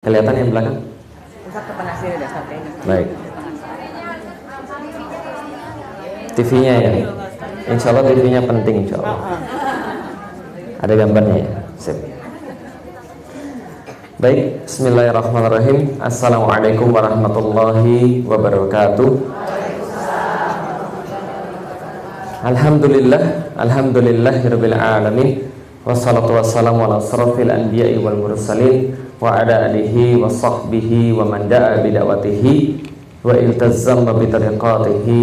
Kelihatan yang belakang? Baik. TV-nya ya. Insya Allah TV-nya penting insya Allah. Ada gambarnya ya. Sip. Baik, Bismillahirrahmanirrahim. Assalamualaikum warahmatullahi wabarakatuh. Alhamdulillah, alhamdulillahirabbil alamin. Wassalatu wassalamu ala asrafil anbiya'i wal mursalin wa ala alihi wa sahbihi wa man da'a bida'watihi wa iltazzama bi tariqatihi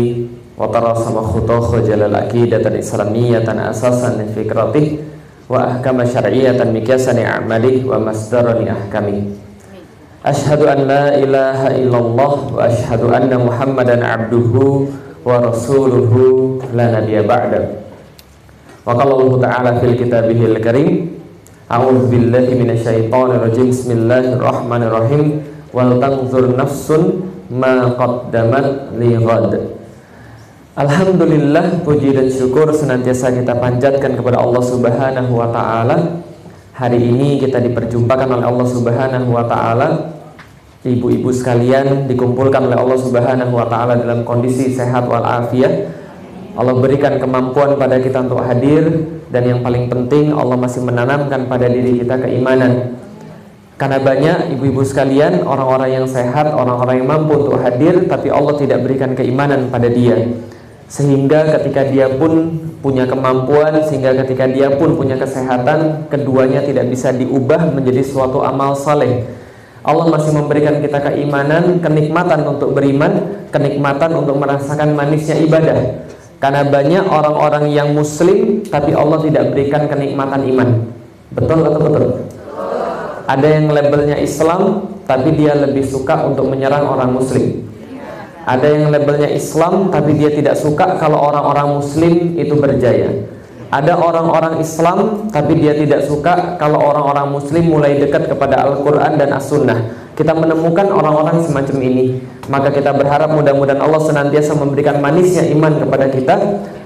wa tarasama khutah jalal aqidatan islamiyatan asasan li fikratih wa ahkama syar'iyatan mikyasan a'malih wa masdaran ahkami Ashhadu an la ilaha illallah wa ashhadu anna muhammadan abduhu wa rasuluhu la nabiyya ba'da Wa qala Allah Ta'ala fil kitabihil karim A'udzu billahi minasyaitonir rajim Bismillahirrahmanirrahim Wal tanzur nafsun ma qaddamat li ghad Alhamdulillah puji dan syukur senantiasa kita panjatkan kepada Allah Subhanahu wa taala. Hari ini kita diperjumpakan oleh Allah Subhanahu wa taala. Ibu-ibu sekalian dikumpulkan oleh Allah Subhanahu wa taala dalam kondisi sehat walafiat. Allah berikan kemampuan pada kita untuk hadir dan yang paling penting Allah masih menanamkan pada diri kita keimanan. Karena banyak ibu-ibu sekalian orang-orang yang sehat, orang-orang yang mampu untuk hadir tapi Allah tidak berikan keimanan pada dia. Sehingga ketika dia pun punya kemampuan sehingga ketika dia pun punya kesehatan keduanya tidak bisa diubah menjadi suatu amal saleh. Allah masih memberikan kita keimanan kenikmatan untuk beriman kenikmatan untuk merasakan manisnya ibadah karena banyak orang-orang yang muslim tapi Allah tidak berikan kenikmatan iman. Betul atau betul? Ada yang labelnya Islam tapi dia lebih suka untuk menyerang orang muslim. Ada yang labelnya Islam tapi dia tidak suka kalau orang-orang muslim itu berjaya. Ada orang-orang Islam tapi dia tidak suka kalau orang-orang muslim mulai dekat kepada Al-Qur'an dan As-Sunnah. Kita menemukan orang-orang semacam ini. Maka kita berharap mudah-mudahan Allah senantiasa memberikan manisnya iman kepada kita,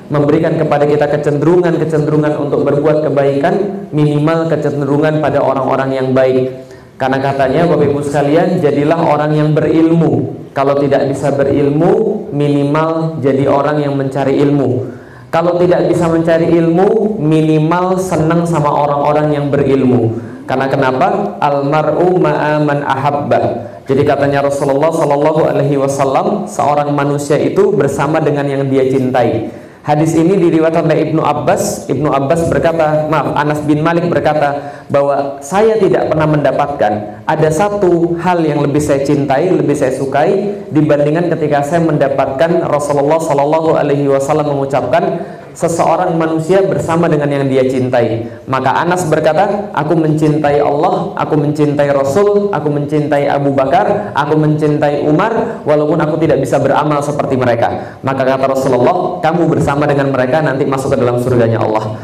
memberikan kepada kita kecenderungan-kecenderungan untuk berbuat kebaikan, minimal kecenderungan pada orang-orang yang baik. Karena katanya Bapak Ibu sekalian, jadilah orang yang berilmu. Kalau tidak bisa berilmu, minimal jadi orang yang mencari ilmu. Kalau tidak bisa mencari ilmu, minimal senang sama orang-orang yang berilmu. Karena kenapa? Almaru ma'aman ahabba. Jadi katanya Rasulullah Shallallahu Alaihi Wasallam, seorang manusia itu bersama dengan yang dia cintai. Hadis ini diriwayatkan oleh Ibnu Abbas. Ibnu Abbas berkata, maaf, Anas bin Malik berkata bahwa saya tidak pernah mendapatkan ada satu hal yang lebih saya cintai, lebih saya sukai dibandingkan ketika saya mendapatkan Rasulullah Shallallahu Alaihi Wasallam mengucapkan seseorang manusia bersama dengan yang dia cintai. Maka Anas berkata, aku mencintai Allah, aku mencintai Rasul, aku mencintai Abu Bakar, aku mencintai Umar, walaupun aku tidak bisa beramal seperti mereka. Maka kata Rasulullah, kamu bersama dengan mereka nanti masuk ke dalam surganya Allah.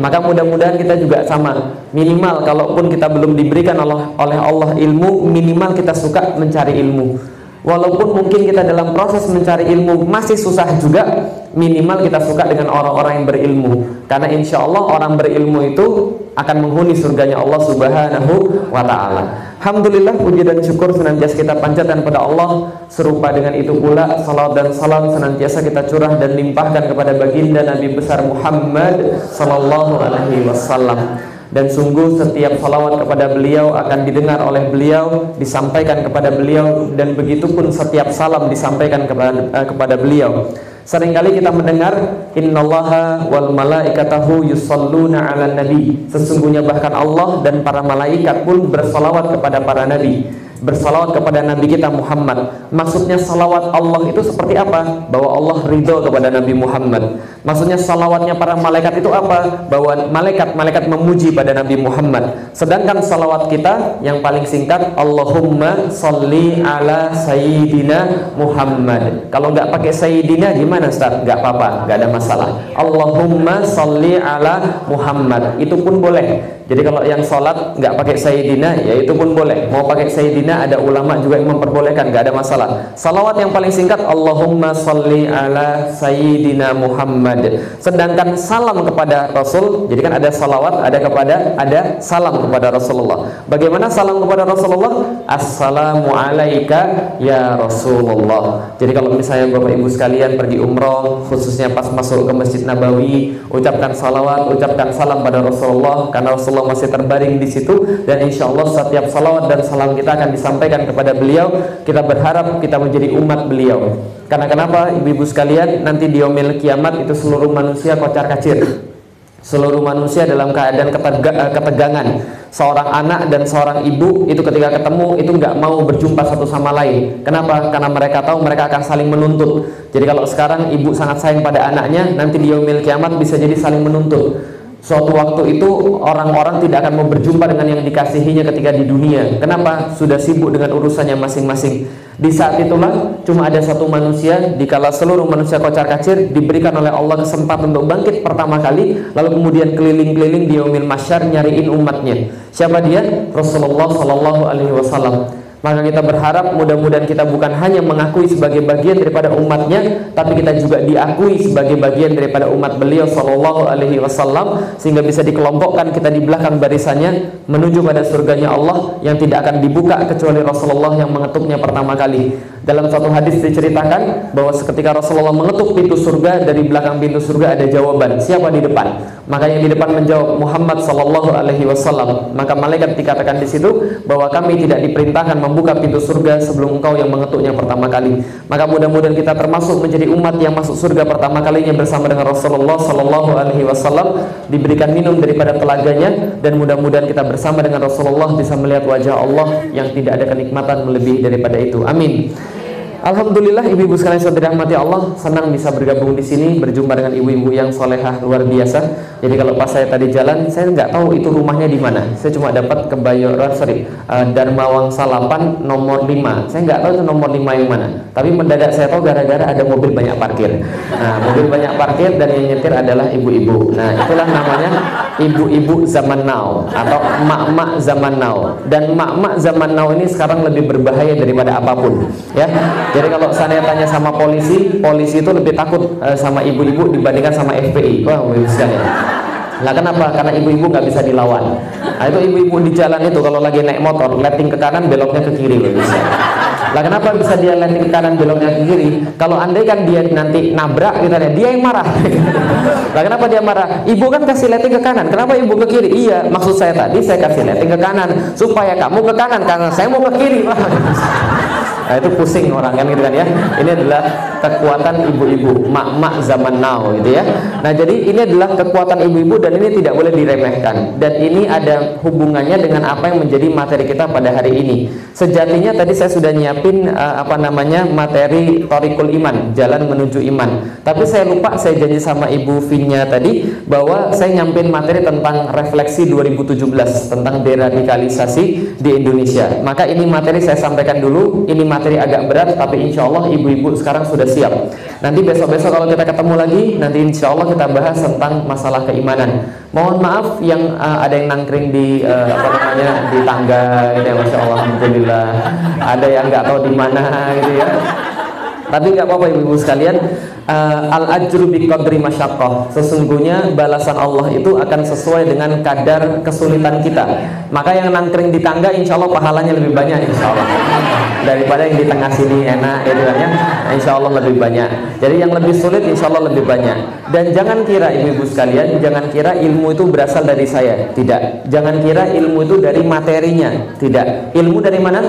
Maka mudah-mudahan kita juga sama. Minimal kalaupun kita belum diberikan oleh Allah ilmu, minimal kita suka mencari ilmu. Walaupun mungkin kita dalam proses mencari ilmu masih susah juga, minimal kita suka dengan orang-orang yang berilmu. Karena insya Allah orang berilmu itu akan menghuni surganya Allah Subhanahu wa Ta'ala. Alhamdulillah puji dan syukur senantiasa kita panjatkan pada Allah serupa dengan itu pula salat dan salam senantiasa kita curah dan limpahkan kepada baginda Nabi besar Muhammad sallallahu alaihi wasallam dan sungguh setiap salawat kepada beliau akan didengar oleh beliau disampaikan kepada beliau dan begitupun setiap salam disampaikan kepada, uh, kepada beliau Seringkali kita mendengar innallaha wal malaikatahu yusalluna 'alan nabi. Sesungguhnya bahkan Allah dan para malaikat pun bersalawat kepada para nabi bersalawat kepada Nabi kita Muhammad. Maksudnya salawat Allah itu seperti apa? Bahwa Allah ridho kepada Nabi Muhammad. Maksudnya salawatnya para malaikat itu apa? Bahwa malaikat-malaikat memuji pada Nabi Muhammad. Sedangkan salawat kita yang paling singkat Allahumma salli ala Sayyidina Muhammad. Kalau nggak pakai Sayyidina gimana Ustaz? Nggak apa-apa, nggak ada masalah. Allahumma salli ala Muhammad. Itu pun boleh. Jadi kalau yang sholat nggak pakai sayyidina, ya itu pun boleh. Mau pakai sayyidina, ada ulama juga yang memperbolehkan, nggak ada masalah. Salawat yang paling singkat, Allahumma salli ala sayyidina Muhammad. Sedangkan salam kepada Rasul, jadi kan ada salawat, ada kepada, ada salam kepada Rasulullah. Bagaimana salam kepada Rasulullah? Assalamu alaika ya Rasulullah. Jadi kalau misalnya Bapak Ibu sekalian pergi umroh, khususnya pas masuk ke Masjid Nabawi, ucapkan salawat, ucapkan salam pada Rasulullah, karena Rasulullah Rasulullah masih terbaring di situ. Dan insya Allah setiap salawat dan salam kita akan disampaikan kepada beliau. Kita berharap kita menjadi umat beliau. Karena kenapa? Ibu-ibu sekalian nanti di omil kiamat itu seluruh manusia kocar kacir. Seluruh manusia dalam keadaan eh, ketegangan. Seorang anak dan seorang ibu itu ketika ketemu itu nggak mau berjumpa satu sama lain. Kenapa? Karena mereka tahu mereka akan saling menuntut. Jadi kalau sekarang ibu sangat sayang pada anaknya nanti di omil kiamat bisa jadi saling menuntut Suatu waktu itu orang-orang tidak akan mau berjumpa dengan yang dikasihinya ketika di dunia. Kenapa? Sudah sibuk dengan urusannya masing-masing. Di saat itulah cuma ada satu manusia dikala seluruh manusia kocar kacir diberikan oleh Allah kesempatan untuk bangkit pertama kali lalu kemudian keliling-keliling di masyar nyariin umatnya. Siapa dia? Rasulullah Shallallahu alaihi wasallam. Maka kita berharap mudah-mudahan kita bukan hanya mengakui sebagai bagian daripada umatnya, tapi kita juga diakui sebagai bagian daripada umat beliau Shallallahu Alaihi Wasallam, sehingga bisa dikelompokkan kita di belakang barisannya menuju pada surganya Allah yang tidak akan dibuka kecuali Rasulullah yang mengetuknya pertama kali. Dalam satu hadis diceritakan bahwa ketika Rasulullah mengetuk pintu surga dari belakang pintu surga ada jawaban siapa di depan? Maka yang di depan menjawab Muhammad Sallallahu Alaihi Wasallam. Maka malaikat dikatakan di situ bahwa kami tidak diperintahkan membuka pintu surga sebelum engkau yang mengetuknya pertama kali. Maka mudah-mudahan kita termasuk menjadi umat yang masuk surga pertama kalinya bersama dengan Rasulullah Sallallahu Alaihi Wasallam diberikan minum daripada telaganya dan mudah-mudahan kita bersama dengan Rasulullah bisa melihat wajah Allah yang tidak ada kenikmatan melebihi daripada itu. Amin Alhamdulillah ibu-ibu sekalian sudah dirahmati Allah senang bisa bergabung di sini berjumpa dengan ibu-ibu yang solehah luar biasa. Jadi kalau pas saya tadi jalan saya nggak tahu itu rumahnya di mana. Saya cuma dapat kebayoran sorry uh, Dharma Wangsa 8 nomor 5. Saya nggak tahu itu nomor 5 yang mana. Tapi mendadak saya tahu gara-gara ada mobil banyak parkir. Nah mobil banyak parkir dan yang nyetir adalah ibu-ibu. Nah itulah namanya ibu-ibu zaman now atau mak-mak zaman now. Dan mak-mak zaman now ini sekarang lebih berbahaya daripada apa pun. Ya jadi kalau saya tanya sama polisi, polisi itu lebih takut uh, sama ibu-ibu dibandingkan sama FPI. Wah, wow, sekali. Nah kenapa? Karena ibu-ibu nggak bisa dilawan. Nah itu ibu-ibu di jalan itu kalau lagi naik motor, letting ke kanan, beloknya ke kiri bisa. Lah kenapa bisa dia letting ke kanan, beloknya ke kiri? Kalau andai kan dia nanti nabrak gitu dia yang marah. lah kenapa dia marah? Ibu kan kasih letting ke kanan, kenapa ibu ke kiri? Iya, maksud saya tadi saya kasih letting ke kanan supaya kamu ke kanan karena saya mau ke kiri. Nah, itu pusing orang kan gitu kan ya. Ini adalah kekuatan ibu-ibu, mak-mak zaman now gitu ya. Nah, jadi ini adalah kekuatan ibu-ibu dan ini tidak boleh diremehkan. Dan ini ada hubungannya dengan apa yang menjadi materi kita pada hari ini. Sejatinya tadi saya sudah nyiapin uh, apa namanya materi Torikul Iman, jalan menuju iman. Tapi saya lupa saya janji sama Ibu Vinya tadi bahwa saya nyampin materi tentang refleksi 2017 tentang deradikalisasi di Indonesia. Maka ini materi saya sampaikan dulu. Ini materi materi agak berat tapi insya Allah ibu-ibu sekarang sudah siap. Nanti besok-besok kalau kita ketemu lagi nanti insya Allah kita bahas tentang masalah keimanan. Mohon maaf yang uh, ada yang nangkring di uh, apa namanya di tangga ini ya Masya Allah Alhamdulillah. Ada yang nggak tahu di mana gitu ya. Tapi nggak apa-apa ibu-ibu sekalian. Uh, al ajru bi qadri masyaqqah. Sesungguhnya balasan Allah itu akan sesuai dengan kadar kesulitan kita. Maka yang nangkring di tangga insya Allah pahalanya lebih banyak insya Allah daripada yang di tengah sini enak gitu kan ya. Insya Allah lebih banyak. Jadi yang lebih sulit insya Allah lebih banyak. Dan jangan kira ibu-ibu sekalian, jangan kira ilmu itu berasal dari saya. Tidak. Jangan kira ilmu itu dari materinya. Tidak. Ilmu dari mana?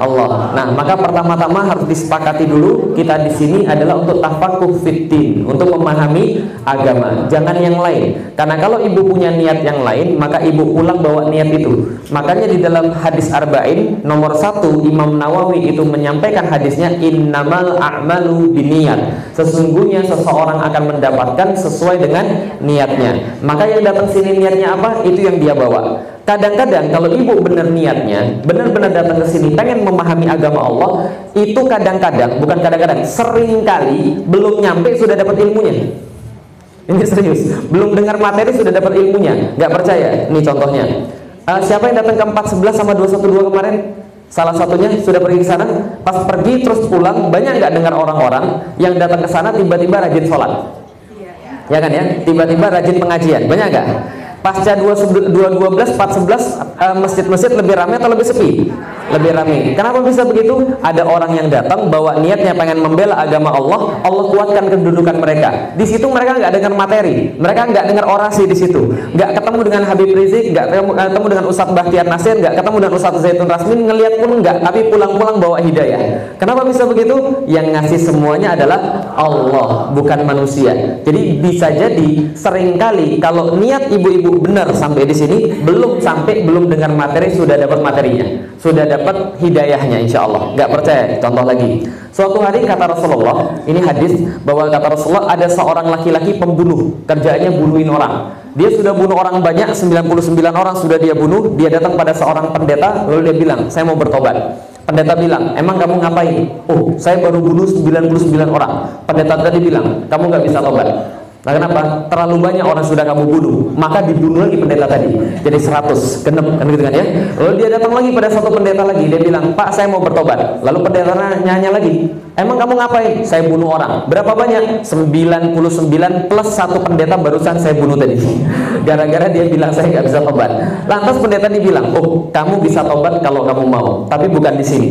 Allah. Nah, maka pertama-tama harus disepakati dulu kita di sini adalah untuk tafakuh fitin, untuk memahami agama, jangan yang lain. Karena kalau ibu punya niat yang lain, maka ibu pulang bawa niat itu. Makanya di dalam hadis arba'in nomor satu Imam Nawawi itu menyampaikan hadisnya innamal a'malu biniat. Sesungguhnya seseorang akan mendapatkan sesuai dengan niatnya. Maka yang datang sini niatnya apa? Itu yang dia bawa. Kadang-kadang kalau ibu benar niatnya, benar-benar datang ke sini pengen memahami agama Allah, itu kadang-kadang, bukan kadang-kadang, sering kali belum nyampe sudah dapat ilmunya. Ini serius. Belum dengar materi sudah dapat ilmunya. Nggak percaya? Ini contohnya. Uh, siapa yang datang ke 411 sama 212 kemarin? Salah satunya sudah pergi ke sana, pas pergi terus pulang, banyak nggak dengar orang-orang yang datang ke sana tiba-tiba rajin sholat? Ya kan ya? Tiba-tiba rajin pengajian, banyak nggak? Pasca 212, 411 uh, masjid-masjid lebih ramai atau lebih sepi? lebih ramai. Kenapa bisa begitu? Ada orang yang datang bawa niatnya pengen membela agama Allah, Allah kuatkan kedudukan mereka. Di situ mereka nggak dengar materi, mereka nggak dengar orasi di situ, nggak ketemu dengan Habib Rizik, nggak ketemu dengan Ustadz Bahtiar Nasir, nggak ketemu dengan Ustadz Zaitun Rasmin, ngelihat pun nggak, tapi pulang-pulang bawa hidayah. Kenapa bisa begitu? Yang ngasih semuanya adalah Allah, bukan manusia. Jadi bisa jadi sering kali kalau niat ibu-ibu benar sampai di sini, belum sampai belum dengar materi sudah dapat materinya, sudah dapat hidayahnya insya Allah nggak percaya contoh lagi. Suatu hari kata Rasulullah ini hadis bahwa kata Rasulullah ada seorang laki-laki pembunuh. Kerjaannya bunuhin orang. Dia sudah bunuh orang banyak 99 orang sudah dia bunuh. Dia datang pada seorang pendeta lalu dia bilang saya mau bertobat. Pendeta bilang emang kamu ngapain? Oh saya baru bunuh 99 orang. Pendeta tadi bilang kamu nggak bisa tobat Nah kenapa? Terlalu banyak orang sudah kamu bunuh Maka dibunuh lagi pendeta tadi. Jadi 100, genep kan gitu kan ya? Lalu dia datang lagi pada satu pendeta lagi Dia bilang, Pak saya mau bertobat. Lalu pendeta nanya lagi Emang kamu ngapain? Saya bunuh orang. Berapa banyak? 99 plus satu pendeta barusan saya bunuh tadi. Gara-gara dia bilang saya nggak bisa tobat. Lantas pendeta ini bilang Oh kamu bisa tobat kalau kamu mau Tapi bukan di sini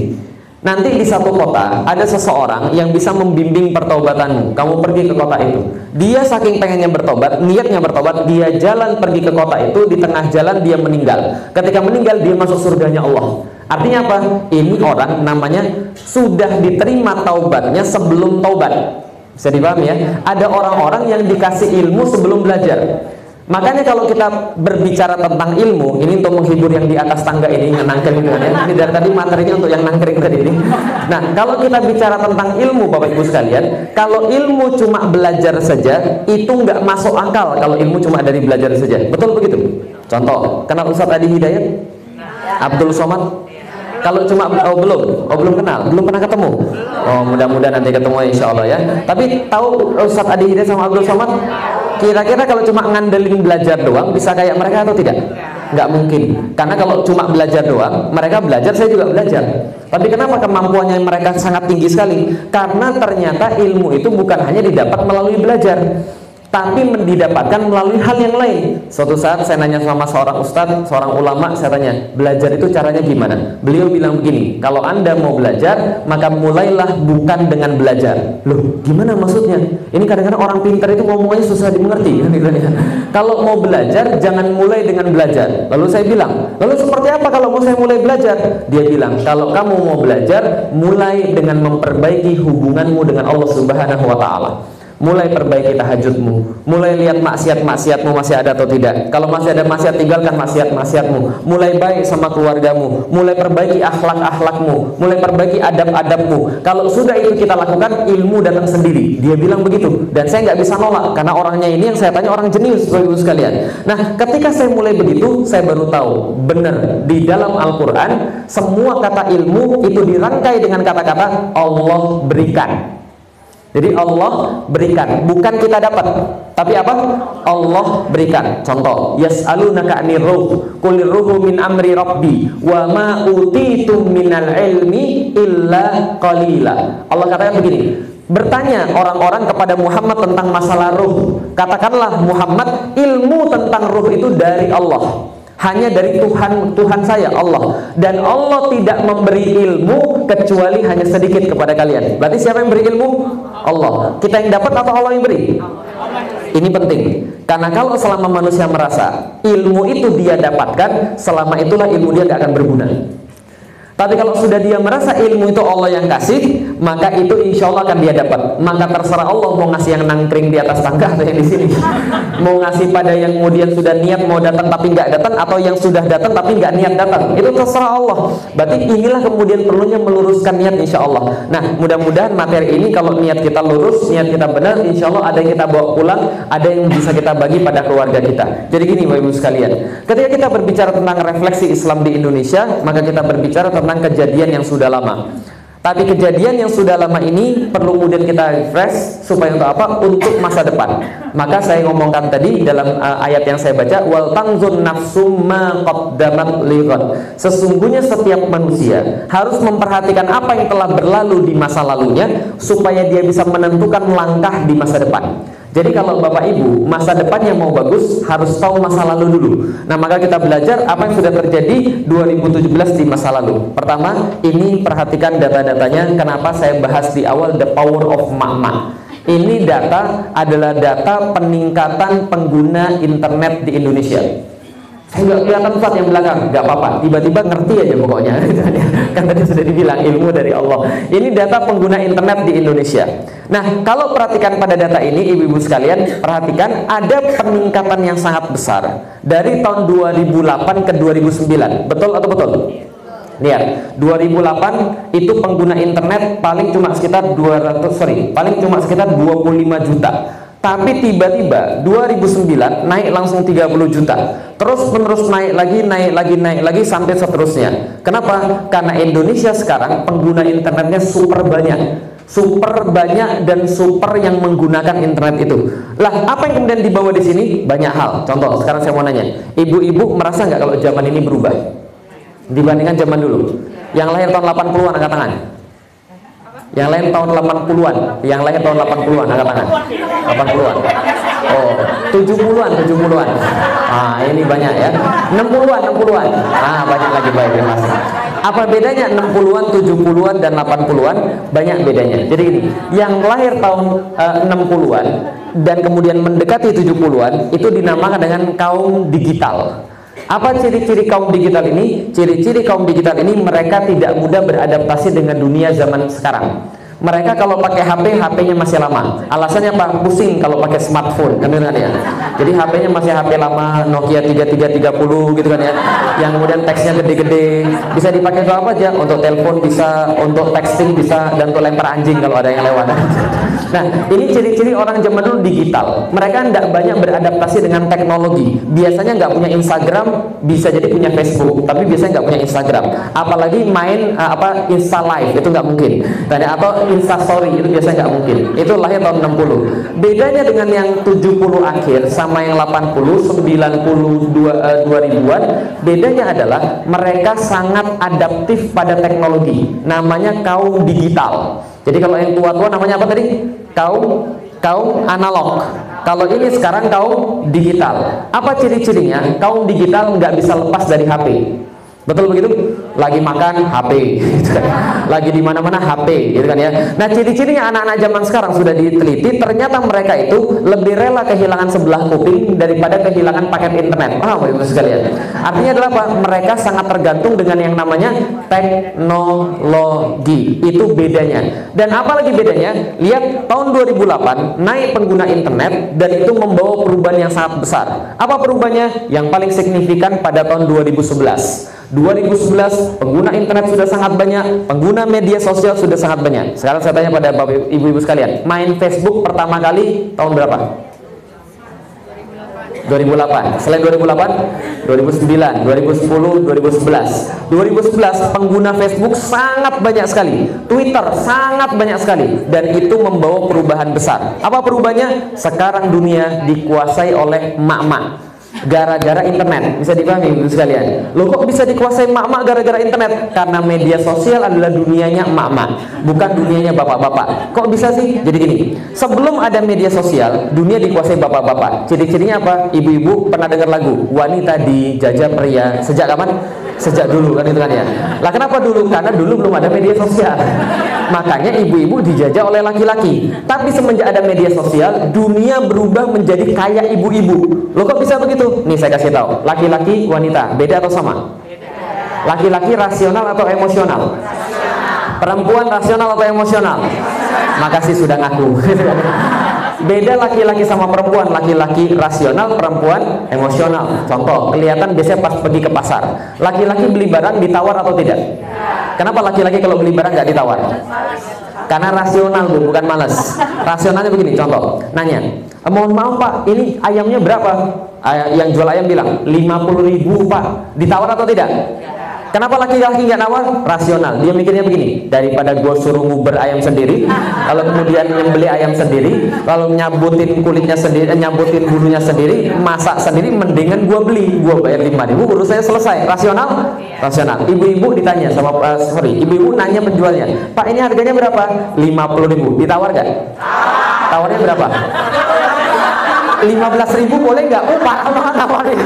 Nanti di satu kota ada seseorang yang bisa membimbing pertobatanmu. Kamu pergi ke kota itu. Dia saking pengennya bertobat, niatnya bertobat, dia jalan pergi ke kota itu, di tengah jalan dia meninggal. Ketika meninggal dia masuk surganya Allah. Artinya apa? Ini orang namanya sudah diterima taubatnya sebelum taubat. Bisa dipahami ya? Ada orang-orang yang dikasih ilmu sebelum belajar. Makanya kalau kita berbicara tentang ilmu, ini untuk menghibur yang di atas tangga ini yang nangkring ya. Ini dari tadi materinya untuk yang nangkring tadi ini. Nah, kalau kita bicara tentang ilmu Bapak Ibu sekalian, kalau ilmu cuma belajar saja, itu nggak masuk akal kalau ilmu cuma dari belajar saja. Betul begitu? Contoh, kenal Ustadz Adi Hidayat? Abdul Somad? Kalau cuma oh belum, oh belum kenal, belum pernah ketemu. Oh mudah-mudahan nanti ketemu insya Allah ya. Tapi tahu Ustadz Adi Hidayat sama Abdul Somad? Kira-kira kalau cuma ngandelin belajar doang bisa kayak mereka atau tidak? Nggak mungkin. Karena kalau cuma belajar doang, mereka belajar, saya juga belajar. Tapi kenapa kemampuannya mereka sangat tinggi sekali? Karena ternyata ilmu itu bukan hanya didapat melalui belajar, tapi didapatkan melalui hal yang lain. Suatu saat saya nanya sama seorang ustadz, seorang ulama, saya tanya, belajar itu caranya gimana? Beliau bilang begini, kalau anda mau belajar, maka mulailah bukan dengan belajar. Loh, gimana maksudnya? Ini kadang-kadang orang pintar itu ngomongnya susah dimengerti. Gitu ya. Kalau mau belajar, jangan mulai dengan belajar. Lalu saya bilang, lalu seperti apa kalau mau saya mulai belajar? Dia bilang, kalau kamu mau belajar, mulai dengan memperbaiki hubunganmu dengan Allah Subhanahu Wa Taala mulai perbaiki tahajudmu. Mulai lihat maksiat-maksiatmu masih ada atau tidak. Kalau masih ada maksiat tinggalkan maksiat-maksiatmu. Mulai baik sama keluargamu. Mulai perbaiki akhlak-akhlakmu. Mulai perbaiki adab-adabmu. Kalau sudah itu kita lakukan ilmu datang sendiri. Dia bilang begitu. Dan saya nggak bisa nolak karena orangnya ini yang saya tanya orang jenius Bapak Ibu sekalian. Nah ketika saya mulai begitu saya baru tahu benar di dalam Al-Quran semua kata ilmu itu dirangkai dengan kata-kata Allah berikan jadi Allah berikan, bukan kita dapat. Tapi apa? Allah berikan. Contoh, yas'alunaka 'anir ruh, qulir ruhu min amri rabbi, wa ma utitum minal ilmi illa qalila. Allah katakan begini, bertanya orang-orang kepada Muhammad tentang masalah ruh. Katakanlah Muhammad, ilmu tentang ruh itu dari Allah hanya dari Tuhan Tuhan saya Allah. Dan Allah tidak memberi ilmu kecuali hanya sedikit kepada kalian. Berarti siapa yang beri ilmu? Allah. Kita yang dapat atau Allah yang beri? Ini penting. Karena kalau selama manusia merasa ilmu itu dia dapatkan selama itulah ilmu dia tidak akan berguna tapi kalau sudah dia merasa ilmu itu Allah yang kasih, maka itu insya Allah akan dia dapat. Maka terserah Allah mau ngasih yang nangkring di atas tangga atau yang di sini. Mau ngasih pada yang kemudian sudah niat mau datang tapi nggak datang, atau yang sudah datang tapi nggak niat datang. Itu terserah Allah. Berarti inilah kemudian perlunya meluruskan niat insya Allah. Nah, mudah-mudahan materi ini kalau niat kita lurus, niat kita benar, insya Allah ada yang kita bawa pulang, ada yang bisa kita bagi pada keluarga kita. Jadi gini, Bapak Ibu sekalian, ketika kita berbicara tentang refleksi Islam di Indonesia, maka kita berbicara tentang tentang kejadian yang sudah lama. Tapi kejadian yang sudah lama ini perlu kemudian kita refresh supaya untuk apa? Untuk masa depan. Maka saya ngomongkan tadi dalam uh, ayat yang saya baca wal tanzun nafsum ma Sesungguhnya setiap manusia harus memperhatikan apa yang telah berlalu di masa lalunya supaya dia bisa menentukan langkah di masa depan. Jadi kalau Bapak Ibu masa depan yang mau bagus harus tahu masa lalu dulu. Nah maka kita belajar apa yang sudah terjadi 2017 di masa lalu. Pertama ini perhatikan data-datanya. Kenapa saya bahas di awal the power of mama. Ini data adalah data peningkatan pengguna internet di Indonesia saya nggak kelihatan Ustaz yang belakang, nggak apa-apa. Tiba-tiba ngerti aja pokoknya. kan tadi sudah dibilang ilmu dari Allah. Ini data pengguna internet di Indonesia. Nah, kalau perhatikan pada data ini, ibu-ibu sekalian, perhatikan ada peningkatan yang sangat besar dari tahun 2008 ke 2009. Betul atau betul? Lihat, 2008 itu pengguna internet paling cuma sekitar 200 sorry, paling cuma sekitar 25 juta tapi tiba-tiba 2009 naik langsung 30 juta. Terus menerus naik lagi naik lagi naik lagi sampai seterusnya. Kenapa? Karena Indonesia sekarang pengguna internetnya super banyak. Super banyak dan super yang menggunakan internet itu. Lah apa yang kemudian dibawa di sini? Banyak hal. Contoh sekarang saya mau nanya. Ibu-ibu merasa nggak kalau zaman ini berubah? Dibandingkan zaman dulu. Yang lahir tahun 80-an angkat tangan yang lain tahun 80-an, yang lain tahun 80-an, angkat tangan. 80-an. Oh, 70-an, 70-an. Ah, ini banyak ya. 60-an, 60-an. Ah, banyak lagi baik ya, Mas. Apa bedanya 60-an, 70-an dan 80-an? Banyak bedanya. Jadi gini, yang lahir tahun uh, 60-an dan kemudian mendekati 70-an itu dinamakan dengan kaum digital. Apa ciri-ciri kaum digital ini? Ciri-ciri kaum digital ini mereka tidak mudah beradaptasi dengan dunia zaman sekarang. Mereka kalau pakai HP, HP-nya masih lama. Alasannya apa? Pusing kalau pakai smartphone, kan ya. Jadi HP-nya masih HP lama Nokia 3330 gitu kan ya. Yang kemudian teksnya gede-gede, bisa dipakai untuk apa aja? Untuk telepon bisa, untuk texting bisa, dan untuk lempar anjing kalau ada yang lewat. Nah, ini ciri-ciri orang zaman dulu digital. Mereka tidak banyak beradaptasi dengan teknologi. Biasanya nggak punya Instagram, bisa jadi punya Facebook, tapi biasanya nggak punya Instagram. Apalagi main uh, apa Insta Live itu nggak mungkin. Dan atau instastory itu biasanya nggak mungkin itu lahir tahun 60 bedanya dengan yang 70 akhir sama yang 80 90 2, 2000-an bedanya adalah mereka sangat adaptif pada teknologi namanya kaum digital jadi kalau yang tua-tua namanya apa tadi? Kaum kaum analog. Kalau ini sekarang kaum digital. Apa ciri-cirinya? Kaum digital nggak bisa lepas dari HP Betul begitu? Lagi makan HP, gitu kan. lagi di mana-mana HP, gitu kan ya. Nah ciri-cirinya anak-anak zaman sekarang sudah diteliti, ternyata mereka itu lebih rela kehilangan sebelah kuping daripada kehilangan paket internet. Paham ibu sekalian? Artinya adalah apa? Mereka sangat tergantung dengan yang namanya teknologi. Itu bedanya. Dan apa lagi bedanya? Lihat tahun 2008 naik pengguna internet dan itu membawa perubahan yang sangat besar. Apa perubahannya? Yang paling signifikan pada tahun 2011 2011 pengguna internet sudah sangat banyak, pengguna media sosial sudah sangat banyak. Sekarang saya tanya pada bapak ibu-ibu sekalian, main Facebook pertama kali tahun berapa? 2008. Selain 2008, 2009, 2010, 2011. 2011 pengguna Facebook sangat banyak sekali, Twitter sangat banyak sekali dan itu membawa perubahan besar. Apa perubahannya? Sekarang dunia dikuasai oleh mak-mak gara-gara internet bisa dipahami sekalian? Lo kok bisa dikuasai mak-mak gara-gara internet? Karena media sosial adalah dunianya mak-mak bukan dunianya bapak-bapak. Kok bisa sih? Jadi gini sebelum ada media sosial dunia dikuasai bapak-bapak. Ciri-cirinya apa? Ibu-ibu pernah dengar lagu wanita dijajah pria. Sejak kapan? Sejak dulu kan itu kan ya? Lah kenapa dulu? Karena dulu belum ada media sosial makanya ibu-ibu dijajah oleh laki-laki. Tapi semenjak ada media sosial dunia berubah menjadi kayak ibu-ibu. Lo kok bisa begitu? Nih saya kasih tahu. Laki-laki wanita beda atau sama? Laki-laki rasional atau emosional? Perempuan rasional atau emosional? Makasih sudah ngaku beda laki-laki sama perempuan. Laki-laki rasional perempuan emosional. Contoh kelihatan biasanya pas pergi ke pasar. Laki-laki beli barang ditawar atau tidak? Kenapa laki-laki kalau beli barang nggak ditawar? Karena rasional bu bukan males. Rasionalnya begini contoh. Nanya mohon maaf pak ini ayamnya berapa? Yang jual ayam bilang 50 ribu pak. Ditawar atau tidak Kenapa laki-laki nggak nawar? Rasional. Dia mikirnya begini, daripada gue suruh nguber ayam sendiri, kalau kemudian nyembeli ayam sendiri, kalau nyabutin kulitnya sendiri, eh, nyabutin bulunya sendiri, masak sendiri, mendingan gue beli, gue bayar lima ribu, urus saya selesai. Rasional? Rasional. Ibu-ibu ditanya sama, uh, sorry, ibu-ibu nanya penjualnya, Pak ini harganya berapa? Lima puluh ribu. Ditawar gak? Tawarnya berapa? 15 ribu boleh nggak? Oh parah banget nawarin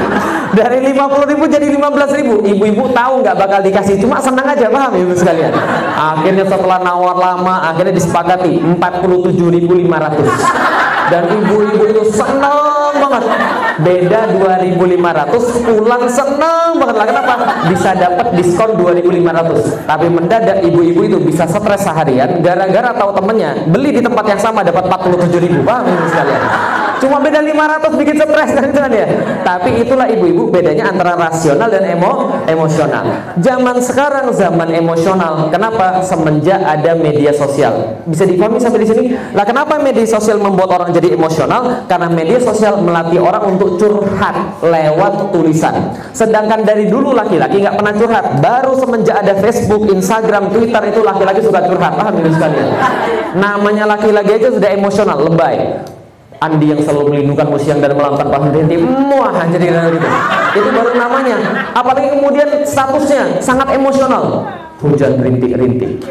Dari 50 ribu jadi 15 ribu. Ibu-ibu tahu nggak bakal dikasih. Cuma senang aja paham ibu sekalian? Akhirnya setelah nawar lama Akhirnya disepakati 47.500 Dan ibu-ibu itu senang banget. Beda 2.500 Pulang senang banget. Lah Kenapa? Bisa dapat diskon 2.500 Tapi mendadak ibu-ibu itu bisa stres seharian Gara-gara tahu temennya Beli di tempat yang sama dapat 47.000 Paham ibu sekalian Cuma beda 500 bikin stres kan itu ya. Tapi itulah ibu-ibu bedanya antara rasional dan emo emosional. Zaman sekarang zaman emosional. Kenapa? Semenjak ada media sosial. Bisa dipahami sampai di sini? Lah kenapa media sosial membuat orang jadi emosional? Karena media sosial melatih orang untuk curhat lewat tulisan. Sedangkan dari dulu laki-laki nggak pernah curhat. Baru semenjak ada Facebook, Instagram, Twitter itu laki-laki suka curhat. Paham ini sekalian? Namanya laki-laki aja sudah emosional, lebay. Andi yang selalu melindungi siang dan malam tanpa henti muah jadi itu itu baru namanya. Apalagi kemudian statusnya sangat emosional. Hujan rintik-rintik.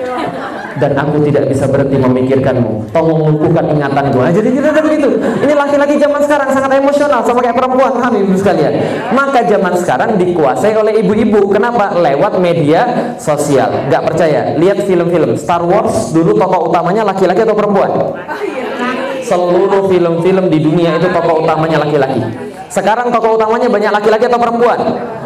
Dan aku tidak bisa berhenti memikirkanmu. Tolong lumpuhkan ingatanku. Nah, jadi kita begitu. Ini laki-laki zaman sekarang sangat emosional sama kayak perempuan. Kan ibu sekalian. Maka zaman sekarang dikuasai oleh ibu-ibu. Kenapa? Lewat media sosial. Gak percaya. Lihat film-film. Star Wars dulu tokoh utamanya laki-laki atau perempuan seluruh film-film di dunia itu tokoh utamanya laki-laki. Sekarang tokoh utamanya banyak laki-laki atau perempuan?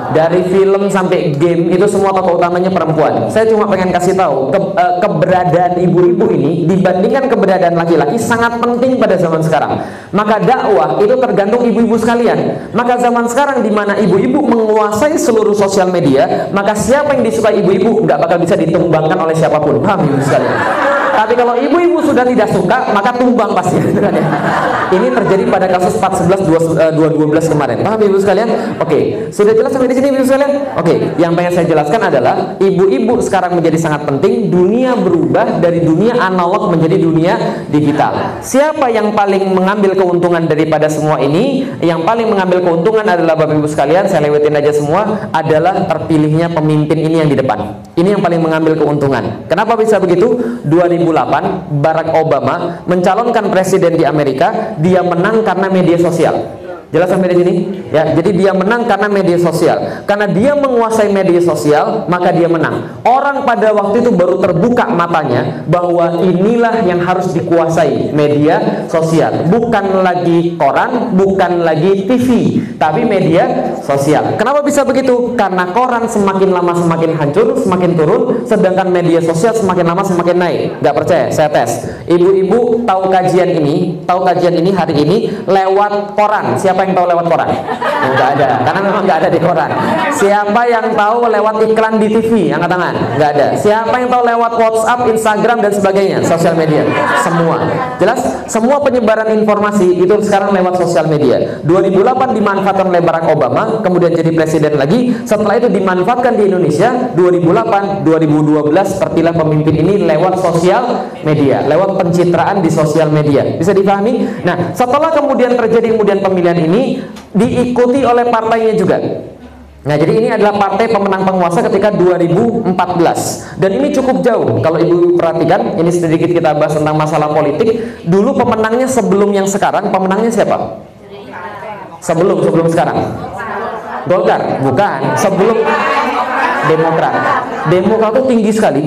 Dari film sampai game itu semua tokoh utamanya perempuan. Saya cuma pengen kasih tahu ke, uh, keberadaan ibu-ibu ini dibandingkan keberadaan laki-laki sangat penting pada zaman sekarang. Maka dakwah itu tergantung ibu-ibu sekalian. Maka zaman sekarang di mana ibu-ibu menguasai seluruh sosial media maka siapa yang disukai ibu-ibu nggak bakal bisa ditumbangkan oleh siapa pun. Paham ibu sekalian tapi kalau ibu-ibu sudah tidak suka, maka tumbang pasti. Ya. Ini terjadi pada kasus 411 212 kemarin. Paham ibu sekalian? Oke, sudah jelas sampai di sini ibu sekalian? Oke, yang pengen saya jelaskan adalah ibu-ibu sekarang menjadi sangat penting. Dunia berubah dari dunia analog menjadi dunia digital. Siapa yang paling mengambil keuntungan daripada semua ini? Yang paling mengambil keuntungan adalah Bapak Ibu sekalian, saya lewatin aja semua, adalah terpilihnya pemimpin ini yang di depan. Ini yang paling mengambil keuntungan. Kenapa bisa begitu? 2000 2008 Barack Obama mencalonkan presiden di Amerika, dia menang karena media sosial. Jelas sampai di sini? Ya, jadi dia menang karena media sosial. Karena dia menguasai media sosial, maka dia menang. Orang pada waktu itu baru terbuka matanya bahwa inilah yang harus dikuasai media sosial. Bukan lagi koran, bukan lagi TV, tapi media sosial. Kenapa bisa begitu? Karena koran semakin lama semakin hancur, semakin turun, sedangkan media sosial semakin lama semakin naik. Gak percaya? Saya tes. Ibu-ibu tahu kajian ini, tahu kajian ini hari ini lewat koran. Siapa siapa yang tahu lewat koran? Enggak ada, karena memang enggak ada di koran. Siapa yang tahu lewat iklan di TV? Angkat tangan. Enggak ada. Siapa yang tahu lewat WhatsApp, Instagram dan sebagainya, sosial media? Semua. Jelas? Semua penyebaran informasi itu sekarang lewat sosial media. 2008 dimanfaatkan oleh Barack Obama, kemudian jadi presiden lagi. Setelah itu dimanfaatkan di Indonesia 2008, 2012 terpilih pemimpin ini lewat sosial media, lewat pencitraan di sosial media. Bisa dipahami? Nah, setelah kemudian terjadi kemudian pemilihan ini diikuti oleh partainya juga. Nah, jadi ini adalah partai pemenang penguasa ketika 2014 dan ini cukup jauh. Kalau Ibu perhatikan, ini sedikit kita bahas tentang masalah politik. Dulu pemenangnya sebelum yang sekarang, pemenangnya siapa? Sebelum sebelum sekarang. Golkar, bukan. Sebelum Demokrat. Demokrat itu tinggi sekali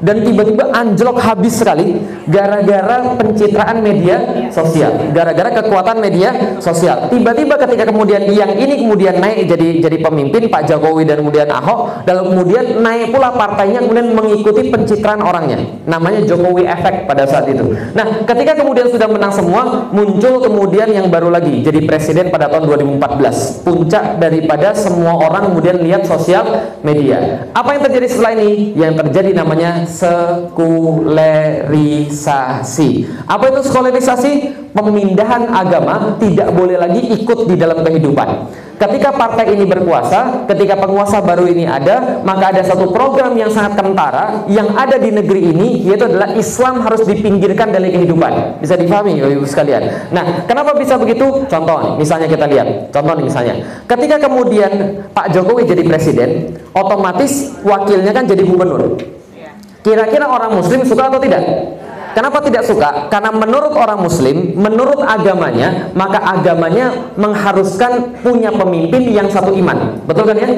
dan tiba-tiba anjlok habis sekali gara-gara pencitraan media sosial gara-gara kekuatan media sosial. Tiba-tiba ketika kemudian yang ini kemudian naik jadi jadi pemimpin Pak Jokowi dan kemudian Ahok dan kemudian naik pula partainya kemudian mengikuti pencitraan orangnya. Namanya Jokowi efek pada saat itu. Nah ketika kemudian sudah menang semua muncul kemudian yang baru lagi jadi presiden pada tahun 2014 puncak daripada semua orang kemudian lihat sosial media. Apa yang terjadi setelah ini? Yang terjadi namanya sekularisasi. Apa itu sekularisasi? Pemindahan agama tidak boleh lagi ikut di dalam kehidupan. Ketika partai ini berkuasa, ketika penguasa baru ini ada, maka ada satu program yang sangat kentara yang ada di negeri ini, yaitu adalah Islam harus dipinggirkan dari kehidupan. Bisa difahami, Ibu sekalian. Nah, kenapa bisa begitu? Contoh, misalnya kita lihat. Contoh misalnya, ketika kemudian Pak Jokowi jadi presiden, otomatis wakilnya kan jadi gubernur. Kira-kira orang Muslim suka atau tidak? Kenapa tidak suka? Karena menurut orang muslim, menurut agamanya, maka agamanya mengharuskan punya pemimpin yang satu iman. Betul kan ya?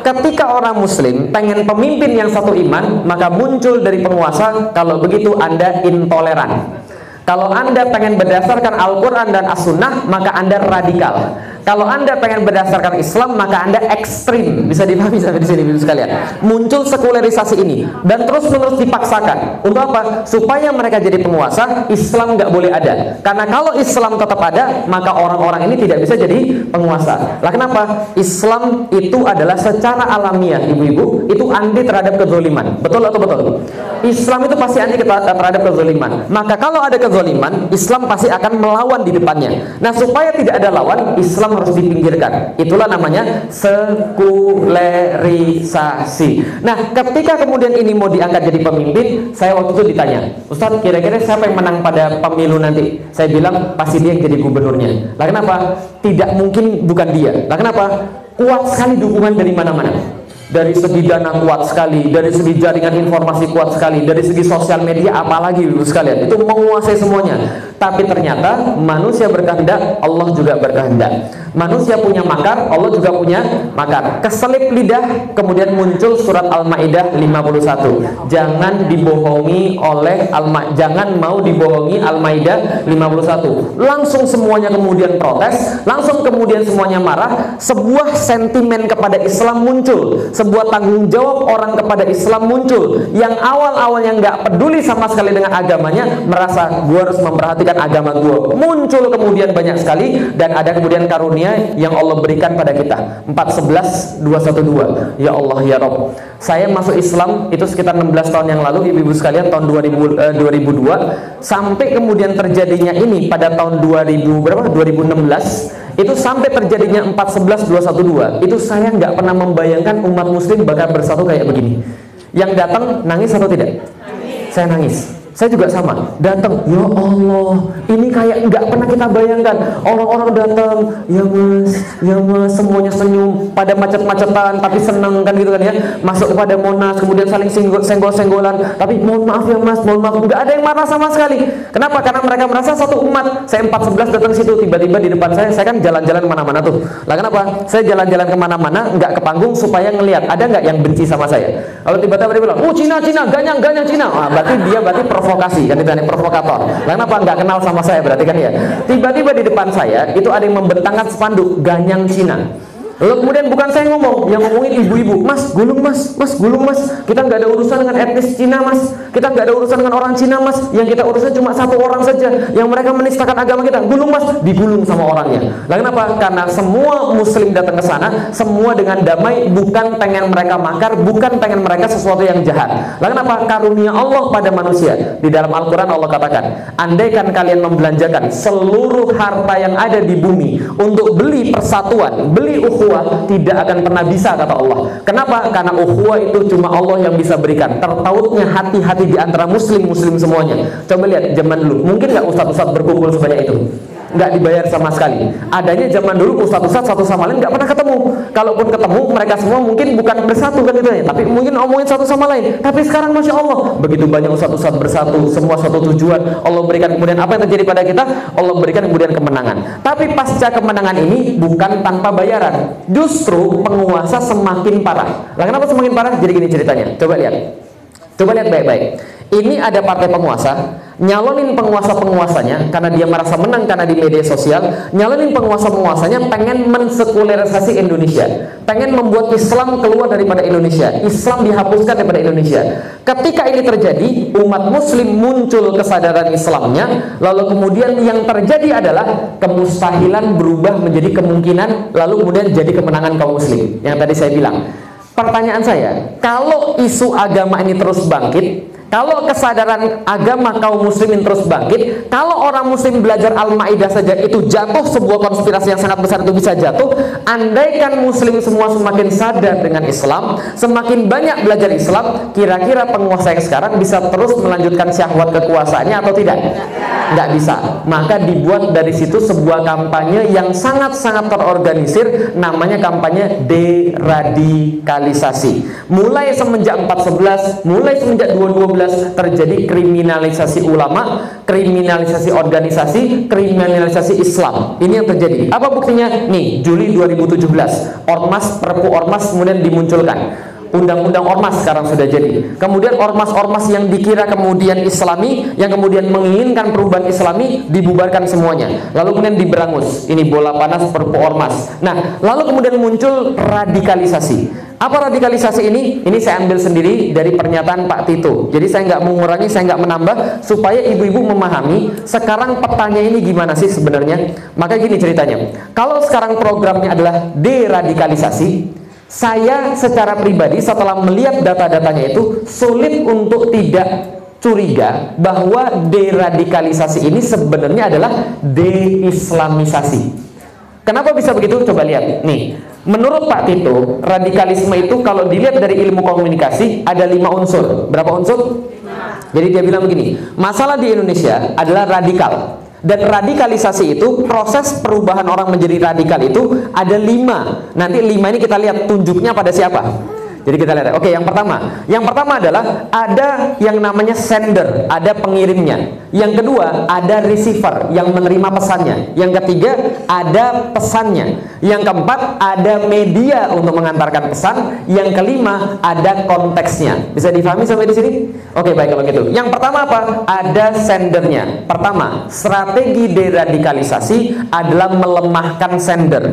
Ketika orang muslim pengen pemimpin yang satu iman, maka muncul dari penguasa kalau begitu Anda intoleran. Kalau Anda pengen berdasarkan Al-Quran dan As-Sunnah, maka Anda radikal. Kalau Anda pengen berdasarkan Islam, maka Anda ekstrim. Bisa dipahami sampai di sini, Ibu sekalian. Muncul sekularisasi ini dan terus-menerus dipaksakan. Untuk apa? Supaya mereka jadi penguasa, Islam nggak boleh ada. Karena kalau Islam tetap ada, maka orang-orang ini tidak bisa jadi penguasa. Lah kenapa? Islam itu adalah secara alamiah, Ibu-ibu, itu anti terhadap kezoliman. Betul atau betul? Islam itu pasti anti terhadap kezoliman. Maka kalau ada kezoliman, Islam pasti akan melawan di depannya. Nah, supaya tidak ada lawan, Islam harus dipinggirkan. Itulah namanya sekularisasi. Nah, ketika kemudian ini mau diangkat jadi pemimpin, saya waktu itu ditanya, Ustadz, kira-kira siapa yang menang pada pemilu nanti? Saya bilang, pasti dia yang jadi gubernurnya. Lah kenapa? Tidak mungkin bukan dia. Lah kenapa? Kuat sekali dukungan dari mana-mana dari segi dana kuat sekali, dari segi jaringan informasi kuat sekali, dari segi sosial media apalagi Ibu sekalian, itu menguasai semuanya. Tapi ternyata manusia berkehendak, Allah juga berkehendak. Manusia punya makar, Allah juga punya makar. Keselip lidah, kemudian muncul surat Al-Maidah 51. Jangan dibohongi oleh al jangan mau dibohongi Al-Maidah 51. Langsung semuanya kemudian protes, langsung kemudian semuanya marah, sebuah sentimen kepada Islam muncul, sebuah tanggung jawab orang kepada Islam muncul. Yang awal-awalnya nggak peduli sama sekali dengan agamanya, merasa gue harus memperhatikan agama gue muncul kemudian banyak sekali dan ada kemudian karunia yang Allah berikan pada kita. 411 212 ya Allah ya Rob. Saya masuk Islam itu sekitar 16 tahun yang lalu ibu-ibu sekalian tahun 2000, eh, 2002 sampai kemudian terjadinya ini pada tahun 2000 berapa? 2016 itu sampai terjadinya 411 212 itu saya nggak pernah membayangkan umat muslim bakal bersatu kayak begini. Yang datang nangis atau tidak? Saya nangis saya juga sama datang ya Allah ini kayak nggak pernah kita bayangkan. Orang-orang datang ya mas ya mas semuanya senyum pada macet-macetan tapi seneng kan gitu kan ya. Masuk kepada Monas kemudian saling senggol-senggolan. Tapi mohon maaf ya mas mohon maaf nggak ada yang marah sama sekali. Kenapa? Karena mereka merasa satu umat. Saya 411 datang situ tiba-tiba di depan saya saya kan jalan-jalan mana-mana tuh. Lah kenapa? Saya jalan-jalan ke mana-mana nggak ke panggung supaya ngelihat ada nggak yang benci sama saya? Kalau tiba-tiba dia bilang oh Cina Cina ganyang ganyang Cina. Ah, berarti dia berarti provokasi kan itu nih provokator. Lah kenapa nggak kenal sama saya berarti kan ya? Tiba-tiba di depan saya itu ada yang membentangkan spanduk ganyang Cina Lalu kemudian bukan saya ngomong, yang ngomongin ibu-ibu, mas gulung mas, mas gulung mas, kita nggak ada urusan dengan etnis Cina mas, kita nggak ada urusan dengan orang Cina mas, yang kita urusan cuma satu orang saja, yang mereka menistakan agama kita, gulung mas, digulung sama orangnya. Lalu kenapa? Karena semua Muslim datang ke sana, semua dengan damai, bukan pengen mereka makar, bukan pengen mereka sesuatu yang jahat. Lalu kenapa? Karunia Allah pada manusia. Di dalam Al-Quran Allah katakan, andaikan kalian membelanjakan seluruh harta yang ada di bumi untuk beli persatuan, beli ukhuwah ukhuwah tidak akan pernah bisa kata Allah. Kenapa? Karena ukhuwah itu cuma Allah yang bisa berikan. Tertautnya hati-hati di antara muslim-muslim semuanya. Coba lihat zaman dulu. Mungkin nggak ustadz-ustadz berkumpul sebanyak itu? Nggak dibayar sama sekali. Adanya zaman dulu ustadz-ustadz satu sama lain nggak pernah ketemu. Kalaupun ketemu mereka semua mungkin bukan bersatu kan itu ya, tapi mungkin omongin satu sama lain. Tapi sekarang masya Allah begitu banyak ustadz-ustadz bersatu, semua satu tujuan. Allah berikan kemudian apa yang terjadi pada kita? Allah berikan kemudian kemenangan. Tapi pasca kemenangan ini bukan tanpa bayaran. Justru penguasa semakin parah. Lah kenapa semakin parah? Jadi gini ceritanya. Coba lihat. Coba lihat baik-baik. Ini ada partai penguasa nyalonin penguasa-penguasanya karena dia merasa menang karena di media sosial nyalonin penguasa-penguasanya pengen mensekularisasi Indonesia pengen membuat Islam keluar daripada Indonesia Islam dihapuskan daripada Indonesia. Ketika ini terjadi umat muslim muncul kesadaran Islamnya lalu kemudian yang terjadi adalah kemustahilan berubah menjadi kemungkinan lalu kemudian jadi kemenangan kaum muslim. Yang tadi saya bilang pertanyaan saya kalau isu agama ini terus bangkit kalau kesadaran agama kaum muslimin terus bangkit, kalau orang muslim belajar Al-Maidah saja itu jatuh sebuah konspirasi yang sangat besar itu bisa jatuh, andaikan muslim semua semakin sadar dengan Islam, semakin banyak belajar Islam, kira-kira penguasa yang sekarang bisa terus melanjutkan syahwat kekuasaannya atau tidak? Nggak bisa. Maka dibuat dari situ sebuah kampanye yang sangat-sangat terorganisir namanya kampanye deradikalisasi. Mulai semenjak 411, mulai semenjak 212 terjadi kriminalisasi ulama, kriminalisasi organisasi, kriminalisasi Islam. Ini yang terjadi. Apa buktinya? Nih, Juli 2017, Ormas, Perpu Ormas kemudian dimunculkan. Undang-undang ormas sekarang sudah jadi. Kemudian ormas-ormas yang dikira kemudian islami, yang kemudian menginginkan perubahan islami, dibubarkan semuanya. Lalu kemudian diberangus. Ini bola panas perpu ormas. Nah, lalu kemudian muncul radikalisasi. Apa radikalisasi ini? Ini saya ambil sendiri dari pernyataan Pak Tito. Jadi saya nggak mengurangi, saya nggak menambah, supaya ibu-ibu memahami sekarang petanya ini gimana sih sebenarnya. Maka gini ceritanya. Kalau sekarang programnya adalah deradikalisasi, saya secara pribadi setelah melihat data-datanya itu sulit untuk tidak curiga bahwa deradikalisasi ini sebenarnya adalah deislamisasi. Kenapa bisa begitu? Coba lihat. Nih, menurut Pak Tito, radikalisme itu kalau dilihat dari ilmu komunikasi ada lima unsur. Berapa unsur? Jadi dia bilang begini, masalah di Indonesia adalah radikal. Dan radikalisasi itu proses perubahan orang menjadi radikal itu ada lima. Nanti lima ini kita lihat tunjuknya pada siapa. Jadi kita lihat. Oke, yang pertama, yang pertama adalah ada yang namanya sender, ada pengirimnya. Yang kedua, ada receiver yang menerima pesannya. Yang ketiga, ada pesannya. Yang keempat, ada media untuk mengantarkan pesan. Yang kelima, ada konteksnya. Bisa difahami sampai di sini? Oke, baik kalau gitu. Yang pertama apa? Ada sendernya. Pertama, strategi deradikalisasi adalah melemahkan sender.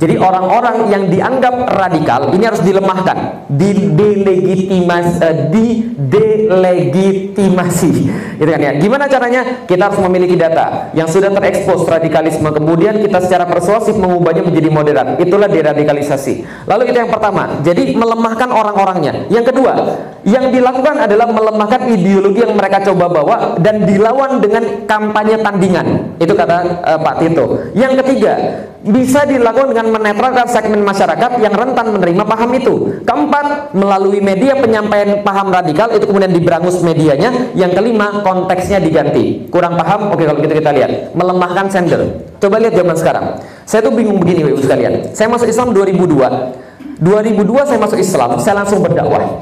Jadi orang-orang yang dianggap radikal ini harus dilemahkan, didelegitimasi, uh, didelegitimasi, gitu kan ya. Gimana caranya? Kita harus memiliki data yang sudah terekspos radikalisme, kemudian kita secara persuasif mengubahnya menjadi moderat. Itulah deradikalisasi. Lalu itu yang pertama. Jadi melemahkan orang-orangnya. Yang kedua, yang dilakukan adalah melemahkan ideologi yang mereka coba bawa dan dilawan dengan kampanye tandingan. Itu kata uh, Pak Tito. Yang ketiga, bisa dilakukan dengan menetralkan segmen masyarakat yang rentan menerima paham itu. Keempat, melalui media penyampaian paham radikal itu kemudian diberangus medianya. Yang kelima, konteksnya diganti. Kurang paham? Oke kalau gitu kita lihat. Melemahkan sender. Coba lihat zaman sekarang. Saya tuh bingung begini Ibu sekalian. Saya masuk Islam 2002. 2002 saya masuk Islam, saya langsung berdakwah.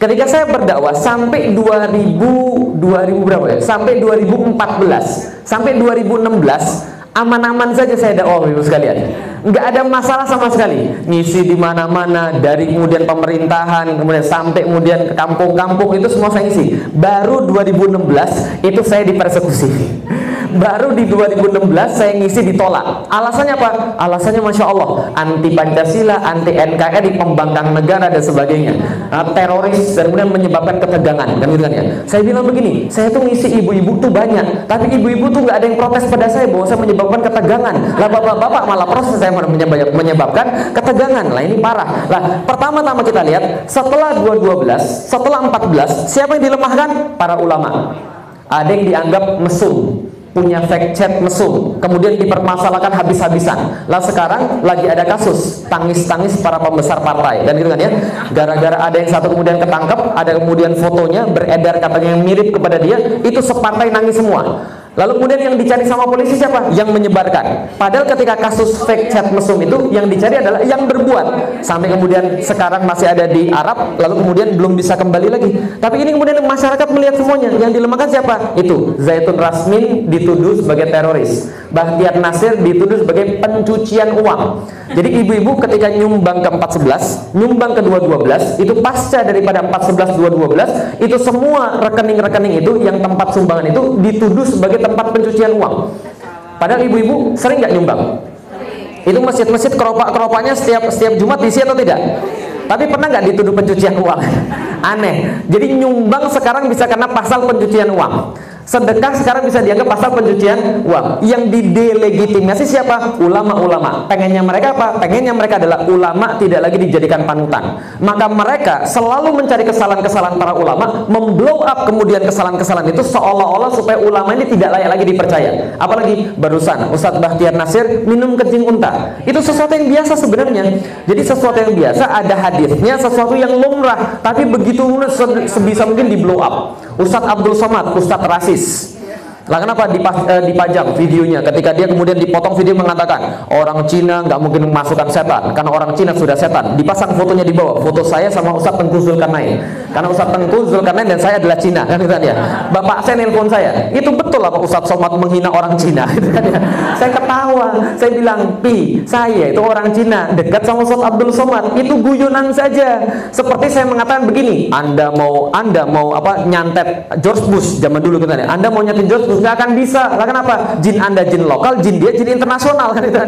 Ketika saya berdakwah sampai 2000 2000 berapa ya? Sampai 2014, sampai 2016 aman-aman saja saya dakwah ibu sekalian. Nggak ada masalah sama sekali. Ngisi di mana-mana dari kemudian pemerintahan kemudian sampai kemudian ke kampung-kampung itu semua saya ngisi. Baru 2016 itu saya dipersekusi. Baru di 2016 saya ngisi ditolak. Alasannya apa? alasannya Masya Allah anti Pancasila, anti NKRI pembangkang negara dan sebagainya. Nah, teroris dan kemudian menyebabkan ketegangan. Kan gitu kan ya? Saya bilang begini saya tuh ngisi ibu-ibu tuh banyak tapi ibu-ibu tuh nggak ada yang protes pada saya bahwa saya menyebabkan ketegangan. Lah bapak-bapak malah proses saya menyebabkan ketegangan. Lah ini parah. Lah pertama-tama kita lihat setelah 2012 setelah 14 siapa yang dilemahkan? para ulama. Ada yang dianggap mesum punya fact chat mesum kemudian dipermasalahkan habis-habisan. Lah sekarang lagi ada kasus tangis-tangis para pembesar partai. Dan gitu kan ya gara-gara ada yang satu kemudian ketangkep ada kemudian fotonya beredar katanya yang mirip kepada dia itu separtai nangis semua Lalu kemudian yang dicari sama polisi siapa? Yang menyebarkan. Padahal ketika kasus fake chat mesum itu yang dicari adalah yang berbuat. Sampai kemudian sekarang masih ada di Arab, lalu kemudian belum bisa kembali lagi. Tapi ini kemudian masyarakat melihat semuanya. Yang dilemahkan siapa? Itu Zaitun Rasmin dituduh sebagai teroris. Bahtiar Nasir dituduh sebagai pencucian uang. Jadi ibu-ibu ketika nyumbang ke 411, nyumbang ke 212, itu pasca daripada 411 212, itu semua rekening-rekening itu yang tempat sumbangan itu dituduh sebagai tempat pencucian uang. Padahal ibu-ibu sering nggak nyumbang? Itu masjid-masjid keropak-keropaknya setiap setiap Jumat diisi atau tidak? Tapi pernah nggak dituduh pencucian uang? Aneh. Jadi nyumbang sekarang bisa karena pasal pencucian uang. Sedekah sekarang bisa dianggap pasal pencucian uang. Yang didelegitimasi siapa? Ulama-ulama. Pengennya mereka apa? Pengennya mereka adalah ulama tidak lagi dijadikan panutan. Maka mereka selalu mencari kesalahan-kesalahan para ulama, memblow up kemudian kesalahan-kesalahan itu seolah-olah supaya ulama ini tidak layak lagi dipercaya. Apalagi barusan Ustadz Bahtiar Nasir minum kencing unta. Itu sesuatu yang biasa sebenarnya. Jadi sesuatu yang biasa ada hadisnya, sesuatu yang lumrah, tapi begitu sebisa mungkin di blow up. Ustadz Abdul Somad, Ustadz Rasis lah kenapa eh, dipajang videonya ketika dia kemudian dipotong video mengatakan orang Cina nggak mungkin memasukkan setan karena orang Cina sudah setan. Dipasang fotonya di bawah, foto saya sama Ustadz Tengku Zulkarnain. Karena Ustadz Tengku Zulkarnain dan saya adalah Cina kan gitu ya. Bapak saya nelpon saya, itu betul apa Ustadz Somad menghina orang Cina gitu kan ya. Saya ketawa, saya bilang, "Pi, saya itu orang Cina dekat sama Ustadz Abdul Somad, itu guyonan saja." Seperti saya mengatakan begini, Anda mau Anda mau apa nyantet George Bush zaman dulu gitu kan ya. Anda mau nyantet George Bush nggak akan bisa. Lah kenapa? Jin anda jin lokal jin dia jin internasional kan itu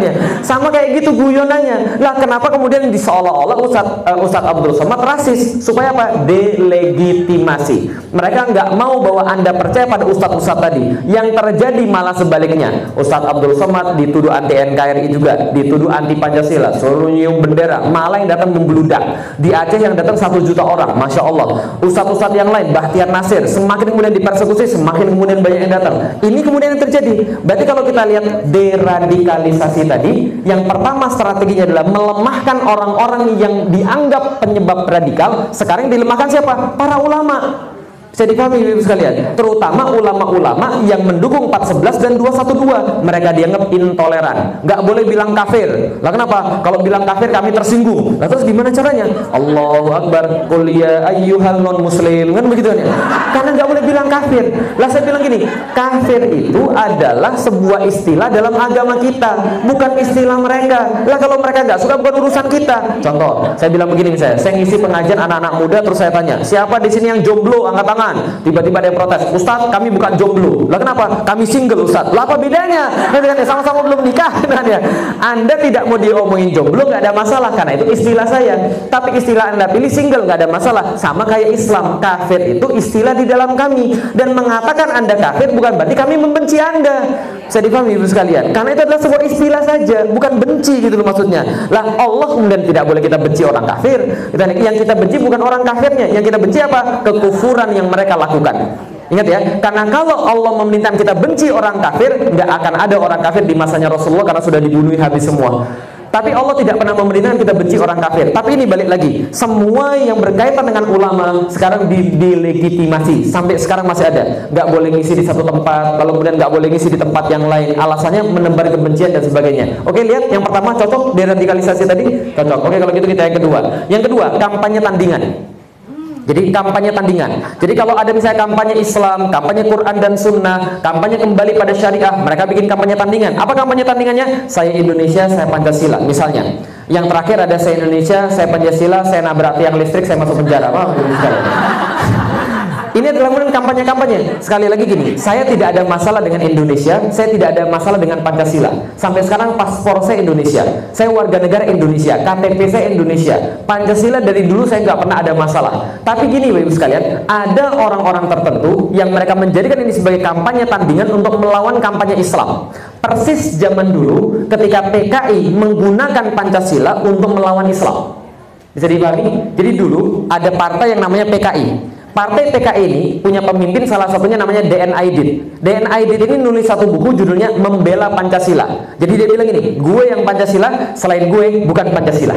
sama kayak gitu guyonannya. Lah kenapa kemudian di seolah-olah Ustadz uh, Ustadz Abdul Somad rasis? Supaya apa? Delegitimasi. Mereka nggak mau bahwa anda percaya pada Ustadz-Ustadz tadi. Yang terjadi malah sebaliknya. Ustadz Abdul Somad dituduh anti NKRI juga. Dituduh anti Pancasila. Suruh nyium bendera. Malah yang datang membludak. Di Aceh yang datang satu juta orang. Masya Allah. Ustadz-Ustadz yang lain Bahtiar Nasir semakin kemudian dipersekusi semakin kemudian banyak yang datang ini kemudian yang terjadi. Berarti kalau kita lihat deradikalisasi tadi, yang pertama strateginya adalah melemahkan orang-orang yang dianggap penyebab radikal. Sekarang dilemahkan siapa? Para ulama. Bisa dipahami Ibu sekalian, terutama ulama-ulama yang mendukung 411 dan 212. Mereka dianggap intoleran. Nggak boleh bilang kafir. Lah kenapa? Kalau bilang kafir kami tersinggung. Lah terus gimana caranya? Allahu Akbar, qul ya ayyuhal non muslim. Kan begitu kan ya? Karena nggak boleh bilang kafir. Lah saya bilang gini, kafir itu adalah sebuah istilah dalam agama kita, bukan istilah mereka. Lah kalau mereka nggak suka bukan urusan kita. Contoh, saya bilang begini misalnya, saya ngisi pengajian anak-anak muda terus saya tanya, siapa di sini yang jomblo angkat tangan? Tiba-tiba ada yang protes Ustadz kami bukan jomblo. Lah kenapa? Kami single Ustadz. Lah apa bedanya? Ya sama-sama belum nikah Anda tidak mau diomongin jomblo nggak ada masalah karena itu istilah saya. Tapi istilah Anda pilih single nggak ada masalah. Sama kayak Islam kafir itu istilah di dalam kami. Dan mengatakan Anda kafir bukan berarti kami membenci Anda. Bisa dipahami ibu sekalian? Karena itu adalah sebuah istilah saja bukan benci gitu loh maksudnya. Lah Allah kemudian tidak boleh kita benci orang kafir. Yang kita benci bukan orang kafirnya. Yang kita benci apa? Kekufuran yang mereka lakukan. Ingat ya, karena kalau Allah memerintahkan kita benci orang kafir, nggak akan ada orang kafir di masanya Rasulullah karena sudah dibunuh habis semua. Tapi Allah tidak pernah memerintahkan kita benci orang kafir. Tapi ini balik lagi, semua yang berkaitan dengan ulama sekarang dilegitimasi sampai sekarang masih ada. Nggak boleh ngisi di satu tempat, kalau kemudian nggak boleh ngisi di tempat yang lain. Alasannya menebar kebencian dan sebagainya. Oke, lihat yang pertama cocok deradikalisasi tadi, cocok. Oke, kalau gitu kita yang kedua. Yang kedua, kampanye tandingan. Jadi kampanye tandingan. Jadi kalau ada misalnya kampanye Islam, kampanye Quran dan Sunnah, kampanye kembali pada syariah, mereka bikin kampanye tandingan. Apa kampanye tandingannya? Saya Indonesia, saya Pancasila. Misalnya, yang terakhir ada saya Indonesia, saya Pancasila, saya nabrak tiang listrik, saya masuk penjara. Apa? Ini adalah kemudian kampanye-kampanye. Sekali lagi gini, saya tidak ada masalah dengan Indonesia, saya tidak ada masalah dengan Pancasila. Sampai sekarang paspor saya Indonesia, saya warga negara Indonesia, KTP saya Indonesia. Pancasila dari dulu saya nggak pernah ada masalah. Tapi gini, Bapak sekalian, ada orang-orang tertentu yang mereka menjadikan ini sebagai kampanye tandingan untuk melawan kampanye Islam. Persis zaman dulu ketika PKI menggunakan Pancasila untuk melawan Islam. Bisa dipahami? Jadi dulu ada partai yang namanya PKI. Partai PKI ini punya pemimpin salah satunya namanya DN Aidit. DN Aidit ini nulis satu buku judulnya Membela Pancasila. Jadi dia bilang ini, gue yang Pancasila, selain gue bukan Pancasila.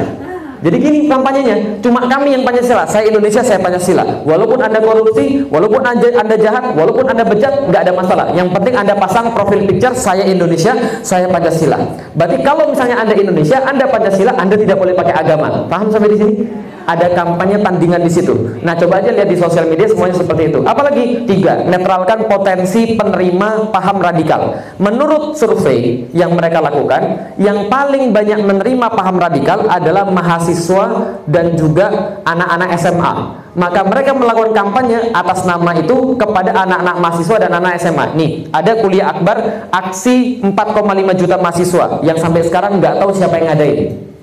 Jadi gini kampanyenya, cuma kami yang Pancasila, saya Indonesia, saya Pancasila. Walaupun Anda korupsi, walaupun Anda, anda jahat, walaupun Anda bejat, nggak ada masalah. Yang penting Anda pasang profil picture saya Indonesia, saya Pancasila. Berarti kalau misalnya Anda Indonesia, Anda Pancasila, Anda tidak boleh pakai agama. Paham sampai di sini? Ada kampanye tandingan di situ. Nah, coba aja lihat di sosial media semuanya seperti itu. Apalagi tiga, netralkan potensi penerima paham radikal. Menurut survei yang mereka lakukan, yang paling banyak menerima paham radikal adalah mahasiswa dan juga anak-anak SMA. Maka mereka melakukan kampanye atas nama itu kepada anak-anak mahasiswa dan anak SMA. Nih, ada kuliah akbar aksi 4,5 juta mahasiswa yang sampai sekarang nggak tahu siapa yang ngadain.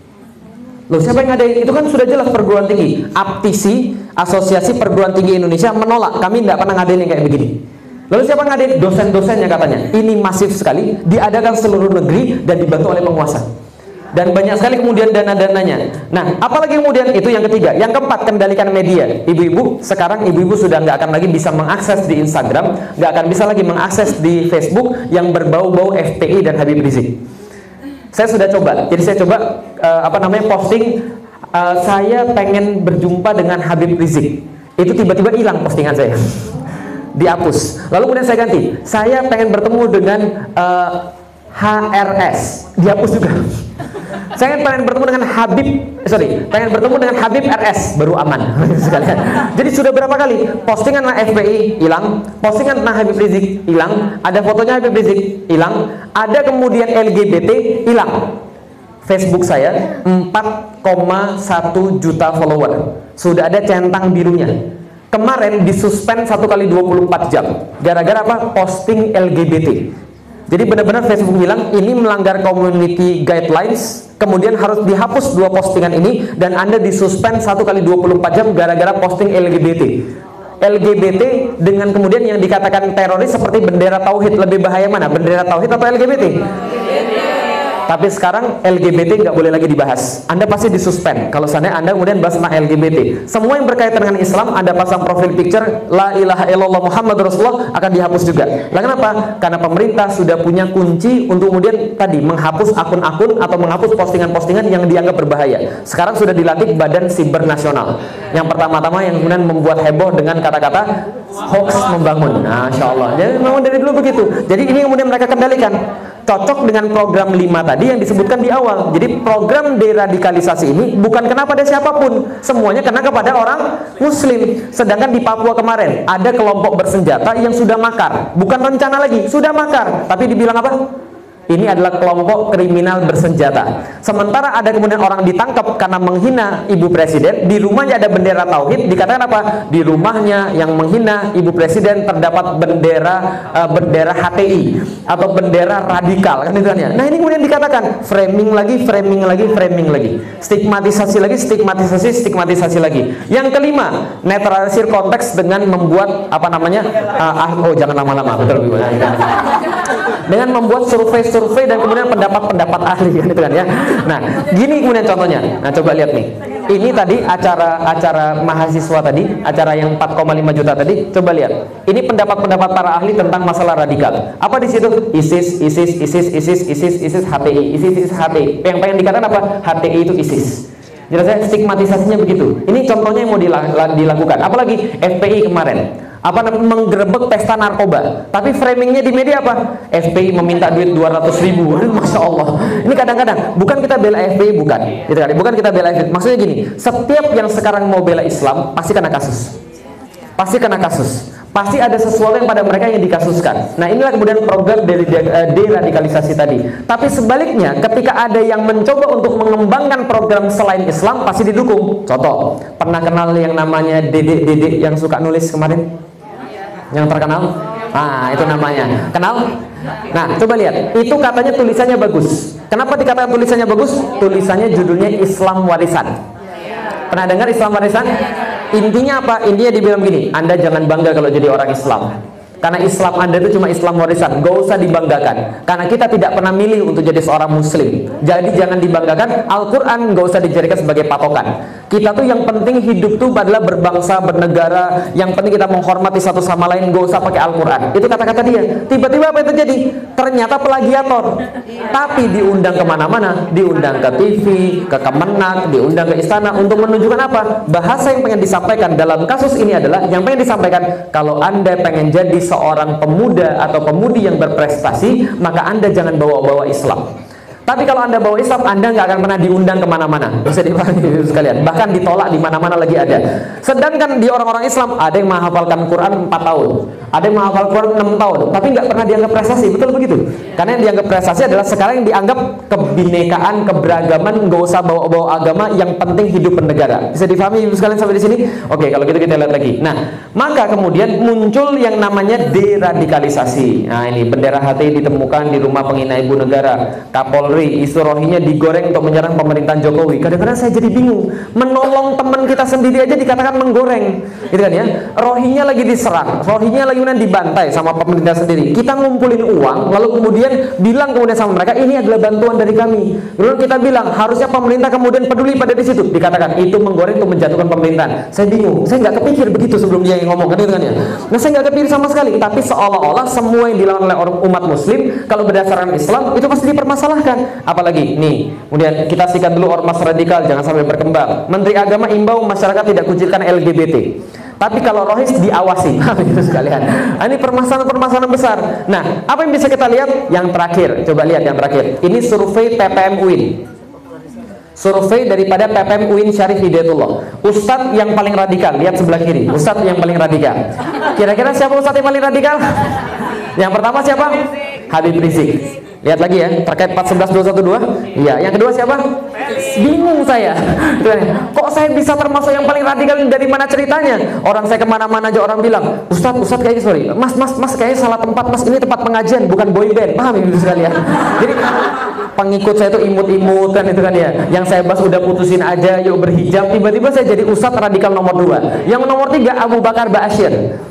Loh, siapa yang ngadain? Itu kan sudah jelas perguruan tinggi. APTISI, Asosiasi Perguruan Tinggi Indonesia menolak. Kami tidak pernah ngadain yang kayak begini. Lalu siapa ngadain? Dosen-dosennya katanya. Ini masif sekali, diadakan seluruh negeri dan dibantu oleh penguasa. Dan banyak sekali kemudian dana-dananya. Nah, apalagi kemudian itu yang ketiga. Yang keempat, kendalikan media. Ibu-ibu, sekarang ibu-ibu sudah nggak akan lagi bisa mengakses di Instagram, nggak akan bisa lagi mengakses di Facebook yang berbau-bau FPI dan Habib Rizik. Saya sudah coba. Jadi saya coba uh, apa namanya posting uh, saya pengen berjumpa dengan Habib Rizik. Itu tiba-tiba hilang postingan saya dihapus. Lalu kemudian saya ganti, saya pengen bertemu dengan uh, HRS, dihapus juga. saya pengen bertemu dengan Habib, eh, sorry, pengen bertemu dengan Habib RS, baru aman sekalian. Jadi sudah berapa kali postingan tentang FPI hilang, postingan tentang Habib Rizik hilang, ada fotonya Habib Rizik hilang, ada kemudian LGBT hilang. Facebook saya 4,1 juta follower. Sudah ada centang birunya kemarin disuspend satu kali 24 jam gara-gara apa posting LGBT jadi benar-benar Facebook bilang ini melanggar community guidelines kemudian harus dihapus dua postingan ini dan anda disuspend satu kali 24 jam gara-gara posting LGBT LGBT dengan kemudian yang dikatakan teroris seperti bendera tauhid lebih bahaya mana? Bendera tauhid atau LGBT tapi sekarang LGBT nggak boleh lagi dibahas. Anda pasti disuspend. Kalau sana Anda kemudian bahas tentang LGBT. Semua yang berkaitan dengan Islam, Anda pasang profil picture La ilaha illallah Muhammad Rasulullah akan dihapus juga. Lah kenapa? Karena pemerintah sudah punya kunci untuk kemudian tadi menghapus akun-akun atau menghapus postingan-postingan yang dianggap berbahaya. Sekarang sudah dilatih Badan Siber Nasional. Yang pertama-tama yang kemudian membuat heboh dengan kata-kata hoax membangun. Nah, Masya Allah. Jadi memang dari dulu begitu. Jadi ini kemudian mereka kendalikan cocok dengan program 5 tadi yang disebutkan di awal. Jadi program deradikalisasi ini bukan kena pada siapa pun, semuanya kena kepada orang muslim. Sedangkan di Papua kemarin ada kelompok bersenjata yang sudah makar, bukan rencana lagi, sudah makar. Tapi dibilang apa? Ini adalah kelompok kriminal bersenjata. Sementara ada kemudian orang ditangkap karena menghina ibu presiden, di rumahnya ada bendera tauhid, dikatakan apa? Di rumahnya yang menghina ibu presiden terdapat bendera uh, bendera HTI atau bendera radikal kan itu kan ya. Nah, ini kemudian dikatakan framing lagi, framing lagi, framing lagi. Stigmatisasi lagi, stigmatisasi, stigmatisasi lagi. Yang kelima, netralisir konteks dengan membuat apa namanya? Uh, oh, jangan lama-lama. Dengan membuat survei survei dan kemudian pendapat-pendapat ahli kan itu kan ya. Nah, gini kemudian contohnya. Nah, coba lihat nih. Ini tadi acara acara mahasiswa tadi, acara yang 4,5 juta tadi. Coba lihat. Ini pendapat-pendapat para ahli tentang masalah radikal. Apa di situ? ISIS, ISIS, ISIS, ISIS, ISIS, ISIS, HTI, ISIS, ISIS, HTI. Yang pengen dikatakan apa? HTI itu ISIS. Jelasnya stigmatisasinya begitu. Ini contohnya yang mau dilakukan. Apalagi FPI kemarin. Apa menggerebek pesta narkoba. Tapi framingnya di media apa? FPI meminta duit 200 ribu. Masya Allah. Ini kadang-kadang bukan kita bela FPI bukan. Gitu kan? Bukan kita bela FPI maksudnya gini setiap yang sekarang mau bela Islam pasti kena kasus. Pasti kena kasus pasti ada sesuatu yang pada mereka yang dikasuskan. Nah inilah kemudian program eh, deradikalisasi tadi. Tapi sebaliknya, ketika ada yang mencoba untuk mengembangkan program selain Islam, pasti didukung. Contoh, pernah kenal yang namanya Dede-Dede yang suka nulis kemarin? Yang terkenal? Ah, itu namanya. Kenal? Nah, coba lihat. Itu katanya tulisannya bagus. Kenapa dikatakan tulisannya bagus? Tulisannya judulnya Islam Warisan. Pernah dengar Islam Warisan? Intinya apa? Intinya dibilang gini, Anda jangan bangga kalau jadi orang Islam. Karena Islam Anda itu cuma Islam warisan, gak usah dibanggakan. Karena kita tidak pernah milih untuk jadi seorang Muslim. Jadi jangan dibanggakan. Al-Quran gak usah dijadikan sebagai patokan. Kita tuh yang penting hidup tuh adalah berbangsa, bernegara. Yang penting kita menghormati satu sama lain. Gak usah pakai Al-Quran. Itu kata-kata dia. Tiba-tiba apa yang terjadi? Ternyata plagiator. Tapi diundang ke mana-mana. Diundang ke TV, ke Kemenak, diundang ke istana untuk menunjukkan apa? Bahasa yang pengen disampaikan dalam kasus ini adalah yang pengen disampaikan kalau Anda pengen jadi seorang pemuda atau pemudi yang berprestasi, maka Anda jangan bawa-bawa Islam. Tapi kalau anda bawa Islam, anda nggak akan pernah diundang ke mana-mana. Bisa dipahami sekalian. Bahkan ditolak di mana-mana lagi ada. Sedangkan di orang-orang Islam ada yang menghafalkan Quran 4 tahun, ada yang menghafal Quran 6 tahun, tapi nggak pernah dianggap prestasi. Betul begitu? Karena yang dianggap prestasi adalah sekarang yang dianggap kebinekaan, keberagaman, nggak usah bawa-bawa agama, yang penting hidup bernegara. Bisa difahami sekalian sampai di sini? Oke, kalau gitu kita lihat lagi. Nah, maka kemudian muncul yang namanya deradikalisasi. Nah, ini bendera hati ditemukan di rumah penghina ibu negara. Kapol Polri, isu rohinya digoreng untuk menyerang pemerintahan Jokowi. Kadang-kadang saya jadi bingung. Menolong teman kita sendiri aja dikatakan menggoreng, gitu kan ya? Rohinya lagi diserang, rohinya lagi kemudian dibantai sama pemerintah sendiri. Kita ngumpulin uang, lalu kemudian bilang kemudian sama mereka ini adalah bantuan dari kami. Lalu kita bilang harusnya pemerintah kemudian peduli pada di situ. Dikatakan itu menggoreng untuk menjatuhkan pemerintahan. Saya bingung. Saya nggak kepikir begitu sebelum dia yang ngomong, kan gitu kan ya? Nah saya nggak kepikir sama sekali. Tapi seolah-olah semua yang dilakukan oleh umat Muslim kalau berdasarkan Islam itu pasti dipermasalahkan. Apalagi nih, kemudian kita sikat dulu ormas radikal jangan sampai berkembang. Menteri Agama imbau masyarakat tidak kucilkan LGBT. Tapi kalau rohis diawasi, itu sekalian. Nah, ini permasalahan-permasalahan besar. Nah, apa yang bisa kita lihat? Yang terakhir, coba lihat yang terakhir. Ini survei PPM UIN. Survei daripada PPM UIN Syarif Hidayatullah. Ustadz yang paling radikal, lihat sebelah kiri. Ustadz yang paling radikal. Kira-kira siapa ustadz yang paling radikal? Yang pertama siapa? Habib Rizik. Lihat lagi ya, terkait 411212. Iya, yang kedua siapa? Bingung saya. Kok saya bisa termasuk yang paling radikal dari mana ceritanya? Orang saya ke mana-mana aja orang bilang, Ustadz, Ustadz kayaknya sorry, Mas, Mas, Mas kayaknya salah tempat, Mas ini tempat pengajian bukan boy band. Paham ibu sekalian? Jadi pengikut saya itu imut-imut kan itu kan ya. Yang saya bahas udah putusin aja, yuk berhijab. Tiba-tiba saya jadi Ustadz radikal nomor dua. Yang nomor tiga Abu Bakar Ba'asyir.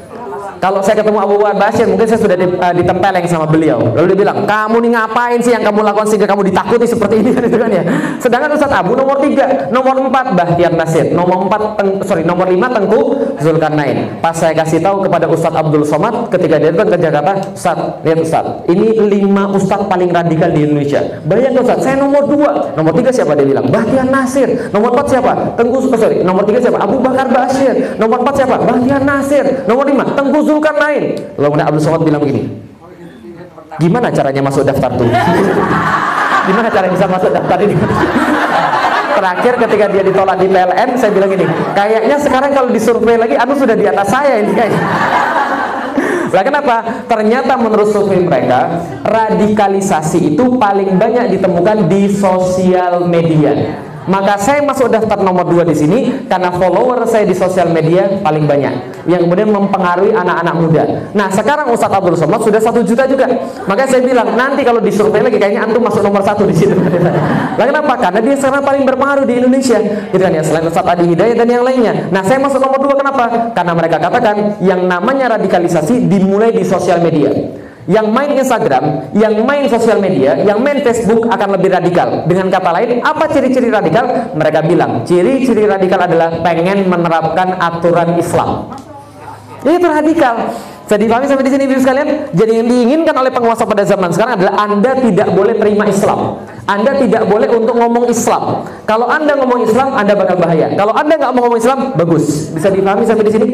Kalau saya ketemu Abu Bashir, mungkin saya sudah uh, ditempeleng sama beliau. Lalu dia bilang, kamu nih ngapain sih yang kamu lakukan sehingga kamu ditakuti seperti ini kan itu kan ya. Sedangkan Ustadz Abu nomor tiga, nomor empat Bahtiar Nasir, nomor empat, teng, sorry nomor lima Tengku Zulkarnain. Pas saya kasih tahu kepada Ustadz Abdul Somad ketika dia datang ke Jakarta, Ustadz, lihat Ustadz, ini lima Ustadz paling radikal di Indonesia. Bayangkan Ustadz, saya nomor dua, nomor tiga siapa dia bilang? Bahtiar Nasir. Nomor empat siapa? Tengku, oh, sorry, nomor tiga siapa? Abu Bakar Bashir. Nomor empat siapa? Bahtiar Nasir. Nomor lima Tengku Zulkarnain. Lalu Abdul Somad bilang begini, gimana caranya masuk daftar tuh? gimana caranya bisa masuk daftar ini? Terakhir ketika dia ditolak di PLN, saya bilang gini, kayaknya sekarang kalau disurvei lagi, anu sudah di atas saya ini kayaknya. Lah kenapa? Ternyata menurut survei mereka, radikalisasi itu paling banyak ditemukan di sosial media. Maka saya masuk daftar nomor dua di sini karena follower saya di sosial media paling banyak yang kemudian mempengaruhi anak-anak muda. Nah sekarang Ustadz Abdul Somad sudah satu juta juga. Maka saya bilang nanti kalau disurvei lagi kayaknya antum masuk nomor satu di sini. Lah kenapa? Karena dia sekarang paling berpengaruh di Indonesia. Gitu kan ya selain Ustadz Adi Hidayat dan yang lainnya. Nah saya masuk nomor dua kenapa? Karena mereka katakan yang namanya radikalisasi dimulai di sosial media yang main Instagram, yang main sosial media, yang main Facebook akan lebih radikal. Dengan kata lain, apa ciri-ciri radikal? Mereka bilang, ciri-ciri radikal adalah pengen menerapkan aturan Islam. Itu radikal. Saya dipahami sampai di sini Ibu sekalian? Jadi yang diinginkan oleh penguasa pada zaman sekarang adalah Anda tidak boleh terima Islam. Anda tidak boleh untuk ngomong Islam. Kalau Anda ngomong Islam, Anda bakal bahaya. Kalau Anda nggak mau ngomong Islam, bagus. Bisa dipahami sampai di sini?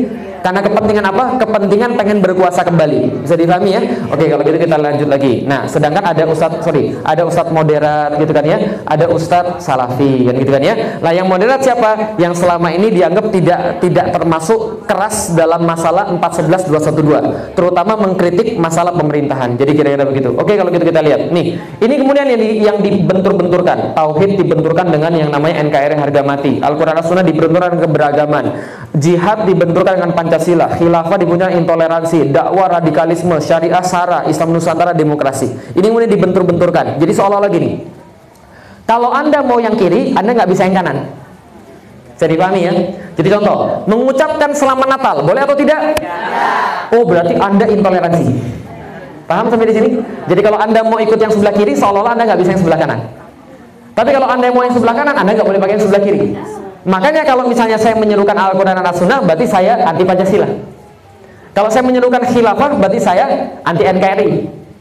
Karena kepentingan apa? Kepentingan pengen berkuasa kembali. Bisa dipahami ya? Oke, kalau gitu kita lanjut lagi. Nah, sedangkan ada ustadz, sorry, ada ustadz moderat gitu kan ya, ada ustadz salafi kan gitu kan ya. Nah, yang moderat siapa? Yang selama ini dianggap tidak tidak termasuk keras dalam masalah 411 212, terutama mengkritik masalah pemerintahan. Jadi kira-kira begitu. Oke, kalau gitu kita lihat. Nih, ini kemudian yang di, yang di dibentur-benturkan. Tauhid dibenturkan dengan yang namanya NKRI harga mati. Al-Quran Sunnah dibenturkan keberagaman. Jihad dibenturkan dengan Pancasila. Khilafah dibenturkan intoleransi. Dakwah radikalisme. Syariah sara. Islam Nusantara demokrasi. Ini kemudian dibentur-benturkan. Jadi seolah-olah gini. Kalau anda mau yang kiri, anda nggak bisa yang kanan. Saya dipahami ya? Jadi contoh, mengucapkan selamat Natal, boleh atau tidak? Oh, berarti Anda intoleransi. Paham sampai di sini? Jadi kalau Anda mau ikut yang sebelah kiri, seolah-olah Anda nggak bisa yang sebelah kanan. Tapi kalau Anda mau yang sebelah kanan, Anda nggak boleh pakai yang sebelah kiri. Makanya kalau misalnya saya menyerukan Al-Quran dan As-Sunnah, berarti saya anti Pancasila. Kalau saya menyerukan khilafah, berarti saya anti NKRI.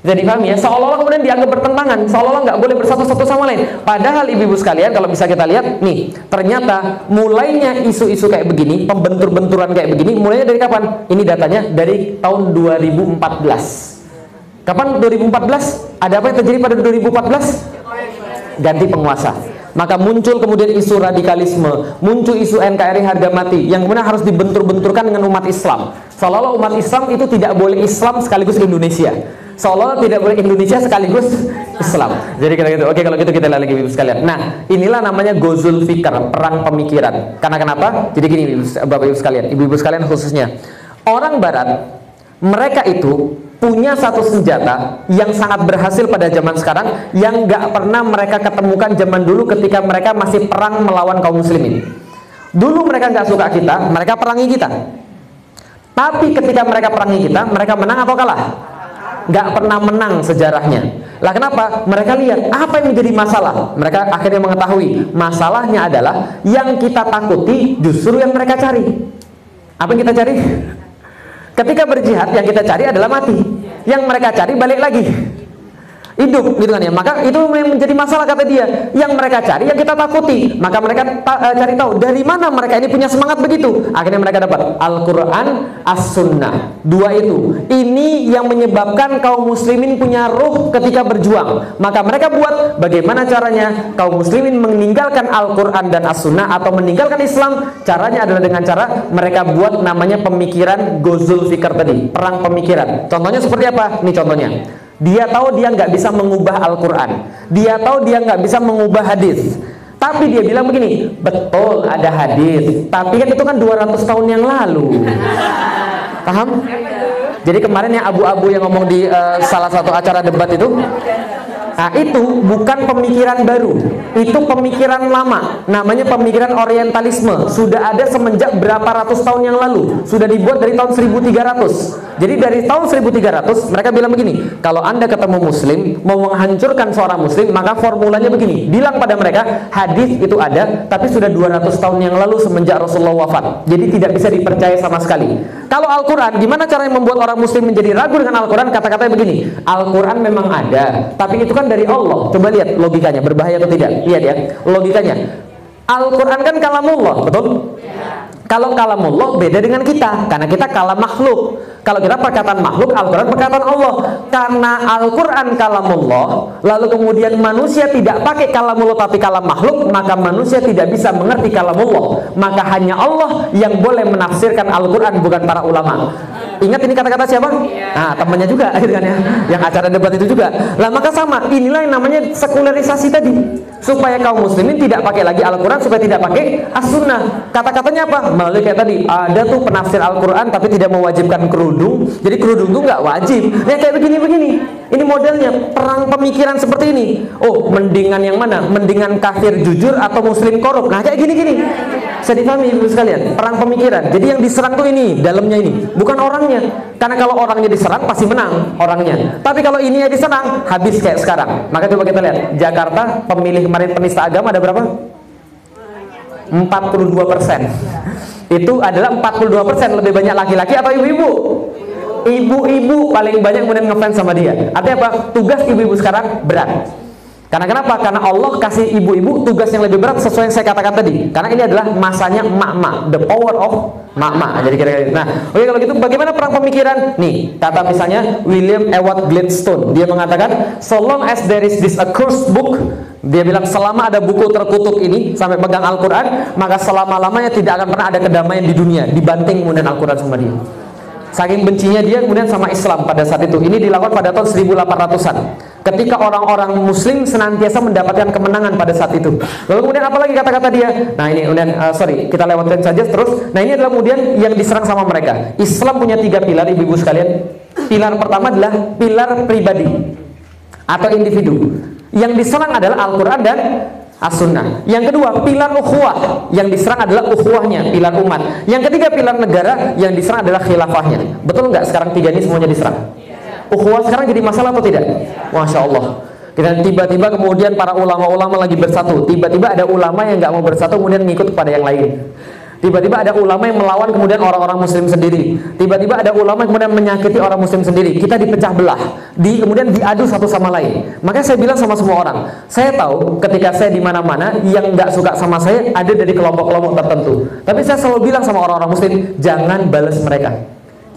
Jadi paham ya? Seolah-olah kemudian dianggap bertentangan, seolah-olah nggak boleh bersatu satu sama lain. Padahal ibu-ibu sekalian, kalau bisa kita lihat, nih, ternyata mulainya isu-isu kayak begini, pembentur-benturan kayak begini, mulainya dari kapan? Ini datanya dari tahun 2014. Kapan 2014? Ada apa yang terjadi pada 2014? Ganti penguasa. Maka muncul kemudian isu radikalisme, muncul isu NKRI harga mati yang kemudian harus dibentur-benturkan dengan umat Islam. Seolah-olah umat Islam itu tidak boleh Islam sekaligus Indonesia. Seolah-olah tidak boleh Indonesia sekaligus Islam. Jadi kita gitu. Oke kalau gitu kita lihat lagi ibu sekalian. Nah inilah namanya gozul fikar, perang pemikiran. Karena kenapa? Jadi gini bapak ibu sekalian, ibu-ibu sekalian khususnya orang Barat mereka itu punya satu senjata yang sangat berhasil pada zaman sekarang yang nggak pernah mereka ketemukan zaman dulu ketika mereka masih perang melawan kaum muslimin. Dulu mereka nggak suka kita, mereka perangi kita. Tapi ketika mereka perangi kita, mereka menang atau kalah? Nggak pernah menang sejarahnya. Lah kenapa? Mereka lihat apa yang menjadi masalah. Mereka akhirnya mengetahui masalahnya adalah yang kita takuti justru yang mereka cari. Apa yang kita cari? Ketika berjihad yang kita cari adalah mati. Yang mereka cari balik lagi hidup gitu kan ya. Maka itu menjadi masalah kata dia. Yang mereka cari yang kita takuti. Maka mereka ta uh, cari tahu dari mana mereka ini punya semangat begitu. Akhirnya mereka dapat Al-Quran As-Sunnah. Dua itu. Ini yang menyebabkan kaum muslimin punya ruh ketika berjuang. Maka mereka buat bagaimana caranya kaum muslimin meninggalkan Al-Quran dan As-Sunnah atau meninggalkan Islam. Caranya adalah dengan cara mereka buat namanya pemikiran Gozul Fikr tadi perang pemikiran. Contohnya seperti apa? Ini contohnya dia tahu dia nggak bisa mengubah Al-Quran. Dia tahu dia nggak bisa mengubah hadis. Tapi dia bilang begini, betul ada hadis. Tapi kan itu kan 200 tahun yang lalu. Paham? Jadi kemarin yang abu-abu yang ngomong di uh, salah satu acara debat itu, Nah, itu bukan pemikiran baru. Itu pemikiran lama. Namanya pemikiran orientalisme. Sudah ada semenjak berapa ratus tahun yang lalu. Sudah dibuat dari tahun 1300. Jadi dari tahun 1300 mereka bilang begini, kalau Anda ketemu muslim mau menghancurkan seorang muslim, maka formulanya begini. Bilang pada mereka, hadis itu ada tapi sudah 200 tahun yang lalu semenjak Rasulullah wafat. Jadi tidak bisa dipercaya sama sekali. Kalau Al-Qur'an, gimana caranya membuat orang muslim menjadi ragu dengan Al-Qur'an? Kata-katanya begini, Al-Qur'an memang ada, tapi itu kan dari Allah. Coba lihat logikanya, berbahaya atau tidak? Lihat ya, logikanya. Al-Quran kan kalamullah, betul? Kalau kalamullah beda dengan kita, karena kita kalam makhluk. Kalau kita perkataan makhluk, Al-Quran perkataan Allah. Karena Al-Quran kalamullah, lalu kemudian manusia tidak pakai kalamullah tapi kalam makhluk, maka manusia tidak bisa mengerti kalamullah. Maka hanya Allah yang boleh menafsirkan Al-Quran, bukan para ulama. Ingat ini kata-kata siapa? Nah, temannya juga gitu kan ya. Yang acara debat itu juga. Lah maka sama, inilah yang namanya sekularisasi tadi. Supaya kaum muslimin tidak pakai lagi Al-Qur'an, supaya tidak pakai As-Sunnah. Kata-katanya apa? Melalui kayak tadi, ada tuh penafsir Al-Qur'an tapi tidak mewajibkan kerudung. Jadi kerudung tuh nggak wajib. Ya kayak begini-begini. Ini modelnya perang pemikiran seperti ini. Oh, mendingan yang mana? Mendingan kafir jujur atau muslim korup. Nah, kayak gini-gini. Saya dipahami Ibu sekalian, perang pemikiran. Jadi yang diserang tuh ini, dalamnya ini, bukan orangnya. Karena kalau orangnya diserang pasti menang orangnya. Tapi kalau ini yang diserang, habis kayak sekarang. Maka coba kita lihat, Jakarta pemilih kemarin penista agama ada berapa? 42 persen. Itu adalah 42 persen lebih banyak laki-laki atau ibu-ibu? Ibu-ibu paling banyak kemudian ngefans sama dia. Artinya apa? Tugas ibu-ibu sekarang berat karena kenapa? Karena Allah kasih ibu-ibu tugas yang lebih berat sesuai yang saya katakan tadi. Karena ini adalah masanya mak-mak, the power of mak-mak. Jadi kira-kira. Nah, oke kalau gitu bagaimana perang pemikiran? Nih, kata misalnya William Ewart Gladstone, dia mengatakan, "So long as there is this accursed book, dia bilang selama ada buku terkutuk ini sampai pegang Al-Qur'an, maka selama-lamanya tidak akan pernah ada kedamaian di dunia dibanting kemudian Al-Qur'an sama dia. Saking bencinya dia kemudian sama Islam pada saat itu. Ini dilakukan pada tahun 1800-an ketika orang-orang muslim senantiasa mendapatkan kemenangan pada saat itu. Lalu kemudian apa lagi kata-kata dia? Nah ini kemudian uh, sorry kita lewatkan saja terus. Nah ini adalah kemudian yang diserang sama mereka. Islam punya tiga pilar ibu-ibu sekalian. Pilar pertama adalah pilar pribadi atau individu. Yang diserang adalah Al-Quran dan As-Sunnah. Yang kedua, pilar ukhuwah. Yang diserang adalah ukhuwahnya, pilar umat. Yang ketiga, pilar negara. Yang diserang adalah khilafahnya. Betul nggak sekarang tiga ini semuanya diserang? ukhuwah sekarang jadi masalah atau tidak? Masya Allah. Kita tiba-tiba kemudian para ulama-ulama lagi bersatu. Tiba-tiba ada ulama yang nggak mau bersatu kemudian ngikut kepada yang lain. Tiba-tiba ada ulama yang melawan kemudian orang-orang muslim sendiri. Tiba-tiba ada ulama yang kemudian menyakiti orang muslim sendiri. Kita dipecah belah, di kemudian diadu satu sama lain. Makanya saya bilang sama semua orang, saya tahu ketika saya di mana-mana yang nggak suka sama saya ada dari kelompok-kelompok tertentu. Tapi saya selalu bilang sama orang-orang muslim, jangan balas mereka.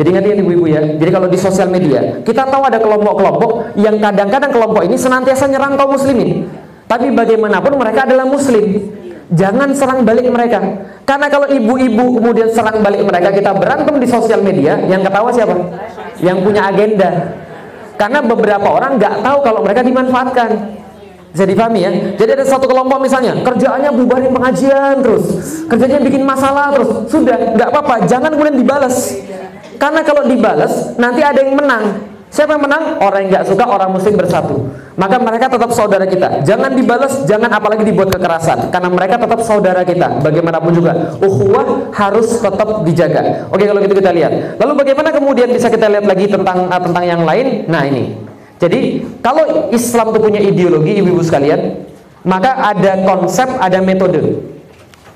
Jadi ingat ya ibu-ibu ya. Jadi kalau di sosial media, kita tahu ada kelompok-kelompok yang kadang-kadang kelompok ini senantiasa nyerang kaum muslimin. Tapi bagaimanapun mereka adalah muslim. Jangan serang balik mereka. Karena kalau ibu-ibu kemudian serang balik mereka, kita berantem di sosial media, yang ketawa siapa? Yang punya agenda. Karena beberapa orang nggak tahu kalau mereka dimanfaatkan. Bisa dipahami ya? Jadi ada satu kelompok misalnya, kerjaannya bubarin pengajian terus, kerjanya bikin masalah terus, sudah nggak apa-apa, jangan kemudian dibalas. Karena kalau dibalas nanti ada yang menang. Siapa yang menang? Orang yang nggak suka orang muslim bersatu. Maka mereka tetap saudara kita. Jangan dibalas, jangan apalagi dibuat kekerasan. Karena mereka tetap saudara kita. Bagaimanapun juga, ukhuwah harus tetap dijaga. Oke, kalau gitu kita lihat. Lalu bagaimana kemudian bisa kita lihat lagi tentang uh, tentang yang lain? Nah ini. Jadi kalau Islam itu punya ideologi, ibu-ibu sekalian, maka ada konsep, ada metode.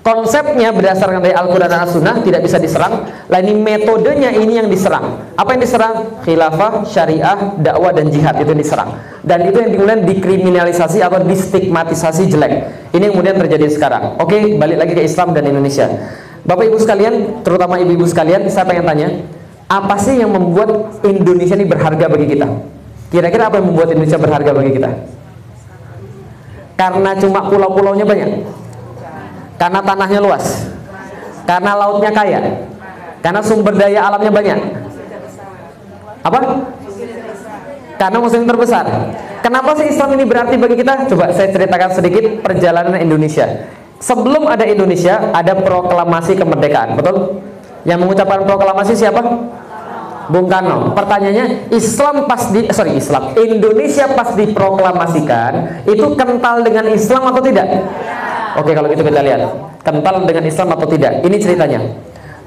Konsepnya berdasarkan dari Al-Quran dan As-Sunnah tidak bisa diserang. Lain ini metodenya ini yang diserang. Apa yang diserang? Khilafah, syariah, dakwah dan jihad itu yang diserang. Dan itu yang kemudian dikriminalisasi atau distigmatisasi jelek. Ini yang kemudian terjadi sekarang. Oke, balik lagi ke Islam dan Indonesia. Bapak Ibu sekalian, terutama ibu-ibu sekalian, saya pengen tanya, apa sih yang membuat Indonesia ini berharga bagi kita? Kira-kira apa yang membuat Indonesia berharga bagi kita? Karena cuma pulau-pulaunya banyak karena tanahnya luas, karena lautnya kaya, karena sumber daya alamnya banyak. Apa? Karena muslim terbesar. Kenapa sih Islam ini berarti bagi kita? Coba saya ceritakan sedikit perjalanan Indonesia. Sebelum ada Indonesia, ada proklamasi kemerdekaan, betul? Yang mengucapkan proklamasi siapa? Bung Karno. Pertanyaannya, Islam pas di sorry Islam, Indonesia pas diproklamasikan itu kental dengan Islam atau tidak? Oke kalau gitu kita lihat kental dengan Islam atau tidak. Ini ceritanya.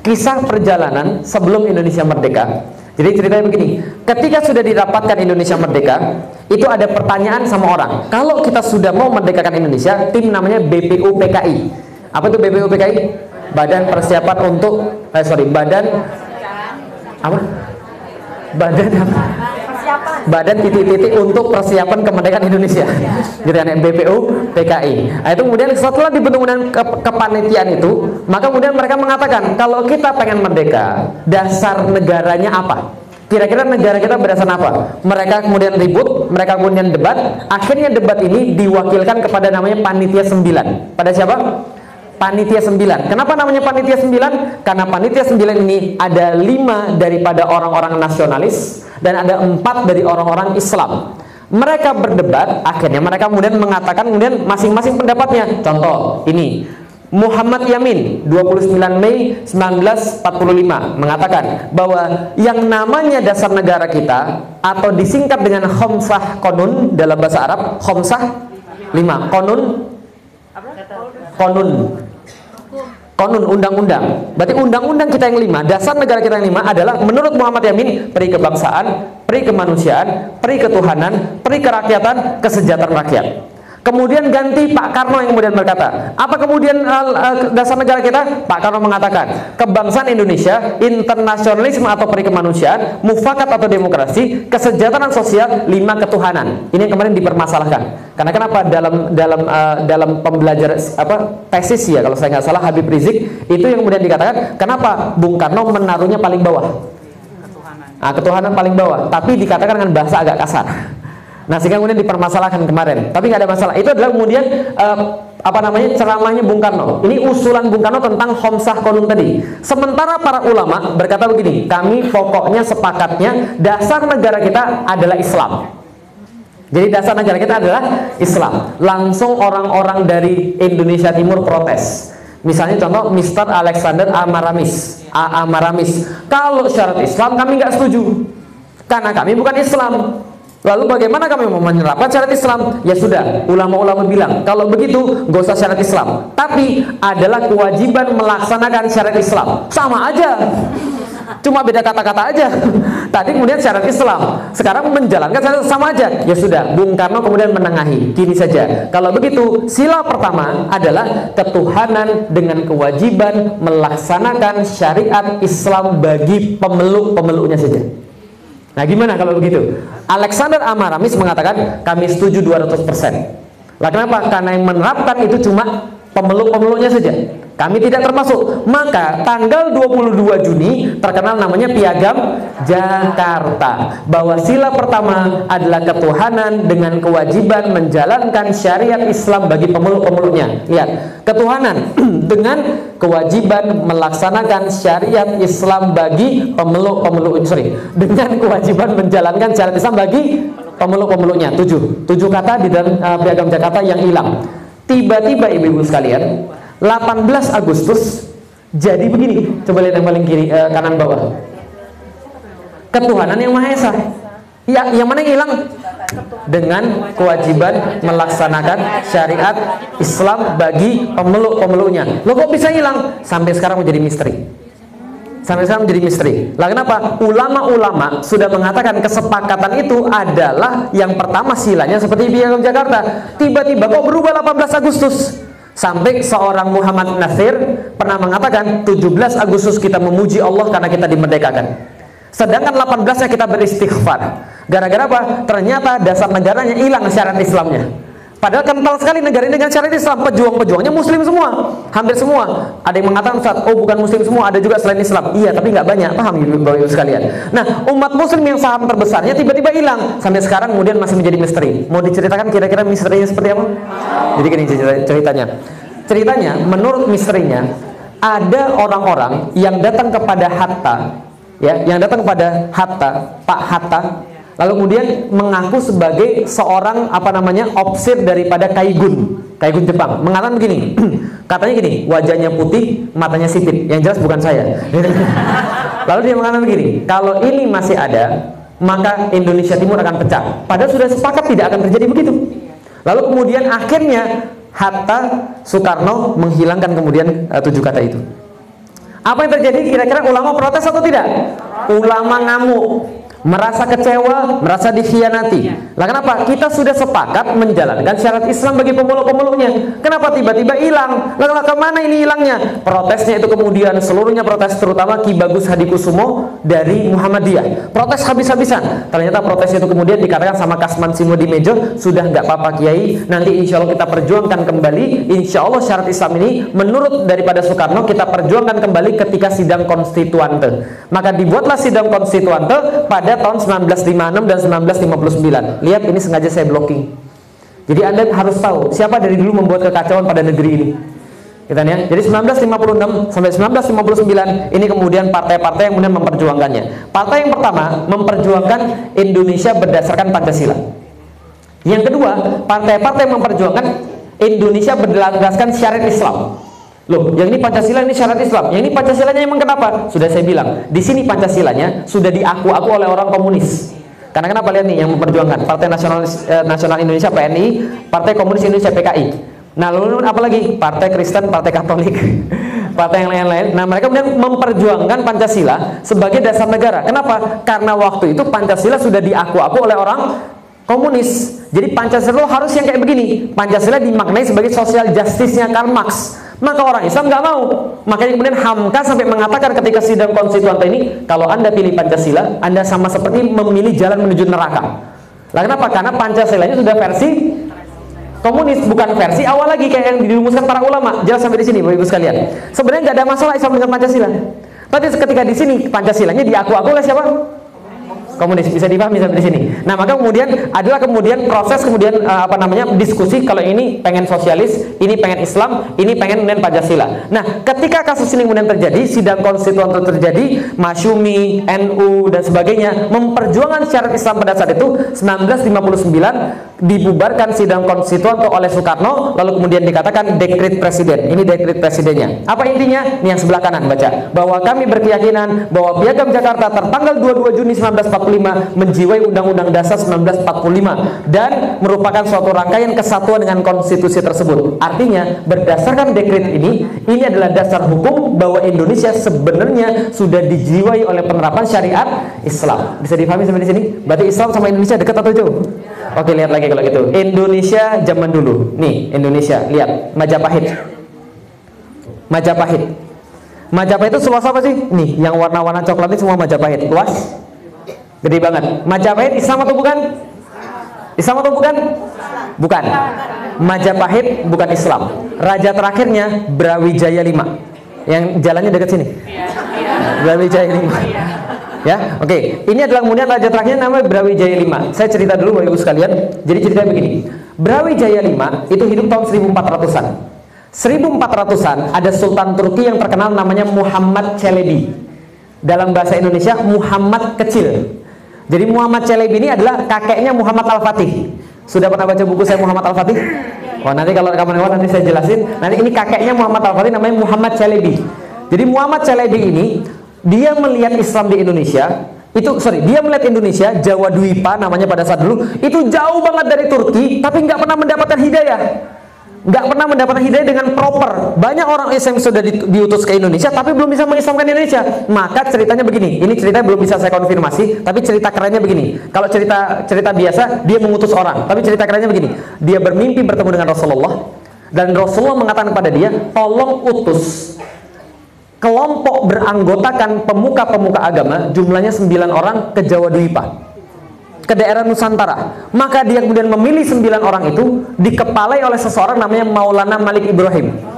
Kisah perjalanan sebelum Indonesia merdeka. Jadi ceritanya begini, ketika sudah didapatkan Indonesia merdeka, itu ada pertanyaan sama orang. Kalau kita sudah mau merdekakan Indonesia, tim namanya BPUPKI. Apa itu BPUPKI? Badan Persiapan untuk eh sorry, Badan apa? Badan apa? Badan titik-titik untuk persiapan kemerdekaan Indonesia. Gitu kan BPU PKI nah, itu kemudian setelah dibentuk kemudian ke kepanitiaan itu maka kemudian mereka mengatakan kalau kita pengen merdeka dasar negaranya apa? Kira-kira negara kita berdasarkan apa? Mereka kemudian ribut mereka kemudian debat akhirnya debat ini diwakilkan kepada namanya panitia 9 pada siapa panitia 9 kenapa namanya panitia 9 karena panitia 9 ini ada lima daripada orang-orang nasionalis dan ada empat dari orang-orang Islam. Mereka berdebat akhirnya mereka kemudian mengatakan kemudian masing-masing pendapatnya. Contoh ini. Muhammad Yamin 29 Mei 1945 mengatakan bahwa yang namanya dasar negara kita atau disingkat dengan Khomsah Konun dalam bahasa Arab Khomsah 5 Konun Konun konun undang-undang. Berarti undang-undang kita yang lima, dasar negara kita yang lima adalah menurut Muhammad Yamin peri kebangsaan, peri kemanusiaan, peri ketuhanan, peri kerakyatan, kesejahteraan rakyat. Kemudian ganti Pak Karno yang kemudian berkata, apa kemudian uh, dasar negara kita? Pak Karno mengatakan, kebangsaan Indonesia, internasionalisme atau perikemanusiaan, mufakat atau demokrasi, kesejahteraan sosial, lima ketuhanan. Ini yang kemarin dipermasalahkan. Karena kenapa dalam dalam uh, dalam pembelajar apa tesis ya kalau saya nggak salah Habib Rizik itu yang kemudian dikatakan, kenapa Bung Karno menaruhnya paling bawah? Ketuhanan. Nah, ketuhanan paling bawah, tapi dikatakan dengan bahasa agak kasar. Nah sehingga kemudian dipermasalahkan kemarin, tapi nggak ada masalah. Itu adalah kemudian uh, apa namanya ceramahnya Bung Karno. Ini usulan Bung Karno tentang Homsah Konun tadi. Sementara para ulama berkata begini, kami pokoknya sepakatnya dasar negara kita adalah Islam. Jadi dasar negara kita adalah Islam. Langsung orang-orang dari Indonesia Timur protes. Misalnya contoh Mr. Alexander Amaramis, A Amaramis. Kalau syarat Islam kami nggak setuju, karena kami bukan Islam. Lalu bagaimana kami mau menerapkan syariat Islam? Ya sudah, ulama-ulama bilang, kalau begitu gak usah syariat Islam. Tapi adalah kewajiban melaksanakan syariat Islam. Sama aja. Cuma beda kata-kata aja. Tadi kemudian syariat Islam, sekarang menjalankan syariat sama aja. Ya sudah, Bung Karno kemudian menengahi. Gini saja. Kalau begitu, sila pertama adalah ketuhanan dengan kewajiban melaksanakan syariat Islam bagi pemeluk-pemeluknya saja. Nah gimana kalau begitu? Alexander Amaramis mengatakan kami setuju 200%. Lah kenapa? Karena yang menerapkan itu cuma pemeluk-pemeluknya saja. Kami tidak termasuk. Maka tanggal 22 Juni terkenal namanya Piagam Jakarta. Bahwa sila pertama adalah ketuhanan dengan kewajiban menjalankan syariat Islam bagi pemeluk-pemeluknya. Lihat, ketuhanan dengan kewajiban melaksanakan syariat Islam bagi pemeluk-pemeluk sorry, dengan kewajiban menjalankan syariat Islam bagi pemeluk-pemeluknya. Tujuh, tujuh kata di dalam uh, Piagam Jakarta yang hilang. Tiba-tiba ibu-ibu sekalian, 18 Agustus jadi begini coba lihat yang paling kiri eh, kanan bawah ketuhanan yang maha esa Ya, yang mana yang hilang? Dengan kewajiban melaksanakan syariat Islam bagi pemeluk-pemeluknya. Lo kok bisa hilang? Sampai sekarang menjadi misteri. Sampai sekarang menjadi misteri. Lah kenapa? Ulama-ulama sudah mengatakan kesepakatan itu adalah yang pertama silanya seperti Piagam Jakarta. Tiba-tiba kok berubah 18 Agustus? Sampai seorang Muhammad Nasir pernah mengatakan 17 Agustus kita memuji Allah karena kita dimerdekakan. Sedangkan 18-nya kita beristighfar. Gara-gara apa? Ternyata dasar negaranya hilang syarat Islamnya. Padahal kental sekali negara ini dengan syarat Islam. Pejuang-pejuangnya Muslim semua, hampir semua. Ada yang mengatakan Ustaz, oh bukan Muslim semua, ada juga selain Islam. Iya, tapi nggak banyak. Paham ibu bapak ibu sekalian? Nah, umat Muslim yang saham terbesarnya tiba-tiba hilang. Sampai sekarang kemudian masih menjadi misteri. Mau diceritakan kira-kira misterinya seperti apa? Jadi gini ceritanya. Ceritanya, menurut misterinya, ada orang-orang yang datang kepada Hatta ya yang datang kepada Hatta Pak Hatta lalu kemudian mengaku sebagai seorang apa namanya opsir daripada Kaigun. Kaigun Jepang. Mengatakan begini katanya gini wajahnya putih matanya sipit. Yang jelas bukan saya. Lalu dia mengatakan begini kalau ini masih ada maka Indonesia Timur akan pecah. Padahal sudah sepakat tidak akan terjadi begitu. Lalu kemudian akhirnya Hatta Soekarno menghilangkan kemudian uh, tujuh kata itu. Apa yang terjadi? Kira-kira ulama protes atau tidak? Ulama ngamuk merasa kecewa, merasa dikhianati. Lah kenapa? Kita sudah sepakat menjalankan syarat Islam bagi pemeluk-pemeluknya. Kenapa tiba-tiba hilang? Lalu ke mana ini hilangnya? Protesnya itu kemudian seluruhnya protes terutama Ki Bagus Hadikusumo dari Muhammadiyah. Protes habis-habisan. Ternyata protesnya itu kemudian dikatakan sama Kasman Simo di Mejo, sudah nggak apa-apa Kiai, nanti insya Allah kita perjuangkan kembali. Insya Allah syarat Islam ini menurut daripada Soekarno kita perjuangkan kembali ketika sidang konstituante. Maka dibuatlah sidang konstituante pada tahun 1956 dan 1959. Lihat ini sengaja saya blocking. Jadi Anda harus tahu siapa dari dulu membuat kekacauan pada negeri ini. Kita ya. Jadi 1956 sampai 1959 ini kemudian partai-partai yang kemudian memperjuangkannya. Partai yang pertama memperjuangkan Indonesia berdasarkan Pancasila. Yang kedua, partai-partai memperjuangkan Indonesia berdasarkan syariat Islam. Loh, yang ini Pancasila ini syarat Islam. Yang ini Pancasilanya emang kenapa? Sudah saya bilang, di sini Pancasilanya sudah diaku-aku oleh orang komunis. Karena kenapa lihat nih yang memperjuangkan Partai Nasional eh, Nasional Indonesia PNI, Partai Komunis Indonesia PKI. Nah, lalu apa lagi? Partai Kristen, Partai Katolik, partai yang lain-lain. Nah, mereka kemudian memperjuangkan Pancasila sebagai dasar negara. Kenapa? Karena waktu itu Pancasila sudah diaku-aku oleh orang komunis. Jadi Pancasila harus yang kayak begini. Pancasila dimaknai sebagai sosial justice-nya Karl Marx. Maka orang Islam nggak mau. Makanya kemudian Hamka sampai mengatakan ketika sidang konstituante ini, kalau anda pilih Pancasila, anda sama seperti memilih jalan menuju neraka. Lah kenapa? Karena Pancasilanya sudah versi komunis, bukan versi awal lagi kayak yang dirumuskan para ulama. Jelas sampai di sini, Bapak Ibu sekalian. Sebenarnya nggak ada masalah Islam dengan Pancasila. Tapi ketika di sini Pancasilanya diaku-aku oleh siapa? Komunis bisa dipahami sampai di sini. Nah, maka kemudian adalah kemudian proses kemudian uh, apa namanya diskusi kalau ini pengen sosialis, ini pengen Islam, ini pengen kemudian Pancasila. Nah, ketika kasus ini kemudian terjadi, sidang konstituen terjadi, Masyumi, NU dan sebagainya memperjuangkan syarat Islam pada saat itu 1959 dibubarkan sidang konstituen oleh Soekarno lalu kemudian dikatakan dekret presiden. Ini dekret presidennya. Apa intinya? Ini yang sebelah kanan baca. Bahwa kami berkeyakinan bahwa Piagam Jakarta tertanggal 22 Juni 1945 menjiwai Undang-Undang Dasar 1945 dan merupakan suatu rangkaian kesatuan dengan konstitusi tersebut. Artinya, berdasarkan dekret ini, ini adalah dasar hukum bahwa Indonesia sebenarnya sudah dijiwai oleh penerapan syariat Islam. Bisa dipahami sampai di sini? Berarti Islam sama Indonesia dekat atau jauh? Oke, lihat lagi kalau gitu. Indonesia zaman dulu. Nih, Indonesia, lihat Majapahit. Majapahit. Majapahit itu seluas apa sih? Nih, yang warna-warna coklat ini semua Majapahit. Luas? Gede banget. Majapahit Islam atau bukan? Islam atau bukan? Bukan. Majapahit bukan Islam. Raja terakhirnya Brawijaya V. Yang jalannya dekat sini. Brawijaya V. Ya, oke. Okay. Ini adalah kemudian raja terakhirnya namanya Brawijaya V. Saya cerita dulu Bapak Ibu sekalian. Jadi ceritanya begini. Brawijaya V itu hidup tahun 1400-an. 1400-an ada sultan Turki yang terkenal namanya Muhammad Çelebi. Dalam bahasa Indonesia Muhammad kecil. Jadi Muhammad Celebi ini adalah kakeknya Muhammad Al-Fatih. Sudah pernah baca buku saya Muhammad Al-Fatih? Wah, nanti kalau kawan-kawan nanti saya jelasin. Nanti ini kakeknya Muhammad Al-Fatih namanya Muhammad Celebi. Jadi Muhammad Celebi ini dia melihat Islam di Indonesia Itu sorry, dia melihat Indonesia, Jawa Dwipa namanya pada saat dulu, itu jauh banget dari Turki, tapi nggak pernah mendapatkan hidayah nggak pernah mendapatkan hidayah dengan proper. Banyak orang Islam sudah di, diutus ke Indonesia, tapi belum bisa mengislamkan Indonesia. Maka ceritanya begini, ini cerita belum bisa saya konfirmasi, tapi cerita kerennya begini. Kalau cerita cerita biasa, dia mengutus orang, tapi cerita kerennya begini. Dia bermimpi bertemu dengan Rasulullah, dan Rasulullah mengatakan kepada dia, tolong utus kelompok beranggotakan pemuka-pemuka agama, jumlahnya 9 orang ke Jawa Dwipa ke daerah Nusantara. Maka dia kemudian memilih sembilan orang itu dikepalai oleh seseorang namanya Maulana Malik Ibrahim.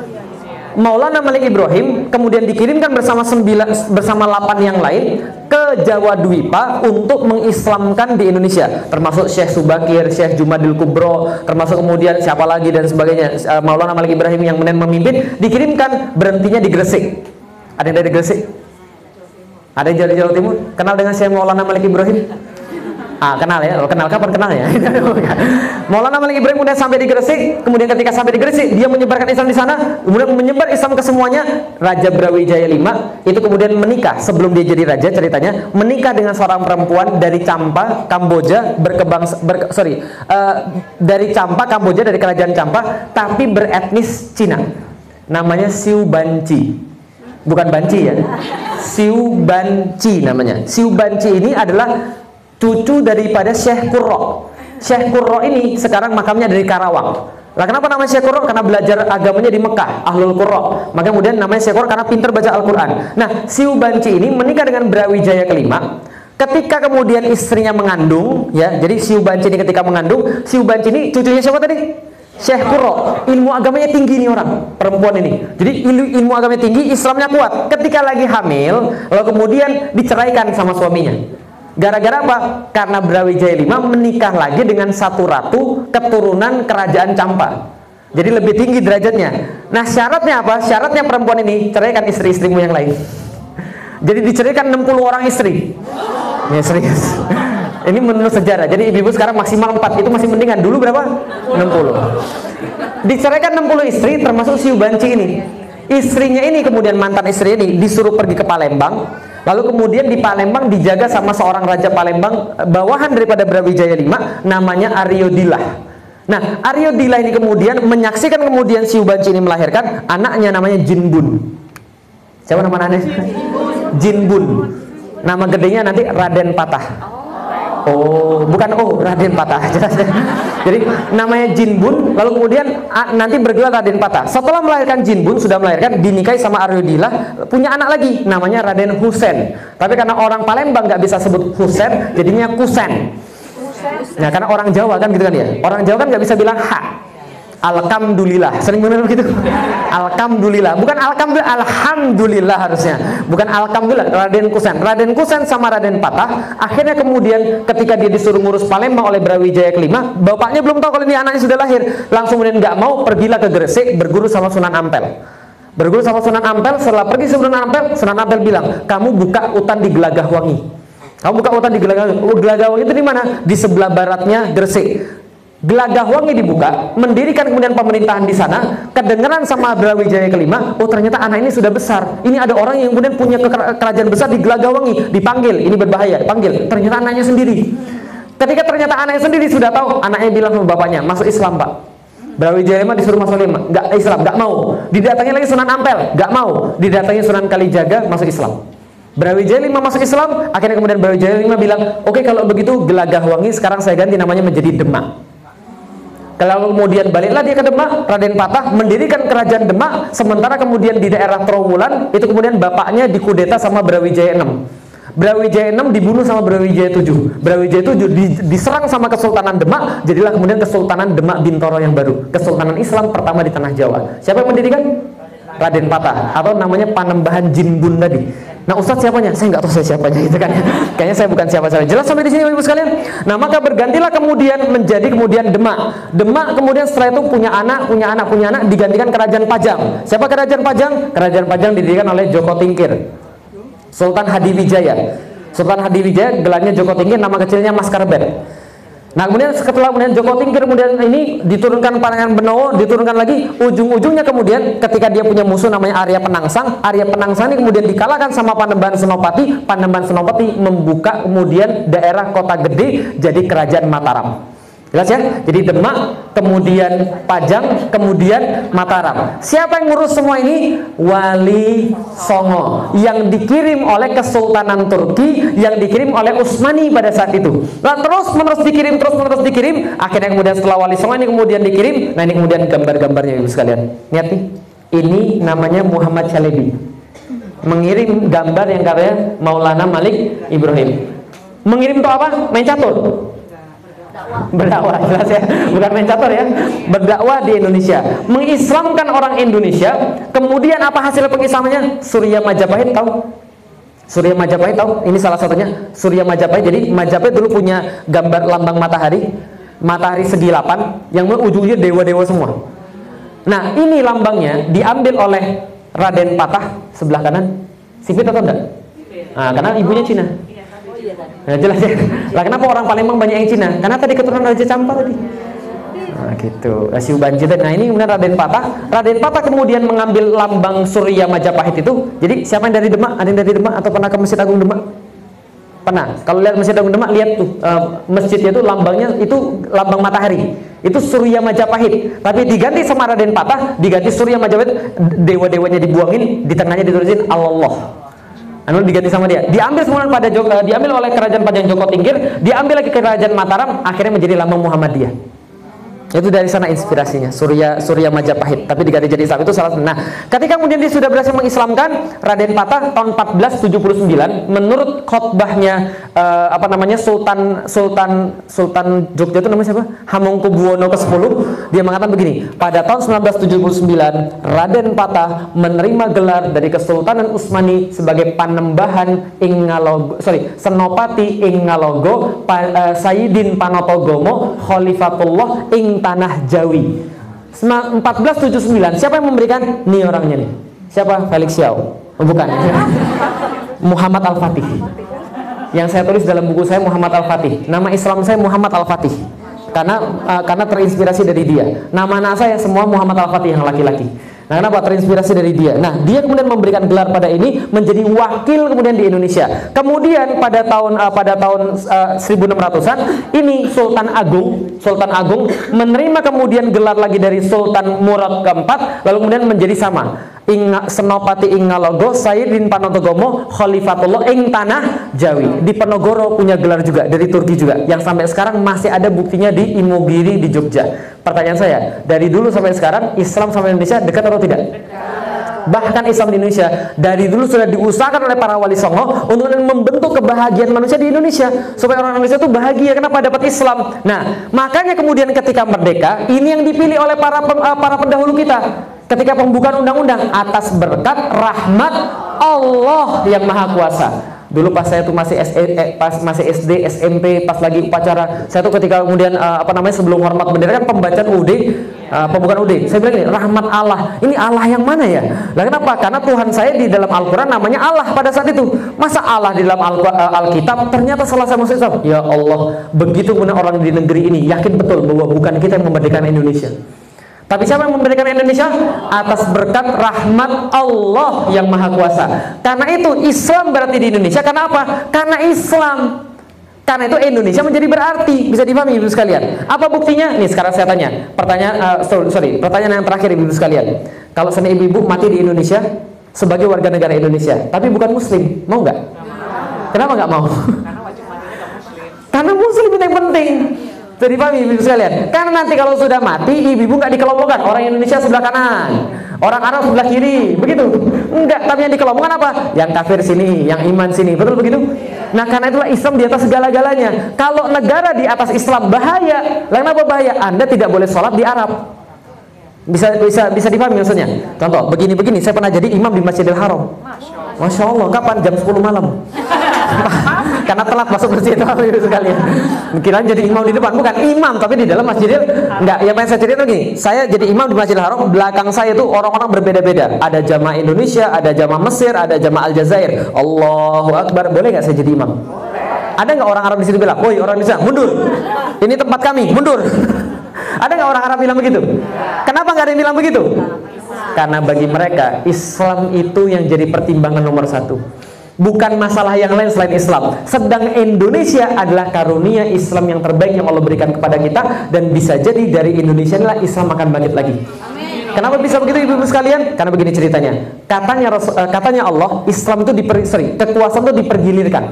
Maulana Malik Ibrahim kemudian dikirimkan bersama sembilan bersama delapan yang lain ke Jawa Dwipa untuk mengislamkan di Indonesia termasuk Syekh Subakir, Syekh Jumadil Kubro termasuk kemudian siapa lagi dan sebagainya eh, Maulana Malik Ibrahim yang kemudian memimpin dikirimkan berhentinya di Gresik ada yang dari Gresik? ada yang dari Jawa Timur? kenal dengan Syekh Maulana Malik Ibrahim? Ah, kenal ya. Kenal kapan kenal ya? Maulana Malik Ibrahim kemudian sampai di Gresik, kemudian ketika sampai di Gresik, dia menyebarkan Islam di sana, kemudian menyebar Islam ke semuanya. Raja Brawijaya V itu kemudian menikah sebelum dia jadi raja ceritanya, menikah dengan seorang perempuan dari Campa, Kamboja, berkebang ber, sorry, uh, dari Campa, Kamboja dari kerajaan Campa, tapi beretnis Cina. Namanya Siu Banci. Bukan Banci ya. Siu Banci namanya. Siu Banci ini adalah cucu daripada Syekh Kurro. Syekh Kurro ini sekarang makamnya dari Karawang. Lah kenapa namanya Syekh Kurro? Karena belajar agamanya di Mekah, Ahlul Kurro. Maka kemudian namanya Syekh Kurro karena pintar baca Al-Quran. Nah, si Ubanci ini menikah dengan Brawijaya kelima. Ketika kemudian istrinya mengandung, ya, jadi si Ubanci ini ketika mengandung, si Ubanci ini cucunya siapa tadi? Syekh Kuro, ilmu agamanya tinggi nih orang, perempuan ini. Jadi ilmu, ilmu agamanya tinggi, Islamnya kuat. Ketika lagi hamil, lalu kemudian diceraikan sama suaminya. Gara-gara apa? Karena Brawijaya V menikah lagi dengan satu ratu keturunan kerajaan Campa. Jadi lebih tinggi derajatnya. Nah syaratnya apa? Syaratnya perempuan ini ceraikan istri-istrimu yang lain. Jadi diceraikan 60 orang istri. Ya serius. Ini menurut sejarah. Jadi ibu-ibu sekarang maksimal 4. Itu masih mendingan. Dulu berapa? 60. Diceraikan 60 istri termasuk si Ubanci ini. Istrinya ini kemudian mantan istri ini disuruh pergi ke Palembang Lalu kemudian di Palembang dijaga sama seorang raja Palembang bawahan daripada Brawijaya V namanya Aryo Dilah. Nah, Aryo Dilah ini kemudian menyaksikan kemudian si Ubanci ini melahirkan anaknya namanya Jinbun. Siapa nama anaknya? Jinbun. Nama gedenya nanti Raden Patah. Oh, bukan oh Raden Patah. Jadi namanya Jinbun, lalu kemudian nanti bergelar Raden Patah. Setelah melahirkan Jinbun, sudah melahirkan, dinikahi sama Aryodila, punya anak lagi, namanya Raden Husen. Tapi karena orang Palembang nggak bisa sebut Husen, jadinya Kusen. Nah, karena orang Jawa kan gitu kan ya. Orang Jawa kan nggak bisa bilang ha. Alhamdulillah. Sering benar begitu? Alhamdulillah. Bukan alhamdulillah, alhamdulillah harusnya. Bukan alhamdulillah. Raden Kusen. Raden Kusen sama Raden Patah. Akhirnya kemudian ketika dia disuruh ngurus Palembang oleh Brawijaya kelima, bapaknya belum tahu kalau ini anaknya sudah lahir. Langsung kemudian nggak mau pergilah ke Gresik berguru sama Sunan Ampel. Berguru sama Sunan Ampel. Setelah pergi Sunan Ampel, Sunan Ampel bilang, kamu buka hutan di Gelagah Wangi. Kamu buka hutan di Gelagah. Gelagah Wangi itu di mana? Di sebelah baratnya Gresik. Gelagah Wangi dibuka, mendirikan kemudian pemerintahan di sana, kedengeran sama Brawijaya kelima, oh ternyata anak ini sudah besar. Ini ada orang yang kemudian punya kerajaan besar di Gelagah Wangi, dipanggil, ini berbahaya, panggil. Ternyata anaknya sendiri. Ketika ternyata anaknya sendiri sudah tahu, anaknya bilang sama bapaknya, masuk Islam pak. Brawijaya lima disuruh masuk lima, nggak Islam, nggak mau. Didatangi lagi Sunan Ampel, nggak mau. Didatangi Sunan Kalijaga, masuk Islam. Brawijaya lima masuk Islam, akhirnya kemudian Brawijaya lima bilang, oke okay, kalau begitu Gelagah Wangi sekarang saya ganti namanya menjadi Demak. Kalau kemudian baliklah dia ke Demak, Raden Patah mendirikan kerajaan Demak, sementara kemudian di daerah Trawulan itu kemudian bapaknya dikudeta sama Brawijaya VI. Brawijaya VI dibunuh sama Brawijaya VII. Brawijaya VII diserang sama Kesultanan Demak, jadilah kemudian Kesultanan Demak Bintoro yang baru. Kesultanan Islam pertama di tanah Jawa. Siapa yang mendirikan? Raden Patah atau namanya Panembahan Jinbun tadi. Nah Ustadz siapanya? Saya nggak tahu saya siapanya gitu kan. Kayaknya saya bukan siapa-siapa. Jelas sampai di sini Ibu sekalian. Nah maka bergantilah kemudian menjadi kemudian Demak. Demak kemudian setelah itu punya anak, punya anak, punya anak digantikan Kerajaan Pajang. Siapa Kerajaan Pajang? Kerajaan Pajang didirikan oleh Joko Tingkir. Sultan Hadiwijaya. Sultan Hadiwijaya gelarnya Joko Tingkir, nama kecilnya Mas Karbet. Nah kemudian setelah kemudian Joko Tingkir kemudian ini diturunkan Pangeran Benowo, diturunkan lagi, ujung-ujungnya kemudian ketika dia punya musuh namanya Arya Penangsang, Arya Penangsang ini kemudian dikalahkan sama Panembahan Senopati, Panembahan Senopati membuka kemudian daerah kota gede jadi kerajaan Mataram. Jelas ya? Jadi Demak, kemudian Pajang, kemudian Mataram. Siapa yang ngurus semua ini? Wali Songo yang dikirim oleh Kesultanan Turki, yang dikirim oleh Utsmani pada saat itu. Nah, terus menerus dikirim, terus menerus dikirim. Akhirnya kemudian setelah Wali Songo ini kemudian dikirim. Nah, ini kemudian gambar-gambarnya Ibu sekalian. Lihat nih. Ini namanya Muhammad Chalebi. Mengirim gambar yang katanya Maulana Malik Ibrahim. Mengirim untuk apa? Main catur berdakwah jelas ya. Bukan main catur ya. Berdakwah di Indonesia. Mengislamkan orang Indonesia kemudian apa hasil pengislamannya? Surya Majapahit tahu? Surya Majapahit tahu? Ini salah satunya. Surya Majapahit jadi Majapahit dulu punya gambar lambang matahari. Matahari segi 8 yang ujungnya dewa-dewa semua. Nah ini lambangnya diambil oleh Raden Patah sebelah kanan. Sipit atau enggak? Nah, karena ibunya Cina Nah, jelas ya. Lah kenapa orang Palembang banyak yang Cina? Karena tadi keturunan Raja Campa tadi. Nah, gitu. Si Banjir. Nah, ini kemudian Raden Patah. Raden Patah kemudian mengambil lambang Surya Majapahit itu. Jadi, siapa yang dari Demak? Ada yang dari Demak atau pernah ke Masjid Agung Demak? Pernah. Kalau lihat Masjid Agung Demak, lihat tuh uh, masjidnya itu lambangnya itu lambang matahari. Itu Surya Majapahit. Tapi diganti sama Raden Patah, diganti Surya Majapahit, dewa-dewanya dibuangin, di tengahnya ditulisin Allah. Anu diganti sama dia. Diambil semua pada Joko, uh, diambil oleh kerajaan Pajang Joko Tingkir, diambil lagi kerajaan Mataram, akhirnya menjadi lambang Muhammadiyah. Itu dari sana inspirasinya, Surya Surya Majapahit. Tapi diganti jadi Islam itu salah. Nah, ketika kemudian dia sudah berhasil mengislamkan Raden Patah tahun 1479 menurut khotbahnya uh, apa namanya Sultan Sultan Sultan Jogja itu namanya siapa? Hamengkubuwono ke-10. Dia mengatakan begini, pada tahun 1979 Raden Patah menerima gelar dari Kesultanan Utsmani sebagai panembahan Ingalogo, sorry, Senopati Ingalogo, pa, uh, Sayyidin Panotogomo, Khalifatullah ing tanah Jawi. 1479 siapa yang memberikan? Nih orangnya nih. Siapa? Felix Xiao. Oh, bukan. Muhammad Al-Fatih. Yang saya tulis dalam buku saya Muhammad Al-Fatih. Nama Islam saya Muhammad Al-Fatih. Karena uh, karena terinspirasi dari dia. Nama anak saya semua Muhammad Al-Fatih yang laki-laki Nah, kenapa terinspirasi dari dia? Nah, dia kemudian memberikan gelar pada ini menjadi wakil kemudian di Indonesia. Kemudian pada tahun uh, pada tahun uh, 1600-an ini Sultan Agung, Sultan Agung menerima kemudian gelar lagi dari Sultan Murad keempat lalu kemudian menjadi sama. Inga, Senopati Ingalogo Sayyidin Panotogomo Khalifatullah ing tanah Jawi. Di Penogoro punya gelar juga dari Turki juga yang sampai sekarang masih ada buktinya di Imogiri di Jogja. Pertanyaan saya, dari dulu sampai sekarang Islam sama Indonesia dekat atau tidak? Bahkan Islam di Indonesia dari dulu sudah diusahakan oleh para wali songo untuk membentuk kebahagiaan manusia di Indonesia supaya orang Indonesia itu bahagia kenapa dapat Islam. Nah, makanya kemudian ketika merdeka ini yang dipilih oleh para eh, para pendahulu kita ketika pembukaan undang-undang atas berkat rahmat Allah yang maha kuasa dulu pas saya tuh masih SD, eh, pas masih SD, SMP, pas lagi upacara, saya tuh ketika kemudian uh, apa namanya sebelum hormat bendera kan pembacaan UD, uh, pembukaan UD. Saya bilang ini rahmat Allah. Ini Allah yang mana ya? Lah kenapa? Karena Tuhan saya di dalam Al-Qur'an namanya Allah pada saat itu. Masa Allah di dalam eh, Alkitab ternyata salah saya masuk? Ya Allah, begitu kemudian orang di negeri ini yakin betul bahwa bukan kita yang memerdekakan Indonesia. Tapi siapa yang memberikan Indonesia? Atas berkat rahmat Allah yang Maha Kuasa. Karena itu Islam berarti di Indonesia. Karena apa? Karena Islam. Karena itu Indonesia menjadi berarti. Bisa dipahami Ibu sekalian. Apa buktinya? Nih sekarang saya tanya. Pertanyaan uh, sorry, pertanyaan yang terakhir Ibu sekalian. Kalau sana ibu-ibu mati di Indonesia sebagai warga negara Indonesia, tapi bukan muslim, mau nggak? Kenapa nggak mau? Karena wajib matinya muslim. Karena muslim itu yang penting. Jadi paham ibu sekalian? Karena nanti kalau sudah mati, ibu-ibu nggak dikelompokkan. Orang Indonesia sebelah kanan, orang Arab sebelah kiri, begitu? Enggak, tapi yang dikelompokkan apa? Yang kafir sini, yang iman sini, betul begitu? Nah karena itulah Islam di atas segala-galanya. Kalau negara di atas Islam bahaya, lain apa bahaya? Anda tidak boleh sholat di Arab. Bisa bisa bisa dipahami maksudnya? Contoh, begini-begini, saya pernah jadi imam di Masjidil Haram. Masya Allah, kapan? Jam 10 malam. Karena telat masuk masjid itu sekalian. Kira jadi imam di depan, bukan imam tapi di dalam masjidil enggak. Yang pengen saya cerita lagi, saya jadi imam di Masjidil Haram, belakang saya itu orang-orang berbeda-beda. Ada jamaah Indonesia, ada jamaah Mesir, ada jamaah Aljazair. Allahu Akbar. Boleh nggak saya jadi imam? Ada nggak orang Arab di situ bilang, "Woi, orang Indonesia, mundur. Ini tempat kami, mundur." Ada nggak orang Arab bilang begitu? Kenapa nggak ada yang bilang begitu? Karena bagi mereka Islam itu yang jadi pertimbangan nomor satu Bukan masalah yang lain selain Islam. Sedang Indonesia adalah karunia Islam yang terbaik yang Allah berikan kepada kita Dan bisa jadi dari Indonesia inilah Islam akan bangkit lagi. Kenapa bisa begitu ibu-ibu sekalian? Karena begini ceritanya. Katanya eh, katanya Allah Islam itu diper, sorry, kekuasaan itu dipergilirkan.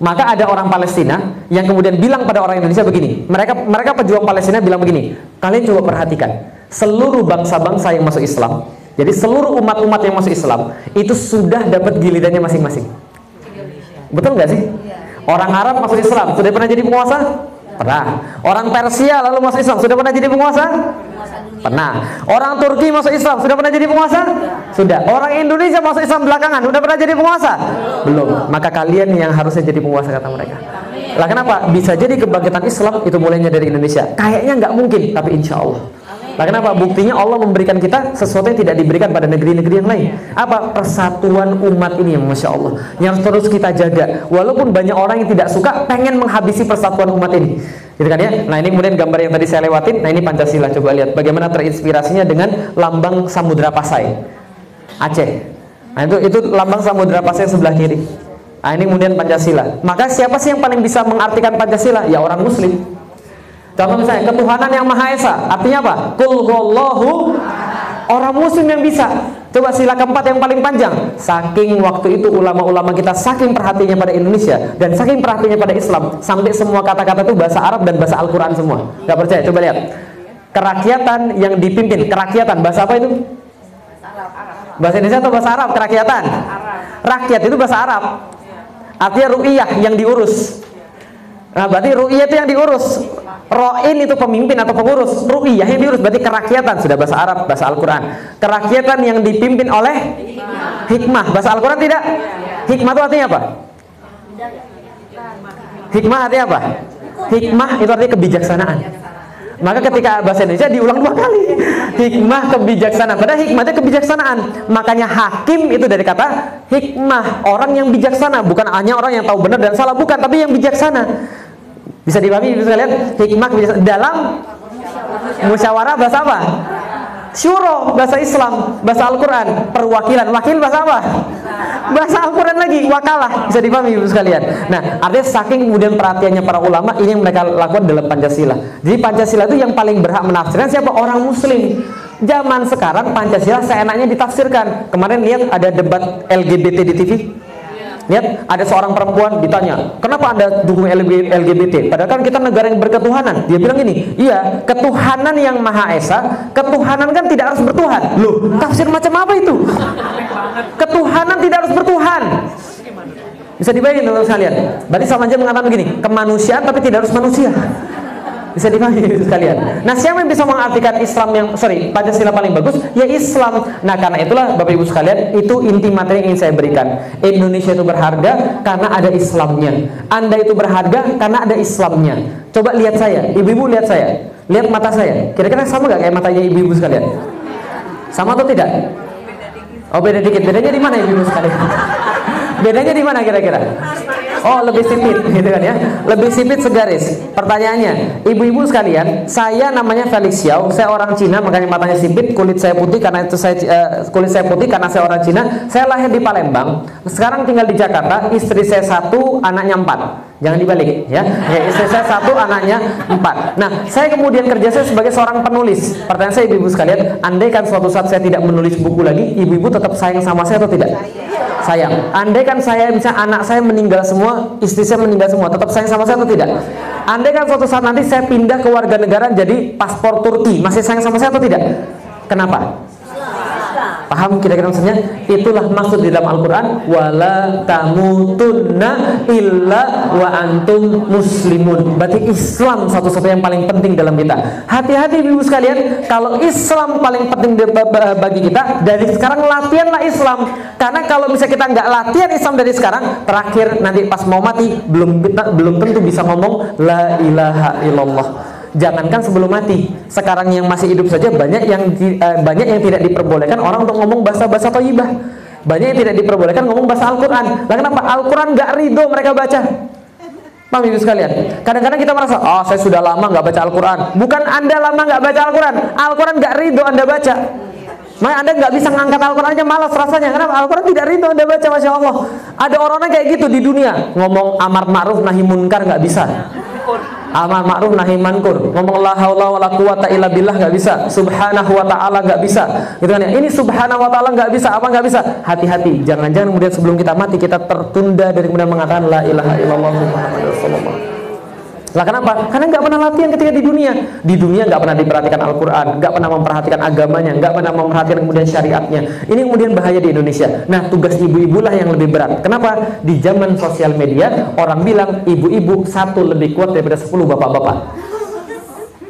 Maka ada orang Palestina yang kemudian bilang pada orang Indonesia begini. Mereka mereka pejuang Palestina bilang begini. Kalian coba perhatikan. Seluruh bangsa-bangsa yang masuk Islam jadi seluruh umat-umat yang masuk Islam itu sudah dapat gilirannya masing-masing. Betul nggak sih? Orang Arab masuk Islam sudah pernah jadi penguasa? Pernah. Orang Persia lalu masuk Islam sudah pernah jadi penguasa? Pernah. Orang Turki masuk Islam sudah pernah jadi penguasa? Sudah. Orang Indonesia masuk Islam belakangan sudah pernah jadi penguasa? Belum. Maka kalian yang harusnya jadi penguasa kata mereka. Lah kenapa? Bisa jadi kebangkitan Islam itu mulainya dari Indonesia. Kayaknya nggak mungkin, tapi insya Allah. Nah, kenapa? Buktinya Allah memberikan kita sesuatu yang tidak diberikan pada negeri-negeri yang lain. Apa? Persatuan umat ini yang Masya Allah. Yang terus kita jaga. Walaupun banyak orang yang tidak suka, pengen menghabisi persatuan umat ini. Gitu kan ya? Nah ini kemudian gambar yang tadi saya lewatin. Nah ini Pancasila. Coba lihat bagaimana terinspirasinya dengan lambang Samudra Pasai. Aceh. Nah itu, itu lambang Samudra Pasai sebelah kiri. Nah ini kemudian Pancasila. Maka siapa sih yang paling bisa mengartikan Pancasila? Ya orang Muslim. Contoh misalnya ketuhanan yang Maha Esa, artinya apa? Kul orang muslim yang bisa. Coba sila keempat yang paling panjang. Saking waktu itu ulama-ulama kita saking perhatiannya pada Indonesia dan saking perhatiannya pada Islam sampai semua kata-kata itu bahasa Arab dan bahasa Al-Qur'an semua. Gak percaya? Coba lihat. Kerakyatan yang dipimpin, kerakyatan bahasa apa itu? Bahasa Indonesia atau bahasa Arab? Kerakyatan. Rakyat itu bahasa Arab. Artinya ru'iyah yang diurus. Nah, berarti ru'iyah itu yang diurus. Ro'in itu pemimpin atau pengurus. Ru'iyah yang diurus berarti kerakyatan sudah bahasa Arab, bahasa Al-Qur'an. Kerakyatan yang dipimpin oleh hikmah. Bahasa Al-Qur'an tidak? Hikmah itu artinya apa? Hikmah artinya apa? Hikmah itu artinya kebijaksanaan. Maka ketika bahasa Indonesia diulang dua kali. Hikmah kebijaksanaan. Padahal hikmahnya kebijaksanaan. Makanya hakim itu dari kata hikmah, orang yang bijaksana, bukan hanya orang yang tahu benar dan salah, bukan, tapi yang bijaksana. Bisa dipahami bisa lihat hikmah kebijaksana dalam musyawarah bahasa apa? Syuro bahasa Islam, bahasa Al-Quran, perwakilan, wakil bahasa apa? Bahasa Al-Quran lagi, wakalah, bisa dipahami ibu sekalian. Nah, artinya saking kemudian perhatiannya para ulama, ini yang mereka lakukan dalam Pancasila. Jadi Pancasila itu yang paling berhak menafsirkan siapa? Orang Muslim. Zaman sekarang Pancasila seenaknya ditafsirkan. Kemarin lihat ada debat LGBT di TV. Lihat, ada seorang perempuan ditanya, kenapa anda dukung LGBT? Padahal kan kita negara yang berketuhanan. Dia bilang gini, iya, ketuhanan yang maha esa, ketuhanan kan tidak harus bertuhan. Loh, tafsir macam apa itu? Ketuhanan tidak harus bertuhan. Bisa dibayangin teman sekalian. Berarti sama aja mengatakan begini, kemanusiaan tapi tidak harus manusia. Bisa dipahami sekalian. Nah, siapa yang bisa mengartikan Islam yang sorry, Pancasila paling bagus? Ya Islam. Nah, karena itulah Bapak Ibu sekalian, itu inti materi yang ingin saya berikan. Indonesia itu berharga karena ada Islamnya. Anda itu berharga karena ada Islamnya. Coba lihat saya, ibu-ibu lihat saya. Lihat mata saya. Kira-kira sama gak kayak matanya ibu-ibu sekalian? Sama atau tidak? Oh, beda dikit. Bedanya di mana ibu-ibu sekalian? Bedanya di mana kira-kira? Oh lebih sipit gitu kan ya? Lebih sipit segaris. Pertanyaannya Ibu-ibu sekalian Saya namanya Felix Xiao Saya orang Cina makanya matanya sipit Kulit saya putih karena itu saya uh, Kulit saya putih karena saya orang Cina. Saya lahir di Palembang Sekarang tinggal di Jakarta Istri saya satu Anaknya empat Jangan dibalik ya. ya istri saya satu anaknya empat Nah saya kemudian kerja saya sebagai seorang penulis Pertanyaan saya ibu-ibu sekalian Andai kan suatu saat saya tidak menulis buku lagi Ibu-ibu tetap sayang sama saya atau tidak? Sayang Andai kan saya bisa anak saya meninggal semua istri saya meninggal semua, tetap sayang sama saya atau tidak? Andai kan suatu saat nanti saya pindah ke warga negara jadi paspor Turki, masih sayang sama saya atau tidak? Kenapa? Paham kira-kira maksudnya? Itulah maksud di dalam Al-Quran Wala tamutunna illa wa antum muslimun. Berarti Islam satu-satu yang paling penting dalam kita. Hati-hati ibu sekalian Kalau Islam paling penting bagi kita Dari sekarang latihanlah Islam. Karena kalau misalnya kita nggak latihan Islam dari sekarang Terakhir nanti pas mau mati Belum, belum tentu bisa ngomong La ilaha illallah jangankan sebelum mati sekarang yang masih hidup saja banyak yang uh, banyak yang tidak diperbolehkan orang untuk ngomong bahasa-bahasa thayyibah banyak yang tidak diperbolehkan ngomong bahasa Al-Quran lah kenapa Al-Quran gak ridho mereka baca Paham ibu sekalian? Kadang-kadang kita merasa, oh saya sudah lama nggak baca Al-Quran. Bukan anda lama nggak baca Al-Quran. Al-Quran nggak ridho anda baca. Makanya anda nggak bisa ngangkat Al-Quran aja malas rasanya. Kenapa? Al-Quran tidak ridho anda baca, masya Allah. Ada orang-orang kayak gitu di dunia. Ngomong amar ma'ruf nahi munkar nggak bisa. Amar ma'ruf nahi mankur. Ngomong la haula wala quwata illa billah nggak bisa. Subhanahu wa ta'ala nggak bisa. Gitu kan ya. Ini subhanahu wa ta'ala nggak bisa. Apa nggak bisa? Hati-hati. Jangan-jangan kemudian sebelum kita mati kita tertunda dari kemudian mengatakan la ilaha illallah Muhammadur Rasulullah. Lah kenapa? Karena nggak pernah latihan ketika di dunia. Di dunia nggak pernah diperhatikan Al-Quran, nggak pernah memperhatikan agamanya, nggak pernah memperhatikan kemudian syariatnya. Ini kemudian bahaya di Indonesia. Nah, tugas ibu-ibu lah yang lebih berat. Kenapa? Di zaman sosial media, orang bilang ibu-ibu satu lebih kuat daripada sepuluh bapak-bapak.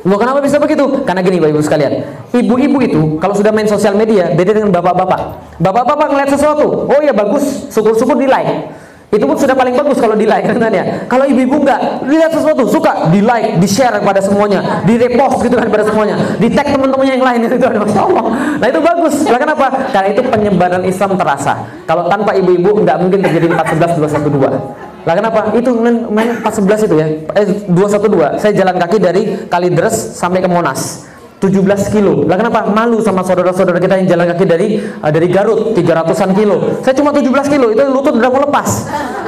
Mau kenapa bisa begitu? Karena gini Bapak Ibu sekalian. Ibu-ibu itu kalau sudah main sosial media beda dengan bapak-bapak. Bapak-bapak ngeliat sesuatu, oh ya bagus, syukur-syukur di like. Itu pun sudah paling bagus kalau di like kan ya. Kalau ibu-ibu enggak, lihat sesuatu suka di like, di share kepada semuanya, di repost gitu kan pada semuanya, di tag teman-temannya yang lain itu kan Allah. Nah itu bagus. Lah kenapa? Karena itu penyebaran Islam terasa. Kalau tanpa ibu-ibu enggak mungkin terjadi 411 212. Lah kenapa? Itu main, main 411 itu ya. Eh 212. Saya jalan kaki dari Kalideres sampai ke Monas. 17 kilo. Lah kenapa? Malu sama saudara-saudara kita yang jalan kaki dari uh, dari Garut 300-an kilo. Saya cuma 17 kilo, itu lutut udah mau lepas.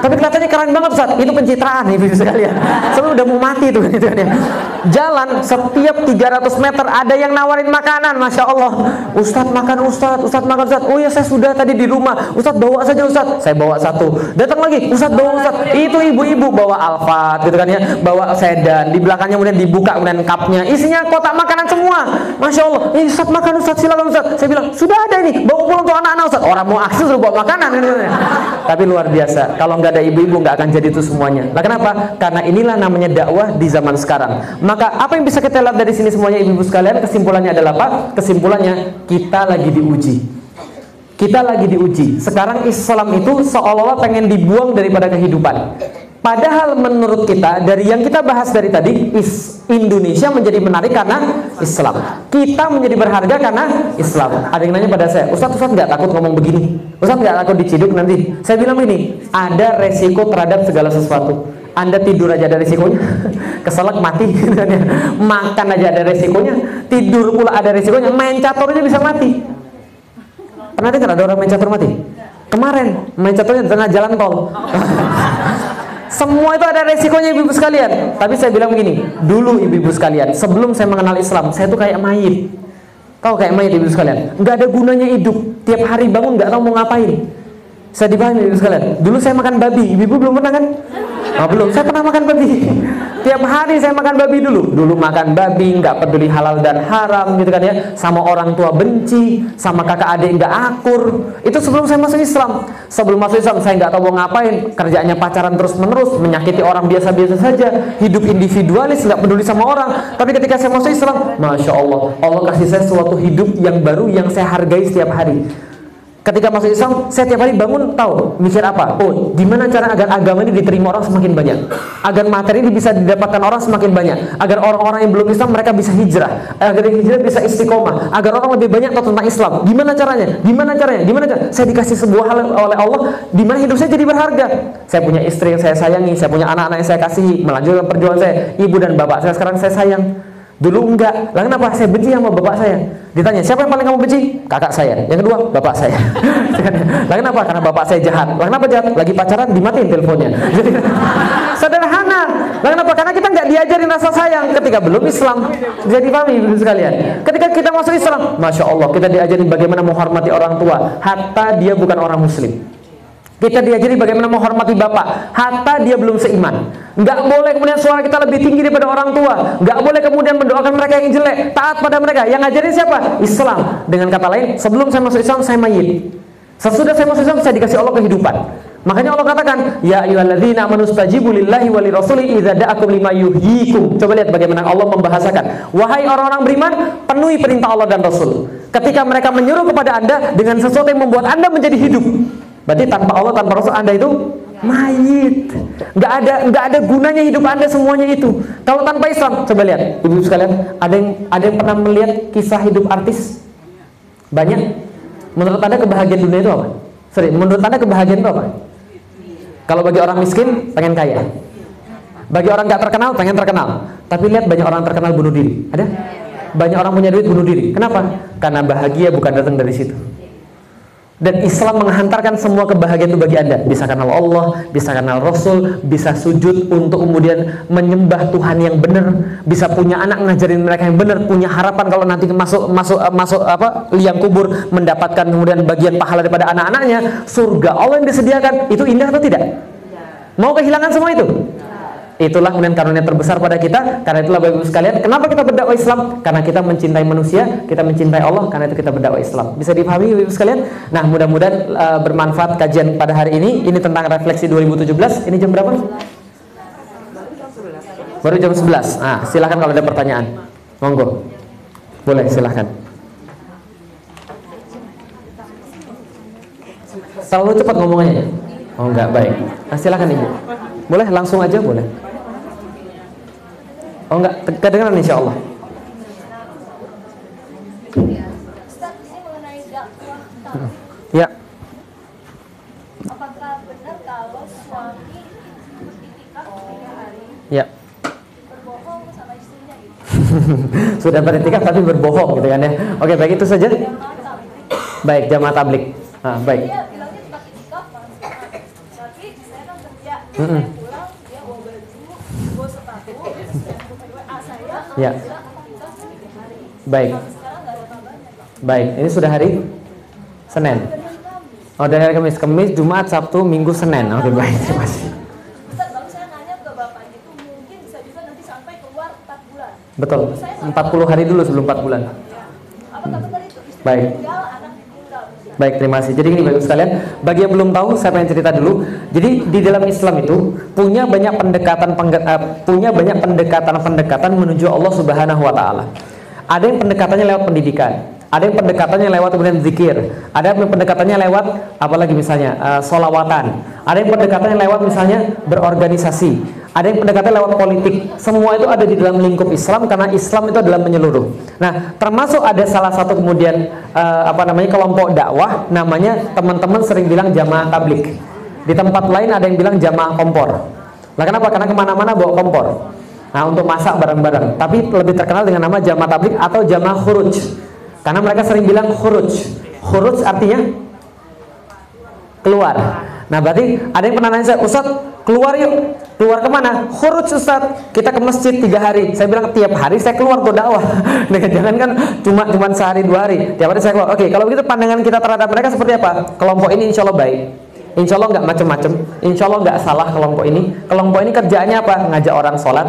Tapi kelihatannya keren banget Ustaz. Itu pencitraan nih bisa sekalian. Saya udah mau mati tuh gitu kan ya. Jalan setiap 300 meter ada yang nawarin makanan, Masya Allah. Ustaz makan Ustaz, Ustaz makan Ustaz. Oh ya saya sudah tadi di rumah. Ustaz bawa saja Ustaz. Saya bawa satu. Datang lagi, Ustaz bawa Ustaz. Itu ibu-ibu bawa Alfat gitu kan ya, bawa sedan. Di belakangnya kemudian dibuka kemudian cupnya. Isinya kotak makanan semua. Masya Allah. Eh Ustaz makan Ustaz silakan Ustaz. Saya bilang sudah ada ini. Bawa pulang untuk anak-anak Ustaz. Orang mau akses suruh bawa makanan. Kan. Tapi luar biasa. Kalau nggak ada ibu-ibu nggak akan jadi itu semuanya. Nah kenapa? Karena inilah namanya dakwah di zaman sekarang. Maka apa yang bisa kita lihat dari sini semuanya ibu-ibu sekalian? Kesimpulannya adalah apa? Kesimpulannya kita lagi diuji. Kita lagi diuji. Sekarang Islam itu seolah-olah pengen dibuang daripada kehidupan. Padahal menurut kita dari yang kita bahas dari tadi is Indonesia menjadi menarik karena Islam. Kita menjadi berharga karena Islam. Ada yang nanya pada saya, Ustadz Ustadz nggak takut ngomong begini? Ustadz nggak takut diciduk nanti? Saya bilang ini, ada resiko terhadap segala sesuatu. Anda tidur aja ada resikonya, keselak mati, makan aja ada resikonya, tidur pula ada resikonya, main caturnya bisa mati. Pernah dengar ada orang main catur mati? Kemarin main caturnya di tengah jalan tol. Semua itu ada resikonya ibu-ibu sekalian. Tapi saya bilang begini, dulu ibu-ibu sekalian, sebelum saya mengenal Islam, saya tuh kayak mayit. Tahu kayak mayit ibu sekalian? Nggak ada gunanya hidup. Tiap hari bangun nggak tahu mau ngapain. Saya dipahami ibu sekalian. Dulu saya makan babi, ibu-ibu belum pernah kan? Oh, belum, saya pernah makan babi. Tiap hari saya makan babi dulu. Dulu makan babi, nggak peduli halal dan haram gitu kan ya. Sama orang tua benci, sama kakak adik nggak akur. Itu sebelum saya masuk Islam. Sebelum masuk Islam saya nggak tahu mau ngapain. Kerjanya pacaran terus menerus, menyakiti orang biasa-biasa saja. Hidup individualis, nggak peduli sama orang. Tapi ketika saya masuk Islam, masya Allah, Allah kasih saya suatu hidup yang baru yang saya hargai setiap hari. Ketika masuk Islam, saya tiap hari bangun tahu mikir apa? Oh, gimana cara agar agama ini diterima orang semakin banyak? Agar materi ini bisa didapatkan orang semakin banyak? Agar orang-orang yang belum Islam mereka bisa hijrah? Agar hijrah bisa istiqomah? Agar orang lebih banyak tahu tentang Islam? Gimana caranya? Gimana caranya? Gimana caranya? Saya dikasih sebuah hal oleh Allah di mana hidup saya jadi berharga. Saya punya istri yang saya sayangi, saya punya anak-anak yang saya kasihi, melanjutkan perjuangan saya. Ibu dan bapak saya sekarang saya sayang. Dulu enggak. Lah kenapa? Saya benci sama bapak saya. Ditanya, siapa yang paling kamu benci? Kakak saya. Yang kedua, bapak saya. lah kenapa? Karena bapak saya jahat. Lah kenapa jahat? Lagi pacaran dimatiin teleponnya. Jadi sederhana. Lah kenapa? Karena kita nggak diajarin rasa sayang ketika belum Islam. Jadi pahami ibu sekalian. Ketika kita masuk Islam, masya Allah kita diajarin bagaimana menghormati orang tua, hatta dia bukan orang Muslim. Kita diajari bagaimana menghormati bapak, hatta dia belum seiman. Nggak boleh kemudian suara kita lebih tinggi daripada orang tua. Nggak boleh kemudian mendoakan mereka yang jelek, taat pada mereka. Yang ngajarin siapa? Islam. Dengan kata lain, sebelum saya masuk Islam saya mayit. Sesudah saya masuk Islam saya dikasih Allah kehidupan. Makanya Allah katakan, ya ayyuhalladzina amanu stajibu lillahi wa lirasuli idza da'akum lima yuhyikum. Coba lihat bagaimana Allah membahasakan. Wahai orang-orang beriman, penuhi perintah Allah dan Rasul. Ketika mereka menyuruh kepada Anda dengan sesuatu yang membuat Anda menjadi hidup. Berarti tanpa Allah, tanpa Rasul Anda itu mayit. Nggak ada nggak ada gunanya hidup Anda semuanya itu. Kalau tanpa Islam, coba lihat, Ibu sekalian, ada yang ada yang pernah melihat kisah hidup artis? Banyak. Menurut Anda kebahagiaan dunia itu apa? Sorry, menurut Anda kebahagiaan itu apa? Kalau bagi orang miskin, pengen kaya. Bagi orang nggak terkenal, pengen terkenal. Tapi lihat banyak orang terkenal bunuh diri. Ada? Banyak orang punya duit bunuh diri. Kenapa? Karena bahagia bukan datang dari situ. Dan Islam menghantarkan semua kebahagiaan itu bagi Anda. Bisa kenal Allah, bisa kenal Rasul, bisa sujud untuk kemudian menyembah Tuhan yang benar, bisa punya anak ngajarin mereka yang benar, punya harapan kalau nanti masuk masuk masuk apa liang kubur mendapatkan kemudian bagian pahala daripada anak-anaknya, surga Allah yang disediakan. Itu indah atau tidak? Mau kehilangan semua itu? Itulah kemudian karunia terbesar pada kita. Karena itulah Bapak Ibu sekalian, kenapa kita berdakwah Islam? Karena kita mencintai manusia, kita mencintai Allah, karena itu kita berdakwah Islam. Bisa dipahami Bapak Ibu sekalian? Nah, mudah-mudahan uh, bermanfaat kajian pada hari ini. Ini tentang refleksi 2017. Ini jam berapa? Baru jam 11. Nah, silahkan kalau ada pertanyaan. Monggo. Boleh, silahkan. Terlalu cepat ngomongnya. Oh enggak, baik. Nah, silahkan Ibu. Boleh langsung aja boleh. Oh enggak, kedengeran insya Allah. Ya. Apakah benar kalau suami beritikaf tiga hari Ya. berbohong sama istrinya gitu? Sudah beritikaf tapi berbohong gitu kan ya. Oke, baik itu saja. Baik, jamaah tablik. Ah, baik. Dia bilangnya cuma itikaf mas. Tapi saya kan kerja, Mm-mm. saya pulang dia bawa baju, bawa sepatu, buka WA saya, Ya. Baik. Baik, ini sudah hari Senin. Oh, dari hari Kamis, Kamis, Jumat, Sabtu, Minggu, Senin. Oke, baik. Terima kasih. Ustaz, lalu saya nanya ke bapak itu mungkin bisa juga nanti sampai keluar 4 bulan. Betul. 40 hari dulu sebelum 4 bulan. Istri Baik. Baik, terima kasih. Jadi ini baik sekalian, bagi yang belum tahu, saya pengen cerita dulu. Jadi di dalam Islam itu punya banyak pendekatan eh, punya banyak pendekatan-pendekatan menuju Allah Subhanahu wa taala. Ada yang pendekatannya lewat pendidikan, ada yang pendekatannya lewat kemudian zikir, ada yang pendekatannya lewat apalagi misalnya eh, solawatan, ada yang pendekatannya lewat misalnya berorganisasi, ada yang pendekatannya lewat politik. Semua itu ada di dalam lingkup Islam karena Islam itu adalah menyeluruh. Nah, termasuk ada salah satu kemudian eh, apa namanya kelompok dakwah namanya teman-teman sering bilang jamaah tablik. Di tempat lain ada yang bilang jamaah kompor. Nah, kenapa? Karena ke mana-mana bawa kompor. Nah, untuk masak bareng-bareng. Tapi lebih terkenal dengan nama jamaah tablik atau jamaah khuruj. Karena mereka sering bilang khuruj. Khuruj artinya keluar. Nah, berarti ada yang pernah nanya saya, Ustaz, keluar yuk. Keluar ke mana? Khuruj Ustaz. Kita ke masjid tiga hari. Saya bilang tiap hari saya keluar tuh dakwah. Jangan kan cuma cuma sehari dua hari. Tiap hari saya keluar. Oke, kalau begitu pandangan kita terhadap mereka seperti apa? Kelompok ini insya Allah baik. Insya Allah nggak macem-macem. Insya Allah nggak salah kelompok ini. Kelompok ini kerjaannya apa? Ngajak orang sholat,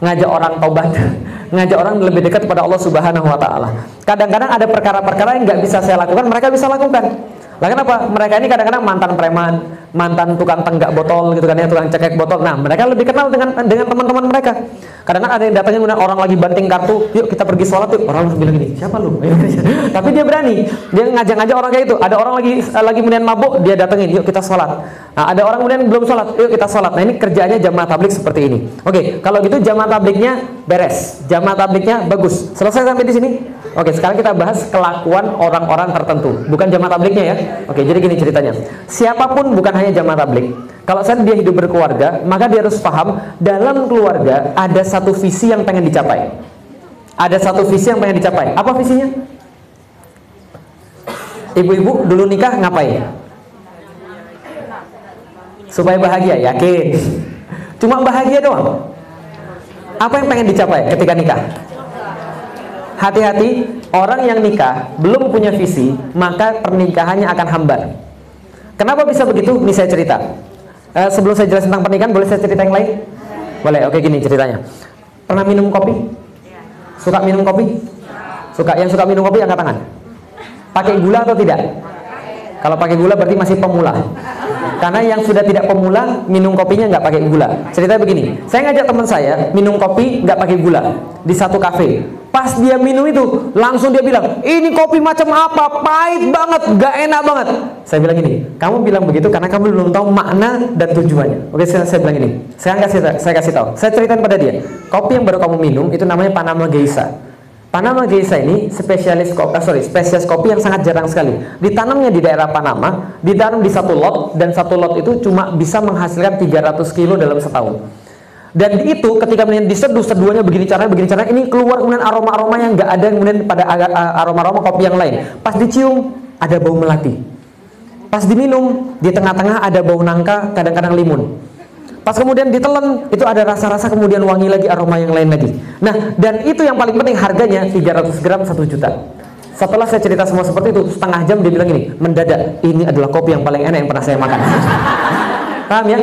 ngajak orang tobat, ngajak orang lebih dekat kepada Allah Subhanahu Wa Taala. Kadang-kadang ada perkara-perkara yang nggak bisa saya lakukan, mereka bisa lakukan. Lah kenapa? Mereka ini kadang-kadang mantan preman, mantan tukang tenggak botol gitu kan ya, tukang cekek botol. Nah, mereka lebih kenal dengan dengan teman-teman mereka. Kadang-kadang ada yang datangnya kemudian orang lagi banting kartu, yuk kita pergi sholat yuk. Orang bilang gini, siapa lu? Tapi dia berani, dia ngajak-ngajak orang kayak itu. Ada orang lagi lagi kemudian mabuk, dia datengin, yuk kita sholat. Nah, ada orang kemudian belum sholat, yuk kita sholat. Nah ini kerjanya jamaah tablik seperti ini. Oke, kalau gitu jamaah tabliknya beres, jamaah tabliknya bagus. Selesai sampai di sini. Oke, sekarang kita bahas kelakuan orang-orang tertentu, bukan jamaah tabliknya ya. Oke, jadi gini ceritanya. Siapa pun bukan hanya jamaah tablik. Kalau saya dia hidup berkeluarga, maka dia harus paham dalam keluarga ada satu visi yang pengen dicapai. Ada satu visi yang pengen dicapai. Apa visinya? Ibu-ibu dulu nikah ngapain? Supaya bahagia, yakin. Cuma bahagia doang. Apa yang pengen dicapai ketika nikah? Hati-hati, orang yang nikah belum punya visi, maka pernikahannya akan hambar. Kenapa bisa begitu? Ini saya cerita. Eh, sebelum saya jelasin tentang pernikahan, boleh saya cerita yang lain? Boleh. Oke, gini ceritanya. Pernah minum kopi? Suka minum kopi? Suka. Yang suka minum kopi angkat tangan. Pakai gula atau tidak? Kalau pakai gula berarti masih pemula. Karena yang sudah tidak pemula minum kopinya nggak pakai gula. Ceritanya begini, saya ngajak teman saya minum kopi nggak pakai gula di satu kafe. Pas dia minum itu, langsung dia bilang, ini kopi macam apa? Pahit banget, nggak enak banget. Saya bilang gini, kamu bilang begitu karena kamu belum tahu makna dan tujuannya. Oke, saya, saya bilang gini, saya kasih saya kasih tahu. Saya ceritain pada dia, kopi yang baru kamu minum itu namanya Panama Geisha. Panama Geisha ini spesialis kopi, sorry, spesies kopi yang sangat jarang sekali. Ditanamnya di daerah Panama, ditanam di satu lot dan satu lot itu cuma bisa menghasilkan 300 kilo dalam setahun. Dan di itu ketika kemudian diseduh seduhannya begini caranya begini caranya ini keluar kemudian aroma-aroma yang nggak ada kemudian pada aroma-aroma kopi yang lain. Pas dicium ada bau melati. Pas diminum di tengah-tengah ada bau nangka, kadang-kadang limun. Pas kemudian ditelan itu ada rasa-rasa kemudian wangi lagi aroma yang lain lagi. Nah, dan itu yang paling penting harganya 300 gram 1 juta. Setelah saya cerita semua seperti itu, setengah jam dia bilang ini, mendadak, ini adalah kopi yang paling enak yang pernah saya makan. Paham ya?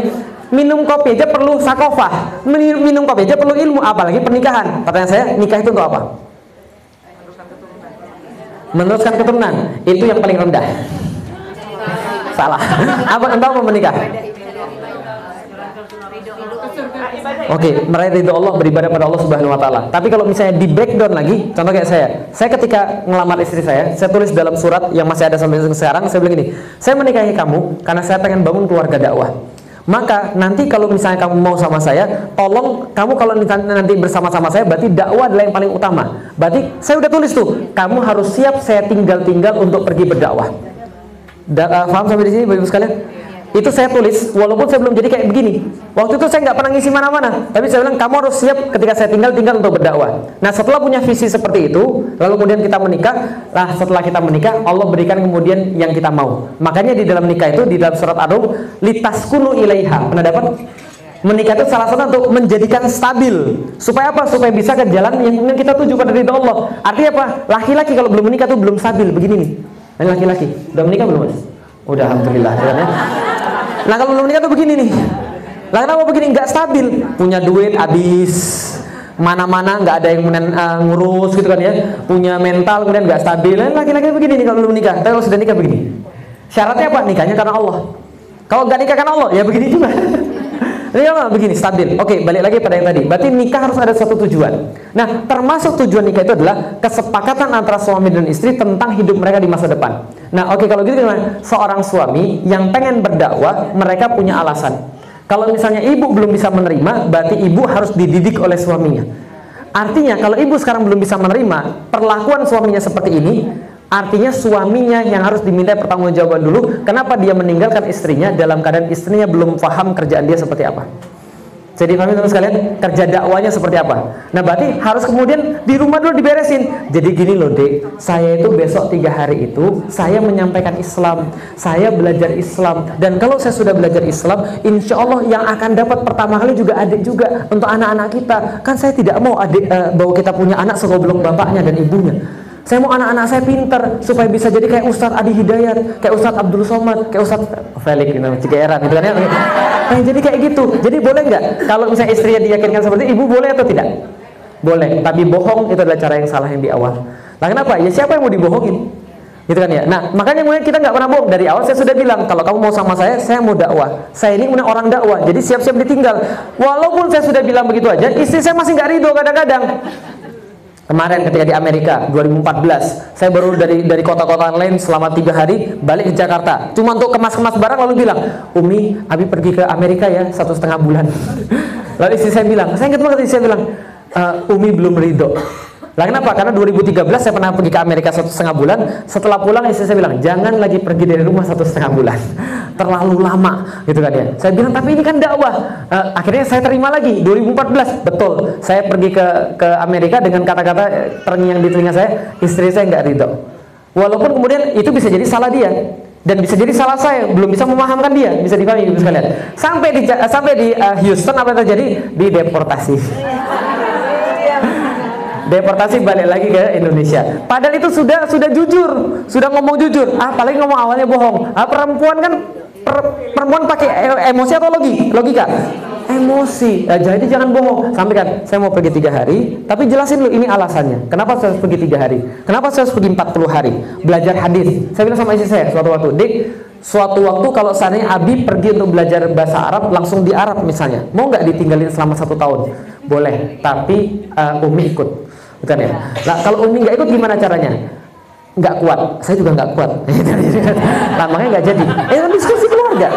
Minum kopi aja perlu sakofah, minum, kopi aja perlu ilmu, apalagi pernikahan. Pertanyaan saya, nikah itu untuk apa? Meneruskan keturunan, itu yang paling rendah. Salah. apa entah apa menikah? Oke, okay, meraih ridho Allah beribadah pada Allah Subhanahu wa taala. Tapi kalau misalnya di breakdown lagi, contoh kayak saya. Saya ketika ngelamar istri saya, saya tulis dalam surat yang masih ada sampai sekarang, saya bilang gini, saya menikahi kamu karena saya pengen bangun keluarga dakwah. Maka nanti kalau misalnya kamu mau sama saya, tolong kamu kalau nanti bersama-sama saya, berarti dakwah adalah yang paling utama. Berarti saya udah tulis tuh, kamu harus siap saya tinggal-tinggal untuk pergi berdakwah. Da, uh, paham sampai di sini, bapak sekalian? Itu saya tulis walaupun saya belum jadi kayak begini. Waktu itu saya nggak pernah ngisi mana-mana. Tapi saya bilang kamu harus siap ketika saya tinggal tinggal untuk berdakwah. Nah setelah punya visi seperti itu lalu kemudian kita menikah lah setelah kita menikah Allah berikan kemudian yang kita mau. Makanya di dalam nikah itu di dalam surat Ar-Rum litaskunu ilaiha. Pernah dapat? Menikah itu salah satu untuk menjadikan stabil. Supaya apa? Supaya bisa ke jalan yang kita tuju pada ridho Allah. Artinya apa? Laki-laki kalau belum menikah tuh belum stabil. Begini nih. Laki-laki. Udah menikah belum mas? Udah alhamdulillah Nah kalau belum menikah tuh begini nih. Lah kenapa begini? Nggak stabil. Punya duit habis. Mana-mana nggak ada yang kemudian uh, ngurus gitu kan ya. Punya mental kemudian nggak stabil. Laki-laki begini nih kalau belum nikah tapi kalau sudah nikah begini. Syaratnya apa? Nikahnya karena Allah. Kalau nggak nikah karena Allah ya begini juga Ini apa? Begini, stabil. Oke, balik lagi pada yang tadi. Berarti nikah harus ada satu tujuan. Nah, termasuk tujuan nikah itu adalah kesepakatan antara suami dan istri tentang hidup mereka di masa depan. Nah, oke kalau gitu gimana? Seorang suami yang pengen berdakwah, mereka punya alasan. Kalau misalnya ibu belum bisa menerima, berarti ibu harus dididik oleh suaminya. Artinya, kalau ibu sekarang belum bisa menerima perlakuan suaminya seperti ini, Artinya suaminya yang harus diminta pertanggungjawaban dulu kenapa dia meninggalkan istrinya dalam keadaan istrinya belum paham kerjaan dia seperti apa. Jadi kami teman sekalian kerja dakwanya seperti apa. Nah berarti harus kemudian di rumah dulu diberesin. Jadi gini loh dek, saya itu besok tiga hari itu saya menyampaikan Islam, saya belajar Islam. Dan kalau saya sudah belajar Islam, insya Allah yang akan dapat pertama kali juga adik juga untuk anak-anak kita. Kan saya tidak mau adik uh, bahwa kita punya anak segoblok bapaknya dan ibunya. Saya mau anak-anak saya pinter supaya bisa jadi kayak Ustadz Adi Hidayat, kayak Ustadz Abdul Somad, kayak Ustadz Felix gitu, Cikeran gitu kan ya. Nah, jadi kayak gitu. Jadi boleh nggak kalau misalnya istrinya diyakinkan seperti ibu boleh atau tidak? Boleh, tapi bohong itu adalah cara yang salah yang di awal. Nah kenapa? Ya siapa yang mau dibohongin? Gitu kan ya. Nah, makanya kemudian kita nggak pernah bohong dari awal. Saya sudah bilang kalau kamu mau sama saya, saya mau dakwah. Saya ini kemudian orang dakwah, jadi siap-siap ditinggal. Walaupun saya sudah bilang begitu aja, istri saya masih nggak ridho kadang-kadang. Kemarin ketika di Amerika 2014, saya baru dari dari kota-kota lain selama tiga hari balik ke Jakarta. Cuma untuk kemas-kemas barang lalu bilang, Umi, Abi pergi ke Amerika ya satu setengah bulan. lalu istri saya bilang, saya ingat banget istri saya bilang, uh, Umi belum ridho. Lah kenapa? Karena 2013 saya pernah pergi ke Amerika satu setengah bulan. Setelah pulang istri saya bilang, jangan lagi pergi dari rumah satu setengah bulan. Terlalu lama, gitu kan ya. Saya bilang, tapi ini kan dakwah. Uh, akhirnya saya terima lagi 2014. Betul, saya pergi ke ke Amerika dengan kata-kata eh, terngiang di telinga saya, istri saya nggak ridho. Walaupun kemudian itu bisa jadi salah dia dan bisa jadi salah saya belum bisa memahamkan dia bisa dipahami ibu sekalian sampai di sampai di uh, Houston apa yang terjadi dideportasi deportasi balik lagi ke Indonesia. Padahal itu sudah sudah jujur, sudah ngomong jujur. Ah, paling ngomong awalnya bohong. Ah, perempuan kan per, perempuan pakai e, emosi atau logi, logika? Emosi. Nah, jadi jangan bohong. Sampaikan, saya mau pergi tiga hari, tapi jelasin dulu ini alasannya. Kenapa saya harus pergi tiga hari? Kenapa saya harus pergi 40 hari? Belajar hadis. Saya bilang sama istri saya suatu waktu, Dik, suatu waktu kalau seandainya Abi pergi untuk belajar bahasa Arab langsung di Arab misalnya, mau nggak ditinggalin selama satu tahun? Boleh, tapi uh, Umi ikut bukan ya? Nah kalau umi nggak ikut gimana caranya? Nggak kuat. Saya juga nggak kuat. Nah makanya nggak jadi. Itu kan diskusi keluarga.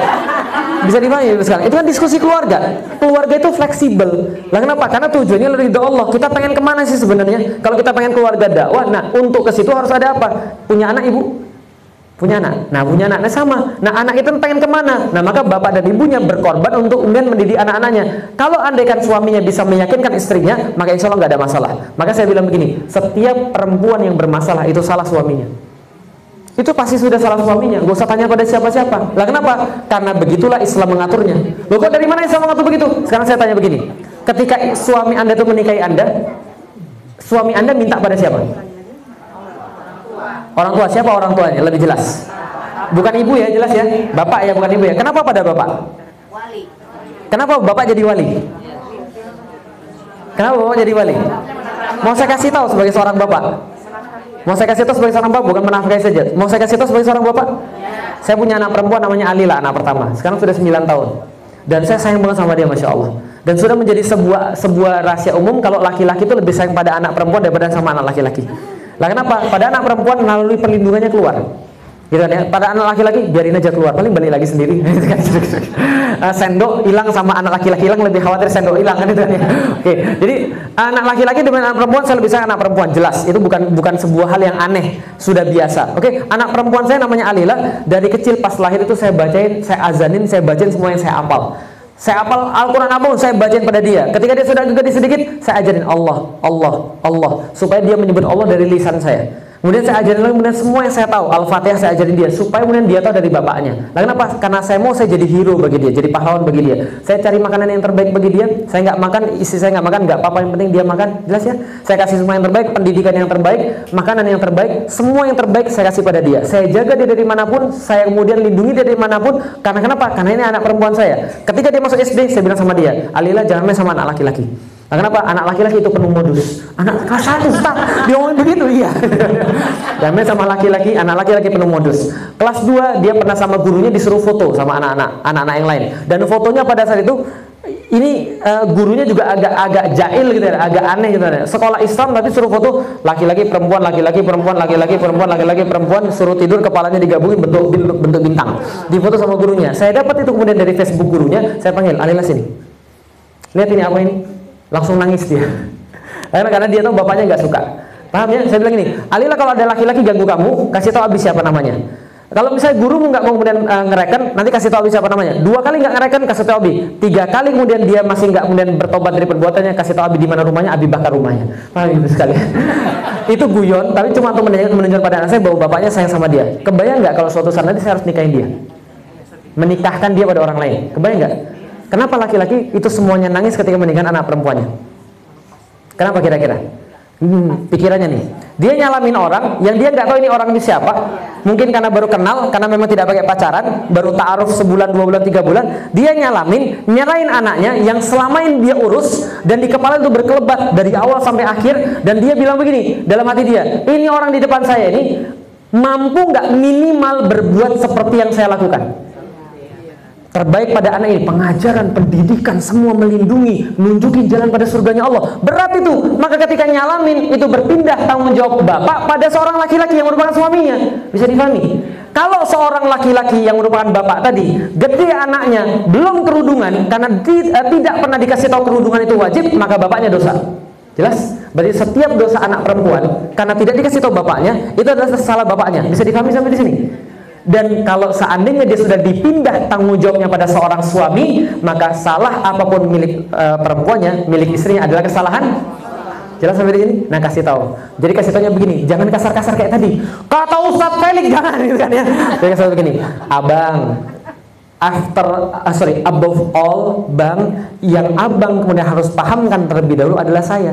Bisa dipahami sekarang itu kan diskusi keluarga. Keluarga itu fleksibel. Lah kenapa? Karena tujuannya ridho Allah. Kita pengen ke mana sih sebenarnya? Kalau kita pengen keluarga dakwah nah untuk ke situ harus ada apa? Punya anak ibu punya anak. Nah, punya anak, nah sama. Nah, anak itu pengen ke mana? Nah, maka bapak dan ibunya berkorban untuk kemudian mendidik anak-anaknya. Kalau andaikan suaminya bisa meyakinkan istrinya, maka insya Allah nggak ada masalah. Maka saya bilang begini, setiap perempuan yang bermasalah itu salah suaminya. Itu pasti sudah salah suaminya. Gak usah tanya pada siapa-siapa. Lah kenapa? Karena begitulah Islam mengaturnya. Loh kok dari mana Islam mengatur begitu? Sekarang saya tanya begini. Ketika suami Anda itu menikahi Anda, suami Anda minta pada siapa? Orang tua siapa orang tuanya? Lebih jelas. Bukan ibu ya, jelas ya. Bapak ya, bukan ibu ya. Kenapa pada bapak? Wali. Kenapa bapak jadi wali? Kenapa bapak jadi wali? Mau saya kasih tahu sebagai seorang bapak. Mau saya kasih tahu sebagai seorang bapak, bukan menafkahi saja. Mau saya kasih tahu sebagai seorang bapak? Saya punya anak perempuan namanya Alila, anak pertama. Sekarang sudah 9 tahun. Dan saya sayang banget sama dia, masya Allah. Dan sudah menjadi sebuah sebuah rahasia umum kalau laki-laki itu lebih sayang pada anak perempuan daripada sama anak laki-laki. Lah kenapa? Pada anak perempuan melalui perlindungannya keluar. Gitu kan ya. Pada anak laki-laki biarin aja keluar, paling balik lagi sendiri. uh, sendok hilang sama anak laki-laki hilang lebih khawatir sendok hilang kan itu kan ya. Oke. Jadi anak laki-laki dengan anak perempuan saya lebih sayang anak perempuan jelas. Itu bukan bukan sebuah hal yang aneh, sudah biasa. Oke, anak perempuan saya namanya Alila. Dari kecil pas lahir itu saya bacain, saya azanin, saya bacain semua yang saya apal. Saya apal Al-Quran apa pun, saya bacain pada dia. Ketika dia sudah gede sedikit, saya ajarin Allah, Allah, Allah. Supaya dia menyebut Allah dari lisan saya. Kemudian saya ajarin lagi, kemudian semua yang saya tahu, Al-Fatihah saya ajarin dia, supaya kemudian dia tahu dari bapaknya. Nah kenapa? Karena saya mau saya jadi hero bagi dia, jadi pahlawan bagi dia. Saya cari makanan yang terbaik bagi dia, saya nggak makan, istri saya nggak makan, nggak apa-apa, yang penting dia makan, jelas ya? Saya kasih semua yang terbaik, pendidikan yang terbaik, makanan yang terbaik, semua yang terbaik saya kasih pada dia. Saya jaga dia dari mana pun, saya kemudian lindungi dia dari mana pun, karena kenapa? Karena ini anak perempuan saya. Ketika dia masuk SD, saya bilang sama dia, Alila jangan main sama anak laki-laki. Nah, kenapa? Anak laki-laki itu penuh modus. Anak kelas satu, Ustaz. Dia ngomong begitu, iya. Dan main sama laki-laki, anak laki-laki penuh modus. Kelas 2, dia pernah sama gurunya disuruh foto sama anak-anak, anak-anak yang lain. Dan fotonya pada saat itu ini uh, gurunya juga agak agak jahil gitu ya, agak aneh gitu ya. Sekolah Islam tapi suruh foto laki-laki perempuan, laki-laki perempuan, laki-laki perempuan, laki-laki perempuan, suruh tidur kepalanya digabungin bentuk bentuk, bentuk bintang. Difoto sama gurunya. Saya dapat itu kemudian dari Facebook gurunya, saya panggil, "Alila sini." Lihat ini apa ini? Langsung nangis dia. Karena karena dia tahu bapaknya nggak suka. Paham ya? Saya bilang ini Alila kalau ada laki-laki ganggu kamu kasih tahu abis siapa namanya. Kalau misalnya gurumu nggak mau kemudian uh, ngereken nanti kasih tahu abis siapa namanya. Dua kali nggak ngereken kasih tahu abi. Tiga kali kemudian dia masih nggak kemudian bertobat dari perbuatannya kasih tahu abi di mana rumahnya abi bakar rumahnya. Paham itu sekali. Itu guyon tapi cuma untuk menunjukkan, menunjukkan pada anak saya bahwa bapaknya sayang sama dia. Kebayang nggak kalau suatu saat nanti saya harus nikahin dia? Menikahkan dia pada orang lain. Kebayang nggak Kenapa laki-laki itu semuanya nangis ketika meninggalkan anak perempuannya? Kenapa kira-kira? Hmm, pikirannya nih. Dia nyalamin orang yang dia nggak tahu ini orang ini siapa. Mungkin karena baru kenal, karena memang tidak pakai pacaran, baru ta'aruf sebulan, dua bulan, tiga bulan. Dia nyalamin, nyalain anaknya yang selama ini dia urus dan di kepala itu berkelebat dari awal sampai akhir. Dan dia bilang begini dalam hati dia, ini orang di depan saya ini mampu nggak minimal berbuat seperti yang saya lakukan terbaik pada anak ini pengajaran, pendidikan, semua melindungi, nunjukin jalan pada surganya Allah. Berat itu. Maka ketika nyalamin itu berpindah tanggung jawab bapak pada seorang laki-laki yang merupakan suaminya. Bisa dipahami? Kalau seorang laki-laki yang merupakan bapak tadi, gede anaknya belum kerudungan karena di, uh, tidak pernah dikasih tahu kerudungan itu wajib, maka bapaknya dosa. Jelas? Berarti setiap dosa anak perempuan karena tidak dikasih tahu bapaknya, itu adalah salah bapaknya. Bisa dipahami sampai di sini? Dan kalau seandainya dia sudah dipindah tanggung jawabnya pada seorang suami maka salah apa pun milik e, perempuannya milik istrinya adalah kesalahan. Jelas sampai di sini? Nah kasih tahu. Jadi kasih tahunya begini jangan kasar-kasar kayak tadi. Kata Ustadz Felix jangan gitu kan ya. Jadi kasih begini abang after uh, sorry above all bang yang abang kemudian harus pahamkan terlebih dahulu adalah saya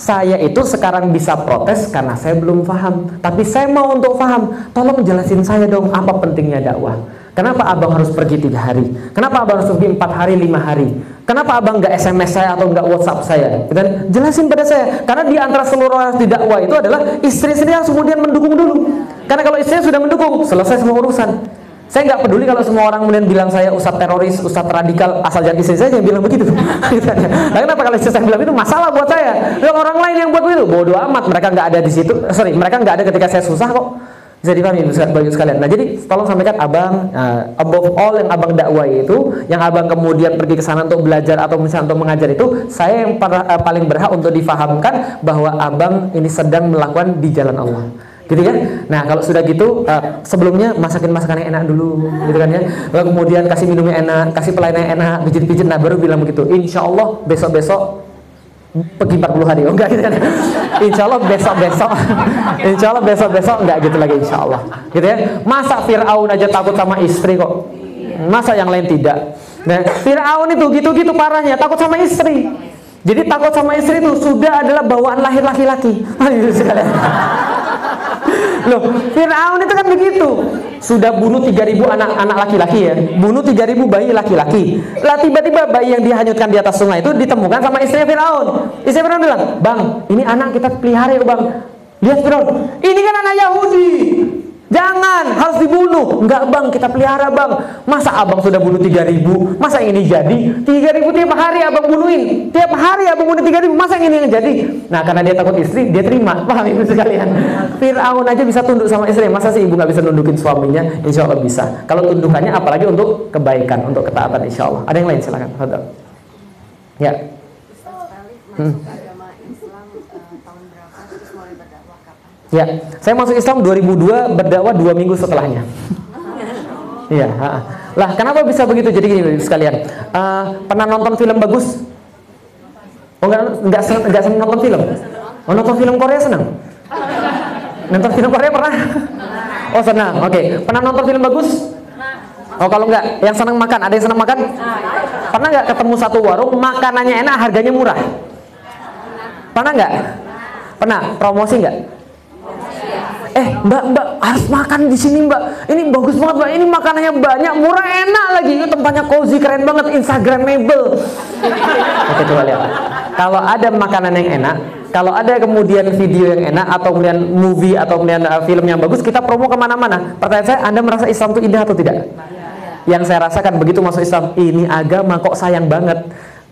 saya itu sekarang bisa protes karena saya belum paham. Tapi saya mau untuk paham. Tolong jelasin saya dong apa pentingnya dakwah. Kenapa abang harus pergi tiga hari? Kenapa abang harus pergi empat hari, lima hari? Kenapa abang nggak SMS saya atau nggak WhatsApp saya? Dan jelasin pada saya. Karena di antara seluruh orang di dakwah itu adalah istri sendiri yang kemudian mendukung dulu. Karena kalau istrinya sudah mendukung, selesai semua urusan. Saya nggak peduli kalau semua orang kemudian bilang saya ustadz teroris, ustadz radikal, asal istri saya yang bilang begitu. nah, kenapa kalau saya bilang itu masalah buat saya? Yang orang lain yang buat begitu, bodoh amat. Mereka nggak ada di situ. Sorry, mereka nggak ada ketika saya susah kok. Bisa dipahami bagi sekalian. Nah jadi tolong sampaikan abang uh, above all yang abang dakwah itu, yang abang kemudian pergi ke sana untuk belajar atau misalnya untuk mengajar itu, saya yang para, uh, paling berhak untuk difahamkan bahwa abang ini sedang melakukan di jalan Allah gitu kan? Nah kalau sudah gitu uh, sebelumnya masakin masakan yang enak dulu gitu kan ya. Lalu kemudian kasih minum yang enak kasih pelayanan yang enak pijit-pijit. Nah baru bilang begitu insya Allah besok-besok pergi 40 hari. Oh enggak gitu kan. Insya Allah besok-besok. Insya Allah besok-besok enggak gitu lagi insya Allah gitu ya. Masa Fir'aun aja takut sama istri kok? Masa yang lain tidak? Nah Fir'aun itu gitu-gitu parahnya takut sama istri. Jadi takut sama istri itu sudah adalah bawaan lahir laki-laki Loh, Fir'aun itu kan begitu. Sudah bunuh 3000 anak-anak laki-laki ya. Bunuh 3000 bayi laki-laki. Lah tiba-tiba bayi yang dihanyutkan di atas sungai itu ditemukan sama istrinya Fir'aun. Istri Fir'aun bilang, "Bang, ini anak kita pelihara ya, Bang." Lihat Fir'aun, "Ini kan anak Yahudi." Jangan, harus dibunuh. Enggak bang, kita pelihara bang. Masa abang sudah bunuh 3000? Masa ini jadi? 3000 tiap hari abang bunuhin. Tiap hari abang bunuh 3000. Masa ini yang jadi? Nah, karena dia takut istri, dia terima. Paham ibu sekalian? Fir'aun aja bisa tunduk sama istri. Masa sih ibu nggak bisa nundukin suaminya? Insya Allah bisa. Kalau tundukannya apalagi untuk kebaikan, untuk ketaatan insya Allah. Ada yang lain silakan. Ya. Hmm. Ya, saya masuk Islam 2002 berdakwah dua minggu setelahnya. Iya. Lah, kenapa bisa begitu? Jadi gini sekalian. Uh, pernah nonton film bagus? Oh enggak enggak senang, enggak senang nonton film. Oh nonton film Korea senang? Nonton film Korea pernah? Oh senang. Oke. Okay. Pernah nonton film bagus? Oh kalau enggak, yang senang makan, ada yang senang makan? Pernah enggak ketemu satu warung makanannya enak, harganya murah? Pernah enggak? Pernah promosi enggak? Eh mbak mbak harus makan di sini mbak. Ini bagus banget mbak. Ini makanannya banyak murah enak lagi. Itu tempatnya cozy keren banget instagramable. Oke coba lihat. Kalau ada makanan yang enak kalau ada kemudian video yang enak atau kemudian movie atau kemudian uh, film yang bagus kita promo ke mana-mana. Pertanyaan saya anda merasa Islam itu indah atau tidak? Yang saya rasakan begitu masuk Islam ini agama kok sayang banget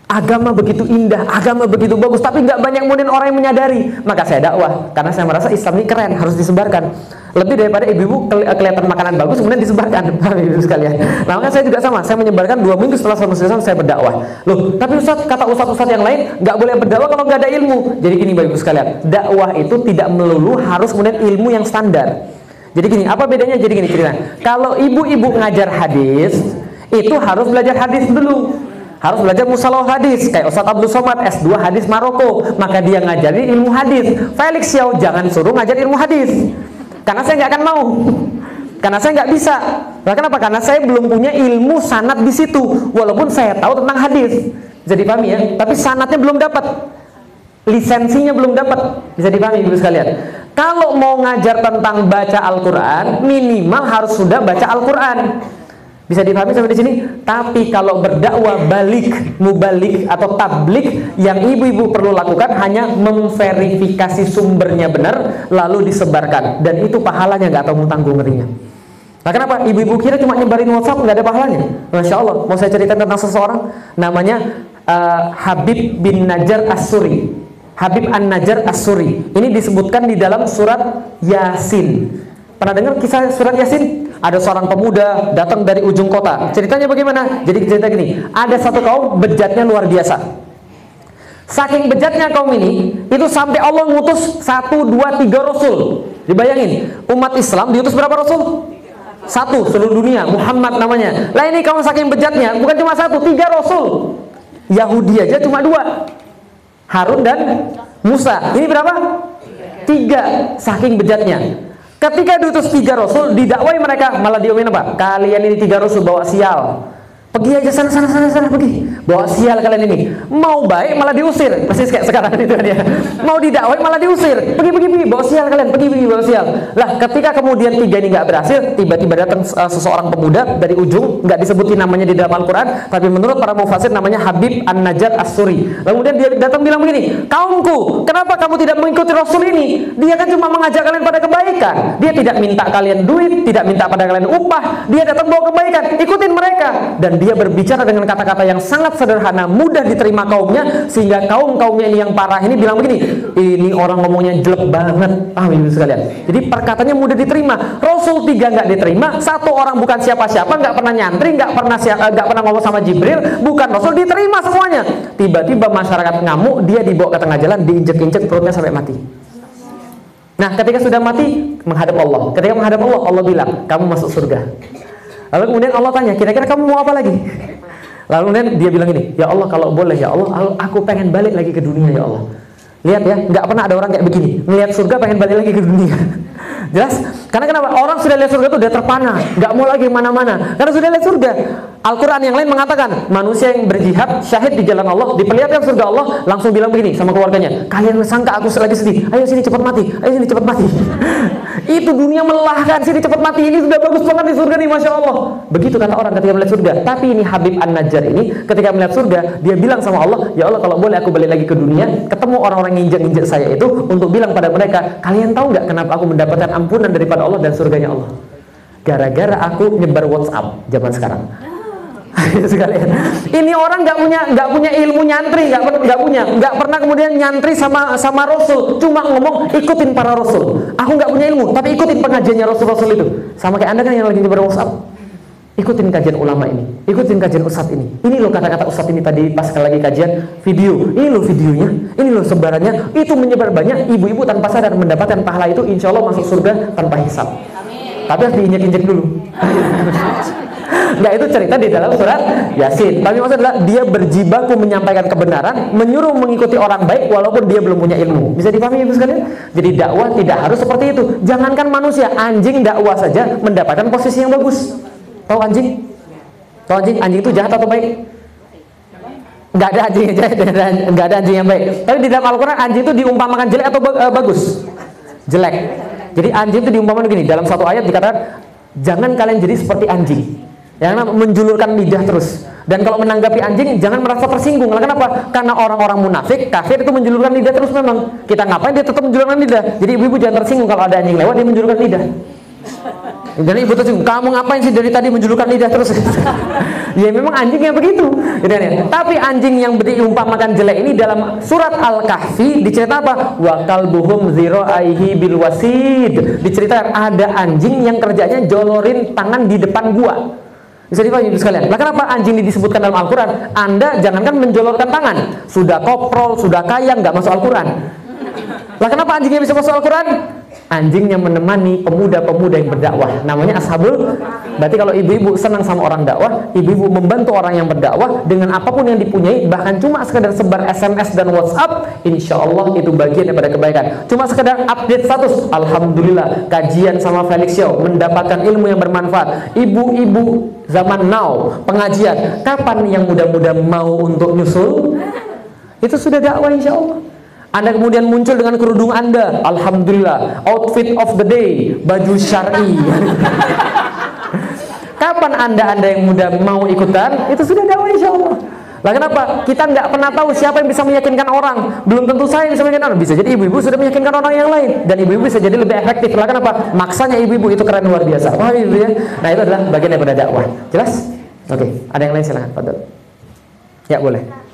Agama begitu indah, agama begitu bagus, tapi nggak banyak kemudian orang yang menyadari. Maka saya dakwah, karena saya merasa Islam ini keren, harus disebarkan. Lebih daripada ibu-ibu kelihatan makanan bagus, kemudian disebarkan, ibu sekalian. Nah, maka saya juga sama, saya menyebarkan dua minggu setelah saya Islam, saya berdakwah. Loh, tapi Ustaz, kata Ustaz-Ustaz yang lain, nggak boleh berdakwah kalau nggak ada ilmu. Jadi gini, ibu sekalian, dakwah itu tidak melulu harus kemudian ilmu yang standar. Jadi gini, apa bedanya? Jadi gini cerita. Kalau ibu-ibu ngajar hadis, itu harus belajar hadis dulu harus belajar musalah hadis. Kayak Ustaz Abdul Somad S2 hadis Maroko. Maka dia ngajarin ilmu hadis. Felix Xiao jangan suruh ngajar ilmu hadis. Karena saya nggak akan mau. Karena saya nggak bisa. Nah, kenapa? Karena saya belum punya ilmu sanat di situ. Walaupun saya tahu tentang hadis. Jadi pahami ya? Tapi sanatnya belum dapat. Lisensinya belum dapat. Bisa dipahami ibu sekalian? Kalau mau ngajar tentang baca Al-Quran minimal harus sudah baca Al-Quran bisa dipahami sampai di sini? Tapi kalau berdakwah balik, mubalik atau tablik yang ibu-ibu perlu lakukan hanya memverifikasi sumbernya benar lalu disebarkan dan itu pahalanya nggak tahu tanggung ngerinya. Nah kenapa? Ibu-ibu kira cuma nyebarin WhatsApp nggak ada pahalanya? Masya Allah. Mau saya cerita tentang seseorang namanya uh, Habib bin Najar As-Suri. Habib An Najar As-Suri. Ini disebutkan di dalam surat Yasin. Pernah dengar kisah surat Yasin? Ada seorang pemuda datang dari ujung kota. Ceritanya bagaimana? Jadi cerita gini, ada satu kaum bejatnya luar biasa. Saking bejatnya kaum ini, itu sampai Allah ngutus satu, dua, tiga rasul. Dibayangin, umat Islam diutus berapa rasul? Satu seluruh dunia, Muhammad namanya. Lah ini kaum saking bejatnya, bukan cuma satu, tiga rasul. Yahudi aja cuma dua. Harun dan Musa. Ini berapa? Tiga. Saking bejatnya. Ketika diutus tiga rasul, didakwai mereka malah diomelin apa? Kalian ini tiga rasul bawa sial. Pergi aja sana sana sana sana pergi. Bawa sial kalian ini. Mau baik malah diusir. Pasti kayak sekarang itu dia. Mau didakwai malah diusir. Pergi pergi pergi bawa sial kalian. Pergi pergi bawa sial. Lah ketika kemudian tiga ini nggak berhasil, tiba-tiba datang uh, seseorang pemuda dari ujung, nggak disebutin namanya di dalam Al-Qur'an, tapi menurut para mufasir namanya Habib An-Najjar As-Suri. Kemudian dia datang bilang begini, "Kaumku, kenapa kamu tidak mengikuti Rasul ini? Dia kan cuma mengajak kalian pada kebaikan. Dia tidak minta kalian duit, tidak minta pada kalian upah. Dia datang bawa kebaikan. Ikutin mereka." Dan dia berbicara dengan kata-kata yang sangat sederhana, mudah diterima kaumnya, sehingga kaum-kaumnya ini yang parah ini bilang begini, ini orang ngomongnya jelek banget, ah ibu sekalian. Jadi perkataannya mudah diterima. Rasul tiga nggak diterima, satu orang bukan siapa-siapa, nggak pernah nyantri, nggak pernah nggak pernah ngomong sama Jibril, bukan Rasul diterima semuanya. Tiba-tiba masyarakat ngamuk, dia dibawa ke tengah jalan, diinjek-injek perutnya sampai mati. Nah, ketika sudah mati menghadap Allah. Ketika menghadap Allah, Allah bilang, "Kamu masuk surga." Lalu kemudian Allah tanya, "Kira-kira kamu mau apa lagi?" Lalu kemudian dia bilang ini, "Ya Allah, kalau boleh ya Allah, aku pengen balik lagi ke dunia ya Allah." Lihat ya, nggak pernah ada orang kayak begini. Melihat surga pengen balik lagi ke dunia. Jelas? Karena kenapa? Orang sudah lihat surga itu udah terpana, nggak mau lagi mana-mana. Karena sudah lihat surga. Al-Quran yang lain mengatakan, manusia yang berjihad, syahid di jalan Allah, diperlihatkan surga Allah, langsung bilang begini sama keluarganya, kalian sangka aku lagi sedih, ayo sini cepat mati, ayo sini cepat mati. itu dunia melelahkan, sini cepat mati, ini sudah bagus banget di surga nih, Masya Allah. Begitu kata orang ketika melihat surga. Tapi ini Habib An-Najjar ini, ketika melihat surga, dia bilang sama Allah, ya Allah kalau boleh aku balik lagi ke dunia, ketemu orang-orang yang injak-injak saya itu, untuk bilang pada mereka, kalian tahu nggak kenapa aku mendapatkan ampunan daripada Allah dan surganya Allah? Gara-gara aku nyebar WhatsApp zaman sekarang. sekalian. Ini orang nggak punya nggak punya ilmu nyantri, nggak nggak punya, nggak pernah kemudian nyantri sama sama Rasul, cuma ngomong ikutin para Rasul. Aku nggak punya ilmu, tapi ikutin pengajiannya Rasul-Rasul itu. Sama kayak anda kan yang lagi nyebar WhatsApp. Ikutin kajian ulama ini, ikutin kajian ustadz ini. Ini loh kata-kata ustadz ini tadi pas lagi kajian video. Ini loh videonya, ini loh sebarannya. Itu menyebar banyak. Ibu-ibu tanpa sadar mendapatkan pahala itu, insya Allah masuk surga tanpa hisap. Tapi harus diinjek-injek dulu. Nah itu cerita di dalam surat Yasin. Tapi maksudnya adalah dia berjibaku menyampaikan kebenaran, menyuruh mengikuti orang baik walaupun dia belum punya ilmu. Bisa dipahami ibu sekalian? Jadi dakwah tidak harus seperti itu. Jangankan manusia, anjing dakwah saja mendapatkan posisi yang bagus. Tahu anjing? Tahu anjing? Anjing itu jahat atau baik? Enggak ada anjing yang jahat, enggak ada anjing yang baik. Tapi di dalam Al-Quran anjing itu diumpamakan jelek atau eh, bagus? Jelek. Jadi anjing itu diumpamakan begini. Dalam satu ayat dikatakan jangan kalian jadi seperti anjing yang menjulurkan lidah terus dan kalau menanggapi anjing jangan merasa tersinggung kenapa? karena orang-orang munafik kafir itu menjulurkan lidah terus memang kita ngapain dia tetap menjulurkan lidah jadi ibu-ibu jangan tersinggung kalau ada anjing lewat dia menjulurkan lidah jadi ibu tersinggung, kamu ngapain sih dari tadi menjulurkan lidah terus? ya memang anjing yang begitu. Gitu kan ya. Tapi anjing yang diumpamakan jelek ini dalam surat Al-Kahfi diceritakan apa? Wa kalbuhum zero aihi bil wasid. Diceritakan ada anjing yang kerjanya jolorin tangan di depan gua. Bisa dipahami sekalian. Nah kenapa anjing ini disebutkan dalam Al-Quran? Anda jangankan menjolorkan tangan. Sudah koprol, sudah kaya, nggak masuk Al-Quran. Lah kenapa anjingnya bisa masuk Al-Quran? anjing yang menemani pemuda-pemuda yang berdakwah. Namanya ashabul berarti kalau ibu-ibu senang sama orang dakwah ibu-ibu membantu orang yang berdakwah dengan apa pun yang dipunyai bahkan cuma sekedar sebar SMS dan WhatsApp insya Allah itu bagian daripada kebaikan. Cuma sekedar update status Alhamdulillah kajian sama Felix Show mendapatkan ilmu yang bermanfaat. Ibu-ibu zaman now pengajian kapan yang muda-muda mau untuk nyusul? Itu sudah dakwah insya Allah anda kemudian muncul dengan kerudung Anda. Alhamdulillah, outfit of the day, baju syar'i. Kapan Anda-Anda yang muda mau ikutan? Itu sudah dakwah insya Allah. Lah kenapa? Kita nggak pernah tahu siapa yang bisa meyakinkan orang. Belum tentu saya yang bisa meyakinkan orang. Bisa jadi ibu-ibu sudah meyakinkan orang yang lain. Dan ibu-ibu bisa jadi lebih efektif. Lah kenapa? Maksanya ibu-ibu itu keren luar biasa. Wah ibu ya. Nah itu adalah bagian daripada dakwah. Jelas? Oke. Okay. Ada yang lain silahkan. Fadol. Ya boleh.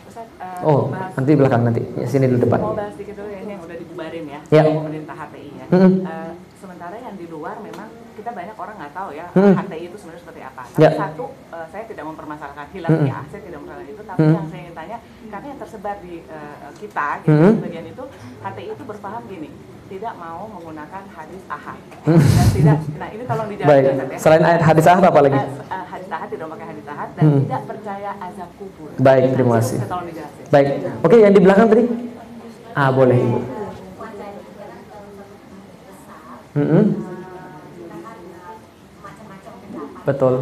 Oh, nanti belakang nanti. Ya, sini dulu depan. Mau bahas dikit dulu ya, ini yang udah dibubarin ya, ya. pemerintah HTI ya. Mm -hmm. uh, sementara yang di luar memang kita banyak orang nggak tahu ya Hmm. HTI itu sebenarnya seperti apa. Tapi Ya. satu, uh, saya tidak mempermasalahkan hilaf Hmm. ya, saya tidak mempermasalahkan itu. Tapi Hmm. yang saya ingin tanya, karena yang tersebar di uh, kita, gitu, Hmm. sebagian itu HTI itu berpaham gini, tidak mau menggunakan hadis ahad dan tidak. Nah ini tolong dijawab Baik. Ya. Selain ayat hadis ahad apa lagi? Uh, uh, hadis ahad tidak pakai hadis ahad dan Hmm. tidak percaya azab kubur. Baik, Nah, terima kasih. Tolong dijelasin. Baik. Oke, yang di belakang tadi? Ah, boleh, Ibu. Mm-mm. Betul.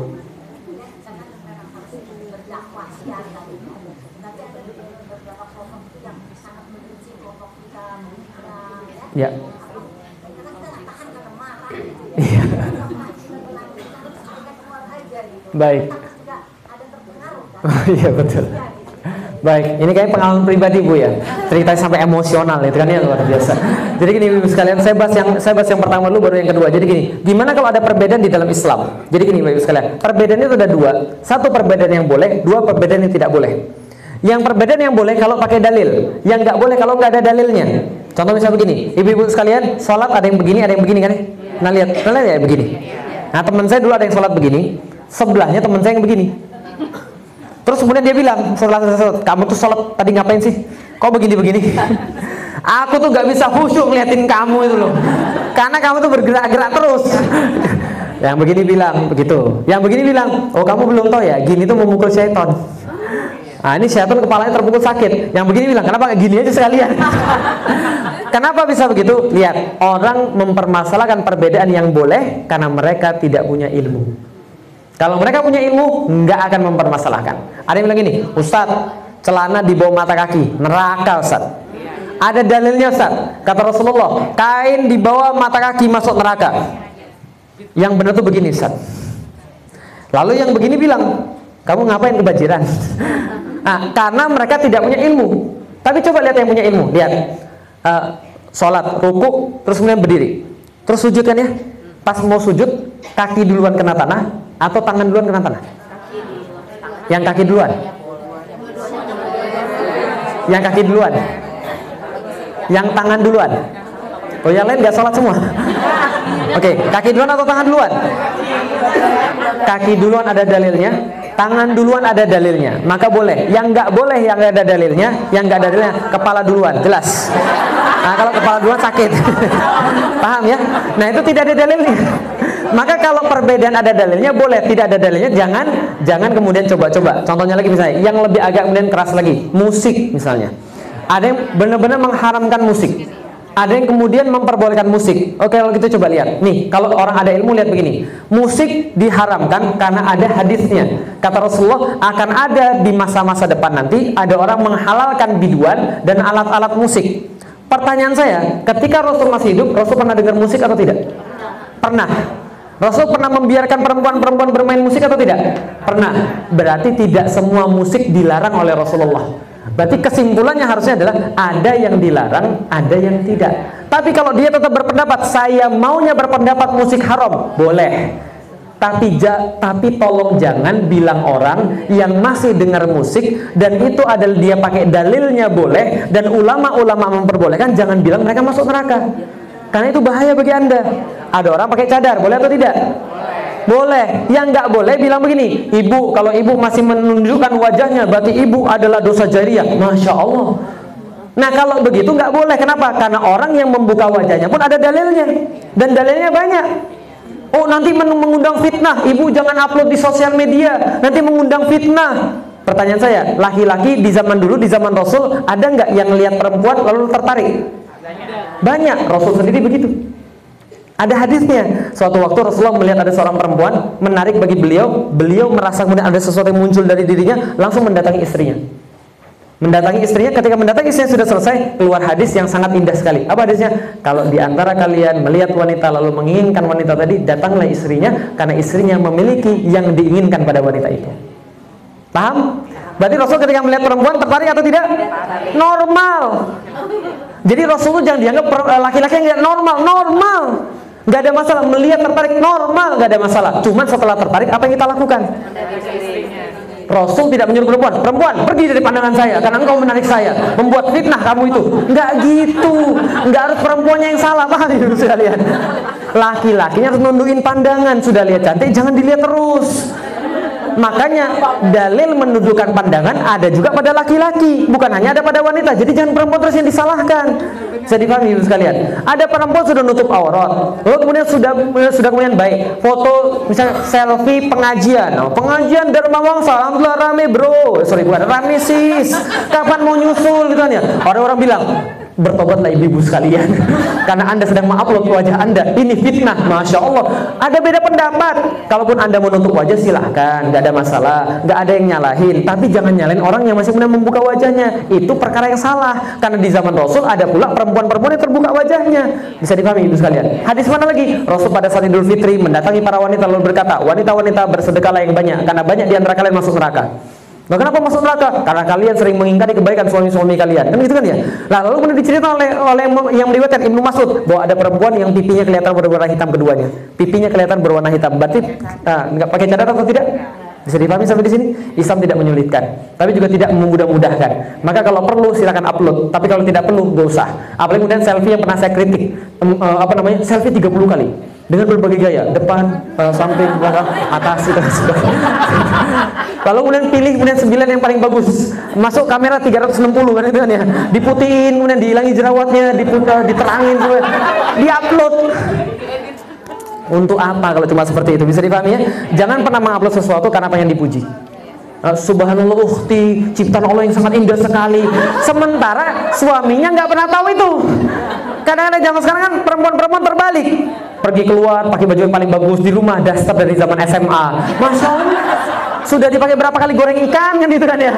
Ya. Iya. Baik. Iya betul. Baik, ini kayak pengalaman pribadi Bu ya. Ceritanya sampai emosional itu kan ya luar biasa. Jadi gini Ibu sekalian, saya bahas yang saya bahas yang pertama dulu baru yang kedua. Jadi gini, gimana kalau ada perbedaan di dalam Islam? Jadi gini Ibu sekalian, perbedaan itu ada dua. Satu perbedaan yang boleh, dua perbedaan yang tidak boleh. Yang perbedaan yang boleh kalau pakai dalil, yang nggak boleh kalau nggak ada dalilnya. Contoh misalnya begini, ibu-ibu sekalian, sholat ada yang begini, ada yang begini kan? Nah lihat, nah, lihat ya begini. Nah teman saya dulu ada yang sholat begini, sebelahnya teman saya yang begini. Terus kemudian dia bilang setelah selesai kamu tuh sholat tadi ngapain sih? Kok begini-begini? Aku tuh gak bisa khusyuk ngeliatin kamu itu loh. Karena kamu tuh bergerak-gerak terus. Yang begini bilang begitu. Yang begini bilang, oh kamu belum tahu ya, gini tuh memukul syaitan. Nah ini syaitan kepalanya terpukul sakit. Yang begini bilang, kenapa gini aja sekalian? kenapa bisa begitu? Lihat, orang mempermasalahkan perbedaan yang boleh karena mereka tidak punya ilmu. Kalau mereka punya ilmu, nggak akan mempermasalahkan. Ada yang bilang gini, Ustadz, celana di bawah mata kaki, neraka Ustadz. Ada dalilnya Ustaz. Kata Rasulullah, kain di bawah mata kaki masuk neraka. Yang benar tuh begini Ustaz. Lalu yang begini bilang, kamu ngapain kebajiran? nah, karena mereka tidak punya ilmu. Tapi coba lihat yang punya ilmu, lihat. Uh, sholat, ruku, terus kemudian berdiri. Terus sujud kan ya? Pas mau sujud, kaki duluan kena tanah atau tangan duluan kena tanah? Yang kaki duluan. Yang kaki duluan. Yang tangan duluan. Oh yang lain nggak sholat semua. Oke, okay, kaki duluan atau tangan duluan? Kaki duluan ada dalilnya, tangan duluan ada dalilnya. Maka boleh. Yang nggak boleh yang nggak ada dalilnya, yang nggak ada dalilnya kepala duluan, jelas. Nah kalau kepala duluan sakit, paham ya? Nah itu tidak ada dalilnya. Maka kalau perbedaan ada dalilnya boleh, tidak ada dalilnya jangan jangan kemudian coba-coba. Contohnya lagi misalnya, yang lebih agak kemudian keras lagi, musik misalnya. Ada yang benar-benar mengharamkan musik ada yang kemudian memperbolehkan musik. Oke, kalau gitu coba lihat. Nih, kalau orang ada ilmu lihat begini. Musik diharamkan karena ada hadisnya. Kata Rasulullah akan ada di masa-masa depan nanti ada orang menghalalkan biduan dan alat-alat musik. Pertanyaan saya, ketika Rasul masih hidup, Rasul pernah dengar musik atau tidak? Pernah. Rasul pernah membiarkan perempuan-perempuan bermain musik atau tidak? Pernah. Berarti tidak semua musik dilarang oleh Rasulullah. Berarti kesimpulannya harusnya adalah ada yang dilarang, ada yang tidak. Tapi kalau dia tetap berpendapat saya maunya berpendapat musik haram, boleh. Tapi ja, tapi tolong jangan bilang orang yang masih dengar musik dan itu adalah dia pakai dalilnya boleh dan ulama-ulama memperbolehkan jangan bilang mereka masuk neraka. Karena itu bahaya bagi Anda. Ada orang pakai cadar, boleh atau tidak? Boleh. Yang nggak boleh bilang begini, ibu kalau ibu masih menunjukkan wajahnya berarti ibu adalah dosa jariah. Masya Allah. Nah kalau begitu nggak boleh. Kenapa? Karena orang yang membuka wajahnya pun ada dalilnya dan dalilnya banyak. Oh nanti mengundang fitnah. Ibu jangan upload di sosial media. Nanti mengundang fitnah. Pertanyaan saya, laki-laki di zaman dulu, di zaman Rasul, ada nggak yang lihat perempuan lalu tertarik? Banyak. Rasul sendiri begitu. Ada hadisnya. Suatu waktu Rasulullah melihat ada seorang perempuan menarik bagi beliau, beliau merasa kemudian ada sesuatu yang muncul dari dirinya, langsung mendatangi istrinya. Mendatangi istrinya, ketika mendatangi istrinya sudah selesai, keluar hadis yang sangat indah sekali. Apa hadisnya? Kalau di antara kalian melihat wanita lalu menginginkan wanita tadi, datanglah istrinya karena istrinya memiliki yang diinginkan pada wanita itu. Paham? Berarti Rasul ketika melihat perempuan tertarik atau tidak? Normal. Jadi Rasul itu jangan dianggap eh, laki-laki yang normal, normal. Gak ada masalah melihat tertarik normal, gak ada masalah. Cuman setelah tertarik apa yang kita lakukan? Rasul tidak menyuruh perempuan, perempuan pergi dari pandangan saya karena engkau menarik saya, membuat fitnah kamu itu. Enggak gitu, enggak harus perempuannya yang salah, paham itu sekalian. Laki-lakinya harus nundukin pandangan, sudah lihat cantik jangan dilihat terus. Makanya dalil menunjukkan pandangan ada juga pada laki-laki, bukan hanya ada pada wanita. Jadi jangan perempuan terus yang disalahkan. Saya dipahami sekalian. Ada perempuan sudah nutup aurat, lalu kemudian sudah sudah kemudian baik. Foto misalnya selfie pengajian. Oh, pengajian Dharma Wangsa, alhamdulillah rame bro. Sorry bukan rame sis. Kapan mau nyusul gitu kan ya? Orang-orang bilang, bertobatlah ibu-ibu sekalian. Karena anda sedang mengupload wajah anda. Ini fitnah masya Allah. Ada beda pendapat. Kalaupun anda menutup wajah silahkan. Nggak ada masalah. Nggak ada yang nyalahin. Tapi jangan nyalain orang yang masih kemudian membuka wajahnya. Itu perkara yang salah. Karena di zaman Rasul ada pula perempuan-perempuan yang terbuka wajahnya. Bisa dipahami ibu sekalian? Hadis mana lagi? Rasul pada saat Idul Fitri mendatangi para wanita lalu berkata wanita-wanita bersedekahlah yang banyak. Karena banyak di antara kalian masuk neraka Nah, kenapa masuk neraka? Karena kalian sering mengingkari kebaikan suami-suami kalian. Kan gitu kan ya? Nah, lalu kemudian diceritakan oleh oleh yang meriwayatkan Ibnu Mas'ud bahwa ada perempuan yang pipinya kelihatan berwarna hitam keduanya. Pipinya kelihatan berwarna hitam. Berarti nah, nggak pakai cadar atau tidak? Bisa dipahami sampai di sini? Islam tidak menyulitkan, tapi juga tidak memudah-mudahkan. Maka kalau perlu silakan upload, tapi kalau tidak perlu usah. Apalagi kemudian selfie yang pernah saya kritik, uh, apa namanya? Selfie 30 kali. Dengan berbagai gaya, depan, eh, samping, belakang, atas, itu. Lalu kemudian pilih kemudian 9 yang paling bagus. Masuk kamera 360 kan itu kan ya. Diputiin, kemudian dihilangi jerawatnya, diputar, diterangin, kemudian diupload. Untuk apa kalau cuma seperti itu? Bisa dipahami ya? Jangan pernah mengupload sesuatu karena pengen dipuji. Eh, Subhanallah ukhti, ciptaan Allah yang sangat indah sekali. Sementara suaminya nggak pernah tahu itu. Kadang-kadang zaman sekarang kan perempuan-perempuan terbalik. Pergi keluar pakai baju yang paling bagus di rumah daster dari zaman SMA. Allah. Sudah dipakai berapa kali goreng ikan kan gitu kan ya.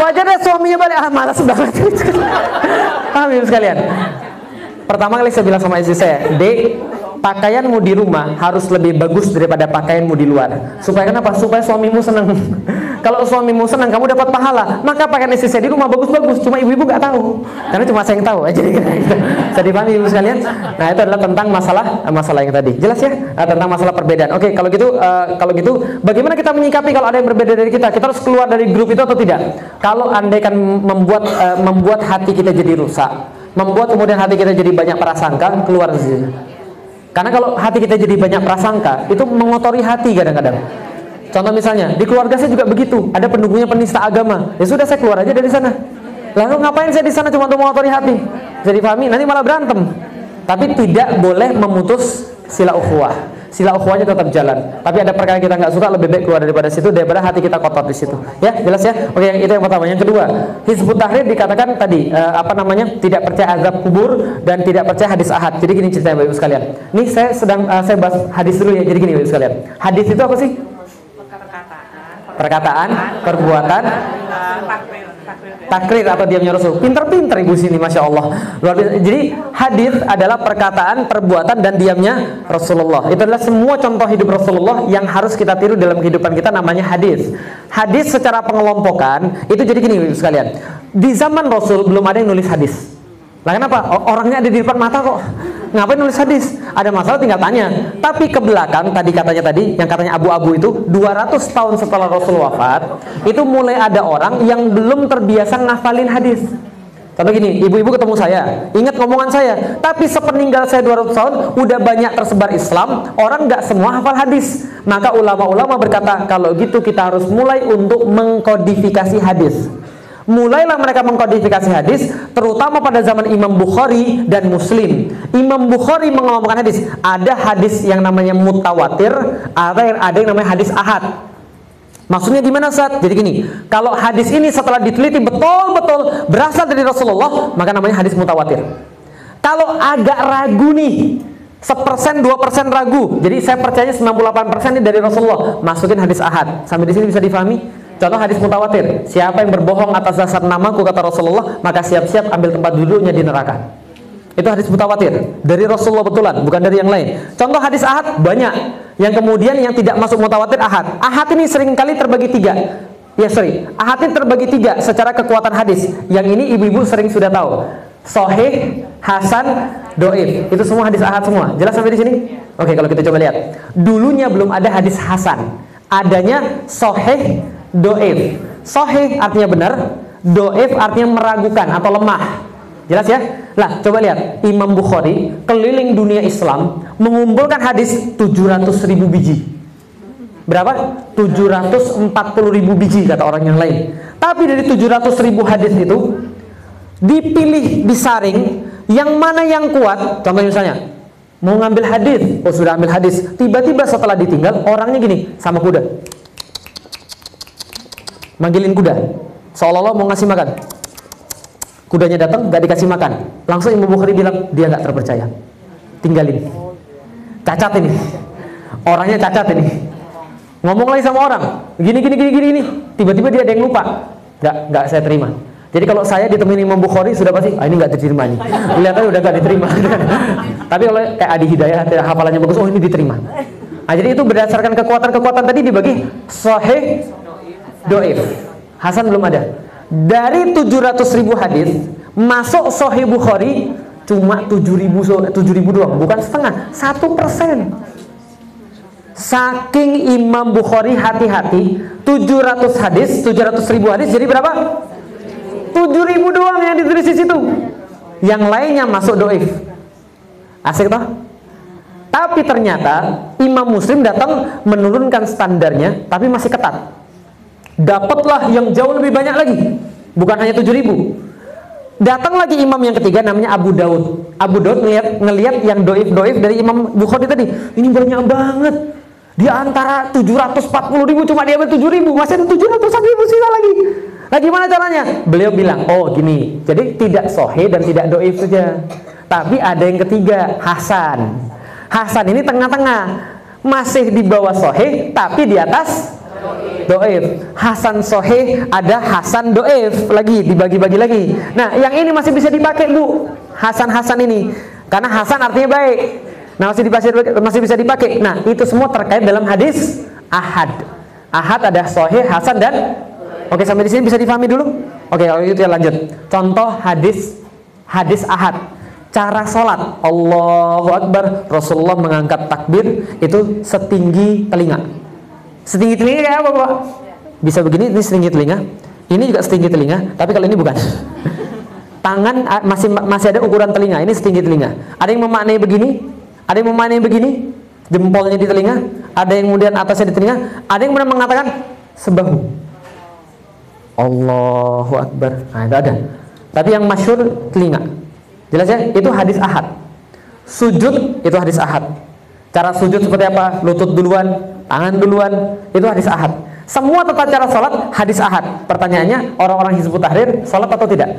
Wajar suaminya balik ah malas banget. Paham ya sekalian? Pertama kali saya bilang sama istri saya, Dek, pakaianmu di rumah harus lebih bagus daripada pakaianmu di luar. Supaya kenapa? Supaya suamimu senang. Kalau suamimu senang, kamu dapat pahala. Maka pakaian istri saya di rumah bagus-bagus. Cuma ibu-ibu nggak tahu, karena cuma saya yang tahu. Gitu. Saya dipahami ibu sekalian. Nah itu adalah tentang masalah masalah yang tadi. Jelas ya? Eh, tentang masalah perbedaan. Oke, kalau gitu, eh, kalau gitu, bagaimana kita menyikapi kalau ada yang berbeda dari kita? Kita harus keluar dari grup itu atau tidak? Kalau andai kan membuat eh, membuat hati kita jadi rusak, membuat kemudian hati kita jadi banyak prasangka, keluar dari sini. Karena kalau hati kita jadi banyak prasangka, itu mengotori hati kadang-kadang. Contoh misalnya, di keluarga saya juga begitu. Ada pendukungnya penista agama. Ya sudah saya keluar aja dari sana. Lalu ngapain saya di sana cuma untuk mengotori hati? Jadi pahami, nanti malah berantem. Tapi tidak boleh memutus sila ukhuwah. Sila ukhuwahnya tetap jalan. Tapi ada perkara kita nggak suka lebih baik keluar daripada situ daripada hati kita kotor di situ. Ya, jelas ya? Oke, yang itu yang pertama. Yang kedua, Hizbut Tahrir dikatakan tadi eh, apa namanya? tidak percaya azab kubur dan tidak percaya hadis ahad. Jadi gini ceritanya Bapak Ibu sekalian. Ini saya sedang eh, saya bahas hadis dulu ya. Jadi gini Bapak Ibu sekalian. Hadis itu apa sih? perkataan Perkataan, perbuatan, eh, takwil takrir atau diamnya Rasul. Pinter-pinter ibu sini, masya Allah. Luar biasa. Jadi hadis adalah perkataan, perbuatan dan diamnya Rasulullah. Itu adalah semua contoh hidup Rasulullah yang harus kita tiru dalam kehidupan kita namanya hadis. Hadis secara pengelompokan itu jadi gini ibu sekalian. Di zaman Rasul belum ada yang nulis hadis. Lah kenapa? Orangnya ada di depan mata kok. Ngapain nulis hadis? Ada masalah tinggal tanya. Tapi ke belakang tadi katanya tadi yang katanya abu-abu itu 200 tahun setelah Rasul wafat, itu mulai ada orang yang belum terbiasa ngafalin hadis. Contoh gini, ibu-ibu ketemu saya, ingat ngomongan saya, tapi sepeninggal saya 200 tahun, udah banyak tersebar Islam, orang nggak semua hafal hadis. Maka ulama-ulama berkata, kalau gitu kita harus mulai untuk mengkodifikasi hadis. Mulailah mereka mengkodifikasi hadis, terutama pada zaman Imam Bukhari dan Muslim. Imam Bukhari mengelompokkan hadis. Ada hadis yang namanya mutawatir, ada yang ada yang namanya hadis ahad. Maksudnya gimana Ustaz? Jadi gini, kalau hadis ini setelah diteliti betul-betul berasal dari Rasulullah, maka namanya hadis mutawatir. Kalau agak ragu nih, sepersen dua persen ragu, jadi saya percaya 98% ini dari Rasulullah, masukin hadis ahad. Sampai di sini bisa difahami? Contoh hadis mutawatir, siapa yang berbohong atas dasar namaku kata Rasulullah, maka siap-siap ambil tempat duduknya di neraka. Itu hadis mutawatir dari Rasulullah betulan, bukan dari yang lain. Contoh hadis ahad banyak. Yang kemudian yang tidak masuk mutawatir ahad. Ahad ini sering kali terbagi tiga. Ya sorry, ahad ini terbagi tiga secara kekuatan hadis. Yang ini ibu-ibu sering sudah tahu. Sohih, Hasan, Doif. Itu semua hadis ahad semua. Jelas sampai di sini? Oke, kalau kita coba lihat. Dulunya belum ada hadis Hasan. Adanya Sohih, Doif. Sohih artinya benar, Doif artinya meragukan atau lemah. Jelas ya? Lah, coba lihat. Imam Bukhari keliling dunia Islam mengumpulkan hadis 700 ribu biji. Berapa? 740 ribu biji kata orang yang lain. Tapi dari 700 ribu hadis itu dipilih, disaring yang mana yang kuat. Contoh misalnya, mau ngambil hadis, oh sudah ambil hadis. Tiba-tiba setelah ditinggal orangnya gini sama kuda. Manggilin kuda. Seolah-olah mau ngasih makan. Kudanya datang, gak dikasih makan. Langsung Imam Bukhari bilang, dia gak terpercaya. Tinggalin. Cacat ini. Orangnya cacat ini. Ngomong lagi sama orang. Gini, gini, gini, gini. Tiba-tiba dia ada yang lupa. Gak, gak saya terima. Jadi kalau saya ditemani Imam Bukhari sudah pasti, ah ini gak diterima nih. Kelihatannya udah gak diterima. Tapi kalau kayak Adi Hidayah, hafalannya bagus, oh ini diterima. Nah, jadi itu berdasarkan kekuatan-kekuatan tadi dibagi sahih, doif. Hasan belum ada. Dari 700 ribu hadis masuk Sahih Bukhari cuma 7 ribu, 7 ribu doang, bukan setengah, satu persen. Saking Imam Bukhari hati-hati, 700 hadis, 700 ribu hadis, jadi berapa? 7 ribu doang yang ditulis di situ. Yang lainnya masuk doif. Asik toh? Tapi ternyata Imam Muslim datang menurunkan standarnya, tapi masih ketat. Dapatlah yang jauh lebih banyak lagi, bukan hanya 7000 Datang lagi imam yang ketiga namanya Abu Daud. Abu Daud ngeliat, ngeliat yang doif-doif dari Imam Bukhari tadi. Ini banyak banget. Di antara 740 ribu cuma dia 7 ribu. Masih ada 700 ribu sisa lagi. Nah gimana caranya? Beliau bilang, oh gini. Jadi tidak sohe dan tidak doif saja. Tapi ada yang ketiga, Hasan. Hasan ini tengah-tengah. Masih di bawah sohe, tapi di atas doif. Hasan sohih ada Hasan doif lagi dibagi-bagi lagi. Nah yang ini masih bisa dipakai bu Hasan Hasan ini karena Hasan artinya baik. Nah masih bisa masih bisa dipakai. Nah itu semua terkait dalam hadis ahad. Ahad ada sohih Hasan dan Oke sampai di sini bisa difahami dulu. Oke kalau itu ya lanjut. Contoh hadis hadis ahad cara sholat Allahu Akbar Rasulullah mengangkat takbir itu setinggi telinga Setinggi telinga kayak apa, Pak? Bisa begini, ini setinggi telinga. Ini juga setinggi telinga, tapi kalau ini bukan. Tangan masih masih ada ukuran telinga, ini setinggi telinga. Ada yang memaknai begini, ada yang memaknai begini, jempolnya di telinga, ada yang kemudian atasnya di telinga, ada yang kemudian mengatakan sebahu. Allahu Akbar. Nah, itu ada. Tapi yang masyur telinga. Jelas ya? Itu hadis ahad. Sujud itu hadis ahad. Cara sujud seperti apa? Lutut duluan, tangan duluan. Itu hadis ahad. Semua tata cara sholat hadis ahad. Pertanyaannya orang-orang hizbut tahrir sholat atau tidak?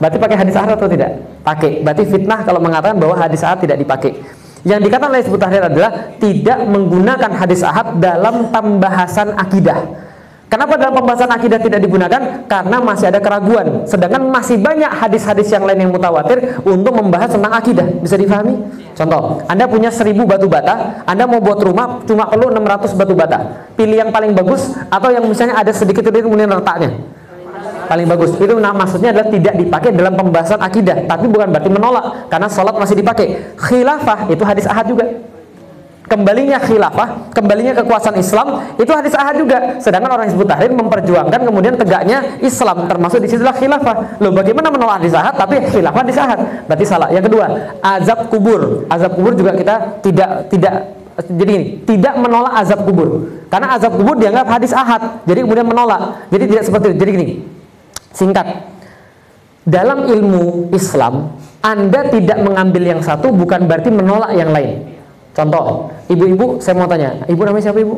Berarti pakai hadis ahad atau tidak? Pakai. Berarti fitnah kalau mengatakan bahwa hadis ahad tidak dipakai. Yang dikatakan oleh hizbut tahrir adalah tidak menggunakan hadis ahad dalam pembahasan akidah Kenapa dalam pembahasan akidah tidak digunakan? Karena masih ada keraguan. Sedangkan masih banyak hadis-hadis yang lain yang mutawatir untuk membahas tentang akidah. Bisa difahami? Contoh, Anda punya 1000 batu bata, Anda mau buat rumah cuma perlu 600 batu bata. Pilih yang paling bagus atau yang misalnya ada sedikit sedikit kemudian letaknya. Paling bagus. Itu nah, maksudnya adalah tidak dipakai dalam pembahasan akidah, tapi bukan berarti menolak karena sholat masih dipakai. Khilafah itu hadis ahad juga kembalinya khilafah, kembalinya kekuasaan Islam itu hadis ahad juga. Sedangkan orang Hizbut Tahrir memperjuangkan kemudian tegaknya Islam termasuk di situlah khilafah. Loh bagaimana menolak hadis ahad tapi khilafah hadis ahad? Berarti salah. Yang kedua, azab kubur. Azab kubur juga kita tidak tidak jadi ini tidak menolak azab kubur karena azab kubur dianggap hadis ahad jadi kemudian menolak jadi tidak seperti itu jadi gini singkat dalam ilmu Islam anda tidak mengambil yang satu bukan berarti menolak yang lain Contoh, ibu-ibu saya mau tanya, ibu namanya siapa ibu?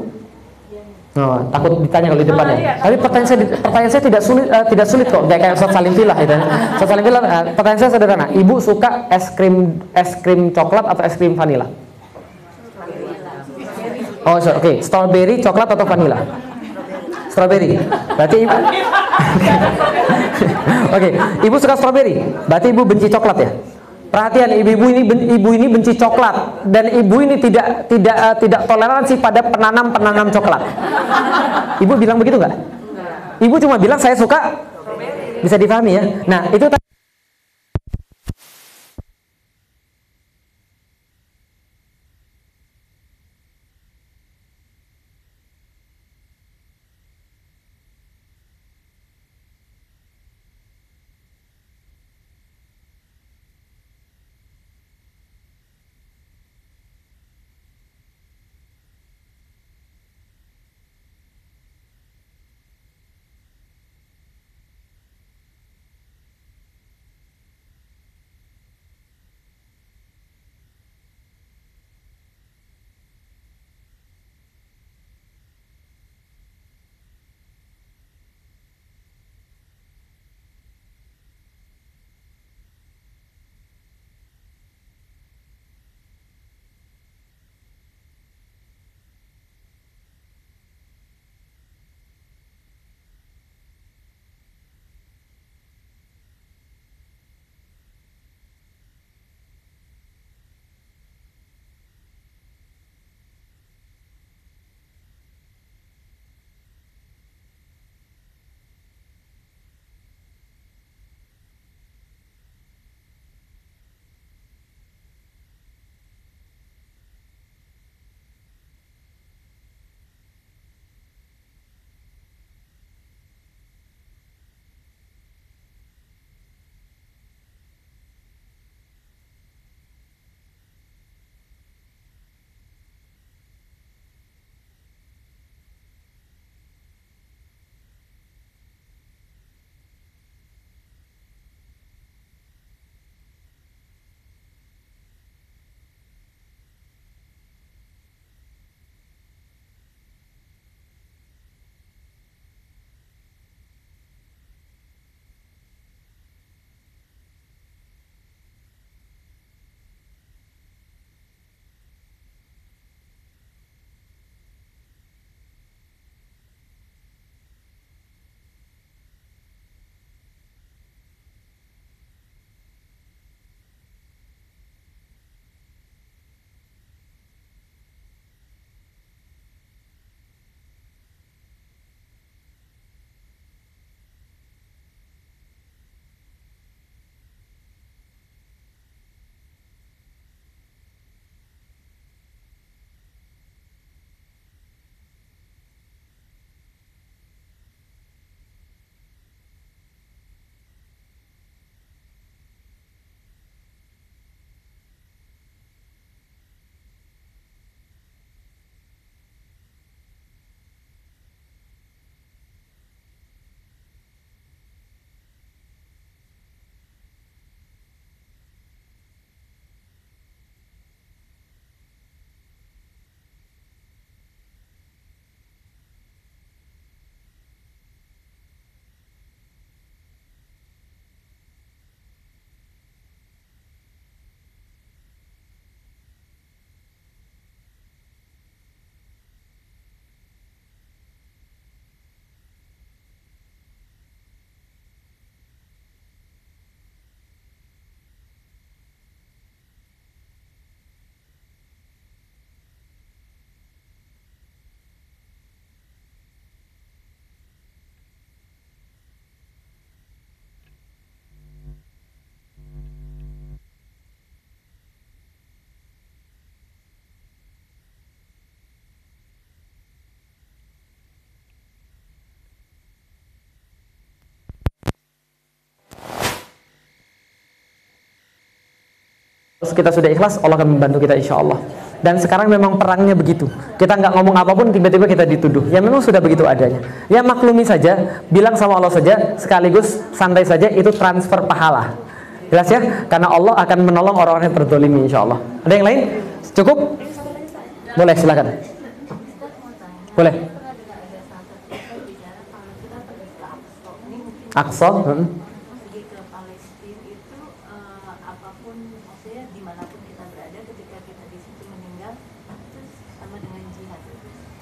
Oh, takut ditanya kalau di depannya. Tapi pertanyaan saya pertanyaan saya tidak sulit uh, tidak sulit kok, kayak kayak Ustaz Salim Filah itu. Ustaz Salim Filah, uh, pertanyaan saya sederhana. Ibu suka es krim es krim coklat atau es krim vanila? Oh, oke. Okay. Strawberry, coklat atau vanila? Strawberry. Berarti ibu Oke, okay. ibu suka strawberry. Berarti ibu benci coklat ya? Perhatian ibu-ibu ini ibu ini benci coklat dan ibu ini tidak tidak uh, tidak toleransi pada penanam-penanam coklat. Ibu bilang begitu nggak? Ibu cuma bilang saya suka bisa difahami ya. Nah, itu kita sudah ikhlas, Allah akan membantu kita insya Allah. Dan sekarang memang perangnya begitu. Kita nggak ngomong apa pun, tiba-tiba kita dituduh. Ya memang sudah begitu adanya. Ya maklumi saja, bilang sama Allah saja, sekaligus santai saja, itu transfer pahala. Jelas ya? Karena Allah akan menolong orang-orang yang terzolimi insya Allah. Ada yang lain? Cukup? Boleh, silakan. Boleh. Aqsa? Hmm. pergi ke Palestina itu eh, apa pun maksudnya di mana pun kita berada ketika kita di situ meninggal terus sama dengan jihad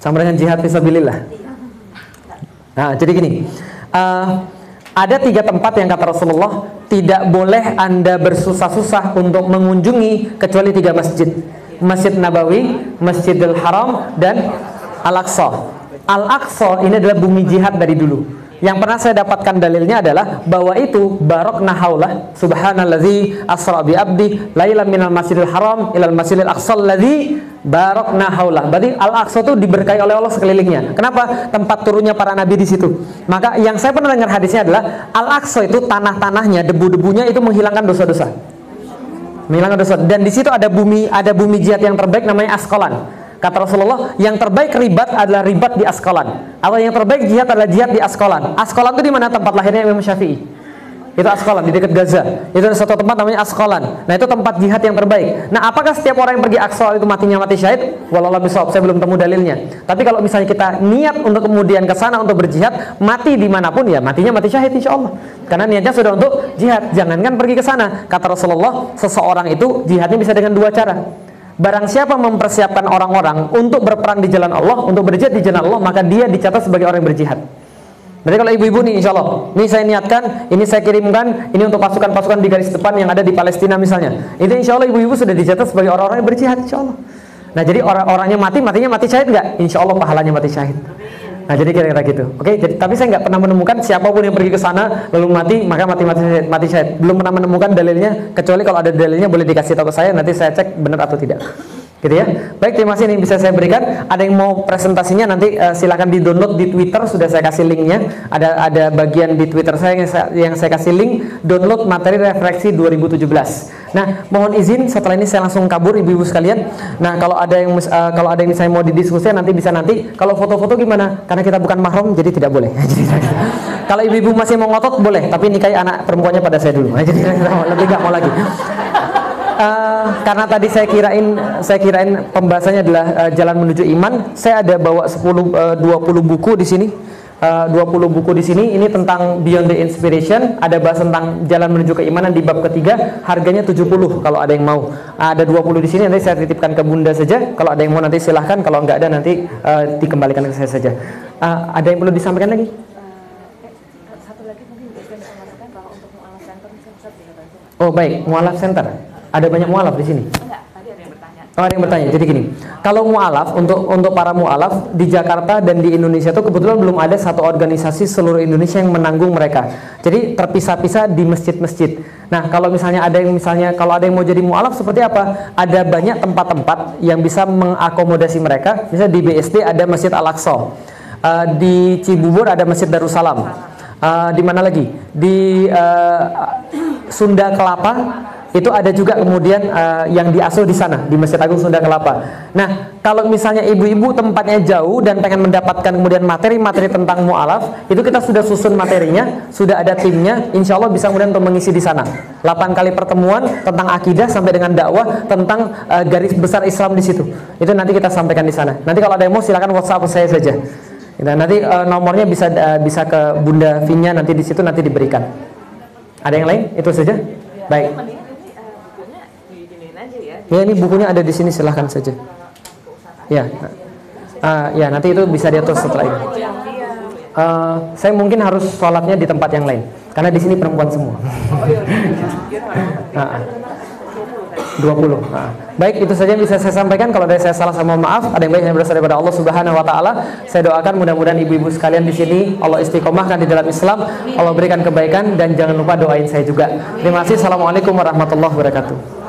Sama dengan jihad fisabilillah. Nah, jadi gini. eh, ada tiga tempat yang kata Rasulullah tidak boleh anda bersusah-susah untuk mengunjungi kecuali tiga masjid. Masjid Nabawi, Masjidil Haram, dan Al-Aqsa. Al-Aqsa ini adalah bumi jihad dari dulu. Yang pernah saya dapatkan dalilnya adalah bahwa itu barok nahaulah subhanallazi asra bi abdi lailan minal masjidil haram ilal masjidil aqsa allazi barok nahaulah. Berarti al-aqsa itu diberkahi oleh Allah sekelilingnya. Kenapa? Tempat turunnya para nabi di situ. Maka yang saya pernah dengar hadisnya adalah al-aqsa itu tanah-tanahnya, debu-debunya itu menghilangkan dosa-dosa. Menghilangkan dosa. Dan di situ ada bumi, ada bumi jihad yang terbaik namanya Askolan. Kata Rasulullah, yang terbaik ribat adalah ribat di Askolan. Atau yang terbaik jihad adalah jihad di Askolan. Askolan itu di mana tempat lahirnya Imam Syafi'i? Itu Askolan di dekat Gaza. Itu ada satu tempat namanya Askolan. Nah itu tempat jihad yang terbaik. Nah apakah setiap orang yang pergi Askolan itu matinya mati syahid? Walau bisawab, saya belum temu dalilnya. Tapi kalau misalnya kita niat untuk kemudian ke sana untuk berjihad, mati di mana pun ya matinya mati syahid insya Allah. Karena niatnya sudah untuk jihad. Jangankan pergi ke sana. Kata Rasulullah, seseorang itu jihadnya bisa dengan dua cara. Barang siapa mempersiapkan orang-orang untuk berperang di jalan Allah, untuk berjihad di jalan Allah, maka dia dicatat sebagai orang yang berjihad. Berarti kalau ibu-ibu nih insya Allah, ini saya niatkan, ini saya kirimkan, ini untuk pasukan-pasukan di garis depan yang ada di Palestina misalnya. Itu insya Allah ibu-ibu sudah dicatat sebagai orang-orang yang berjihad insya Allah. Nah jadi orang-orangnya mati, matinya mati syahid nggak? Insya Allah pahalanya mati syahid. Nah jadi kira-kira gitu. Oke, jadi tapi saya nggak pernah menemukan siapa pun yang pergi ke sana lalu mati maka mati mati syahid, mati syahid. Belum pernah menemukan dalilnya kecuali kalau ada dalilnya boleh dikasih tahu ke saya nanti saya cek benar atau tidak. Gitu ya. Baik, terima kasih ini bisa saya berikan. Ada yang mau presentasinya nanti eh, silakan di-download di Twitter sudah saya kasih linknya. Ada ada bagian di Twitter saya yang saya, yang saya kasih link download materi refleksi 2017. Nah, mohon izin setelah ini saya langsung kabur ibu-ibu sekalian. Nah, kalau ada yang eh, kalau ada yang misalnya mau didiskusikan nanti bisa nanti. Kalau foto-foto gimana? Karena kita bukan mahram jadi tidak boleh. Kalau ibu-ibu masih mau ngotot boleh, tapi nikahi anak perempuannya pada saya dulu. Jadi lebih nggak mau lagi. Eh, karena tadi saya kirain saya kirain pembahasannya adalah eh, jalan menuju iman. Saya ada bawa 10 eh, 20 buku di sini. Eh, 20 buku di sini ini tentang Beyond the Inspiration, ada bahas tentang jalan menuju keimanan di bab ketiga, harganya 70 kalau ada yang mau. Ada 20 di sini nanti saya titipkan ke Bunda saja. Kalau ada yang mau nanti silahkan, kalau nggak ada nanti eh, dikembalikan ke saya saja. Eh, ada yang perlu disampaikan lagi? Oh baik, mualaf center. Ada banyak mualaf di sini. Enggak, tadi ada yang bertanya. Oh, ada yang bertanya. Jadi gini, kalau mualaf untuk untuk para mualaf di Jakarta dan di Indonesia itu kebetulan belum ada satu organisasi seluruh Indonesia yang menanggung mereka. Jadi terpisah-pisah di masjid-masjid. Nah, kalau misalnya ada yang misalnya kalau ada yang mau jadi mualaf seperti apa? Ada banyak tempat-tempat yang bisa mengakomodasi mereka. Misalnya di BSD ada Masjid Al-Aqsa. Eh, di Cibubur ada Masjid Darussalam. Eh, di mana lagi? Di eh, Sunda Kelapa itu ada juga kemudian eh, yang diasuh di sana di Masjid Agung Sunda Kelapa. Nah, kalau misalnya ibu-ibu tempatnya jauh dan pengen mendapatkan kemudian materi-materi tentang mualaf, itu kita sudah susun materinya, sudah ada timnya, insya Allah bisa kemudian untuk mengisi di sana. 8 kali pertemuan tentang akidah sampai dengan dakwah tentang eh, garis besar Islam di situ. Itu nanti kita sampaikan di sana. Nanti kalau ada yang mau silakan WhatsApp saya saja. Nah, nanti eh, nomornya bisa eh, bisa ke Bunda Vinya nanti di situ nanti diberikan. Ada yang lain? Itu saja. Baik. Mendingan ini eh, bukunya diginiin aja ya. Ini bukunya ada di sini silahkan saja. Ya, Ah, ya nanti itu bisa diatur setelah ini. Eh, saya mungkin harus sholatnya di tempat yang lain karena di sini perempuan semua. Ah. 20. Ah. Baik, itu saja yang bisa saya sampaikan. Kalau ada saya salah sama maaf. Ada yang baik yang berasal daripada Allah Subhanahu wa taala. Saya doakan mudah-mudahan ibu-ibu sekalian di sini Allah istiqomahkan di dalam Islam, Allah berikan kebaikan dan jangan lupa doain saya juga. Terima kasih. Assalamualaikum warahmatullahi wabarakatuh.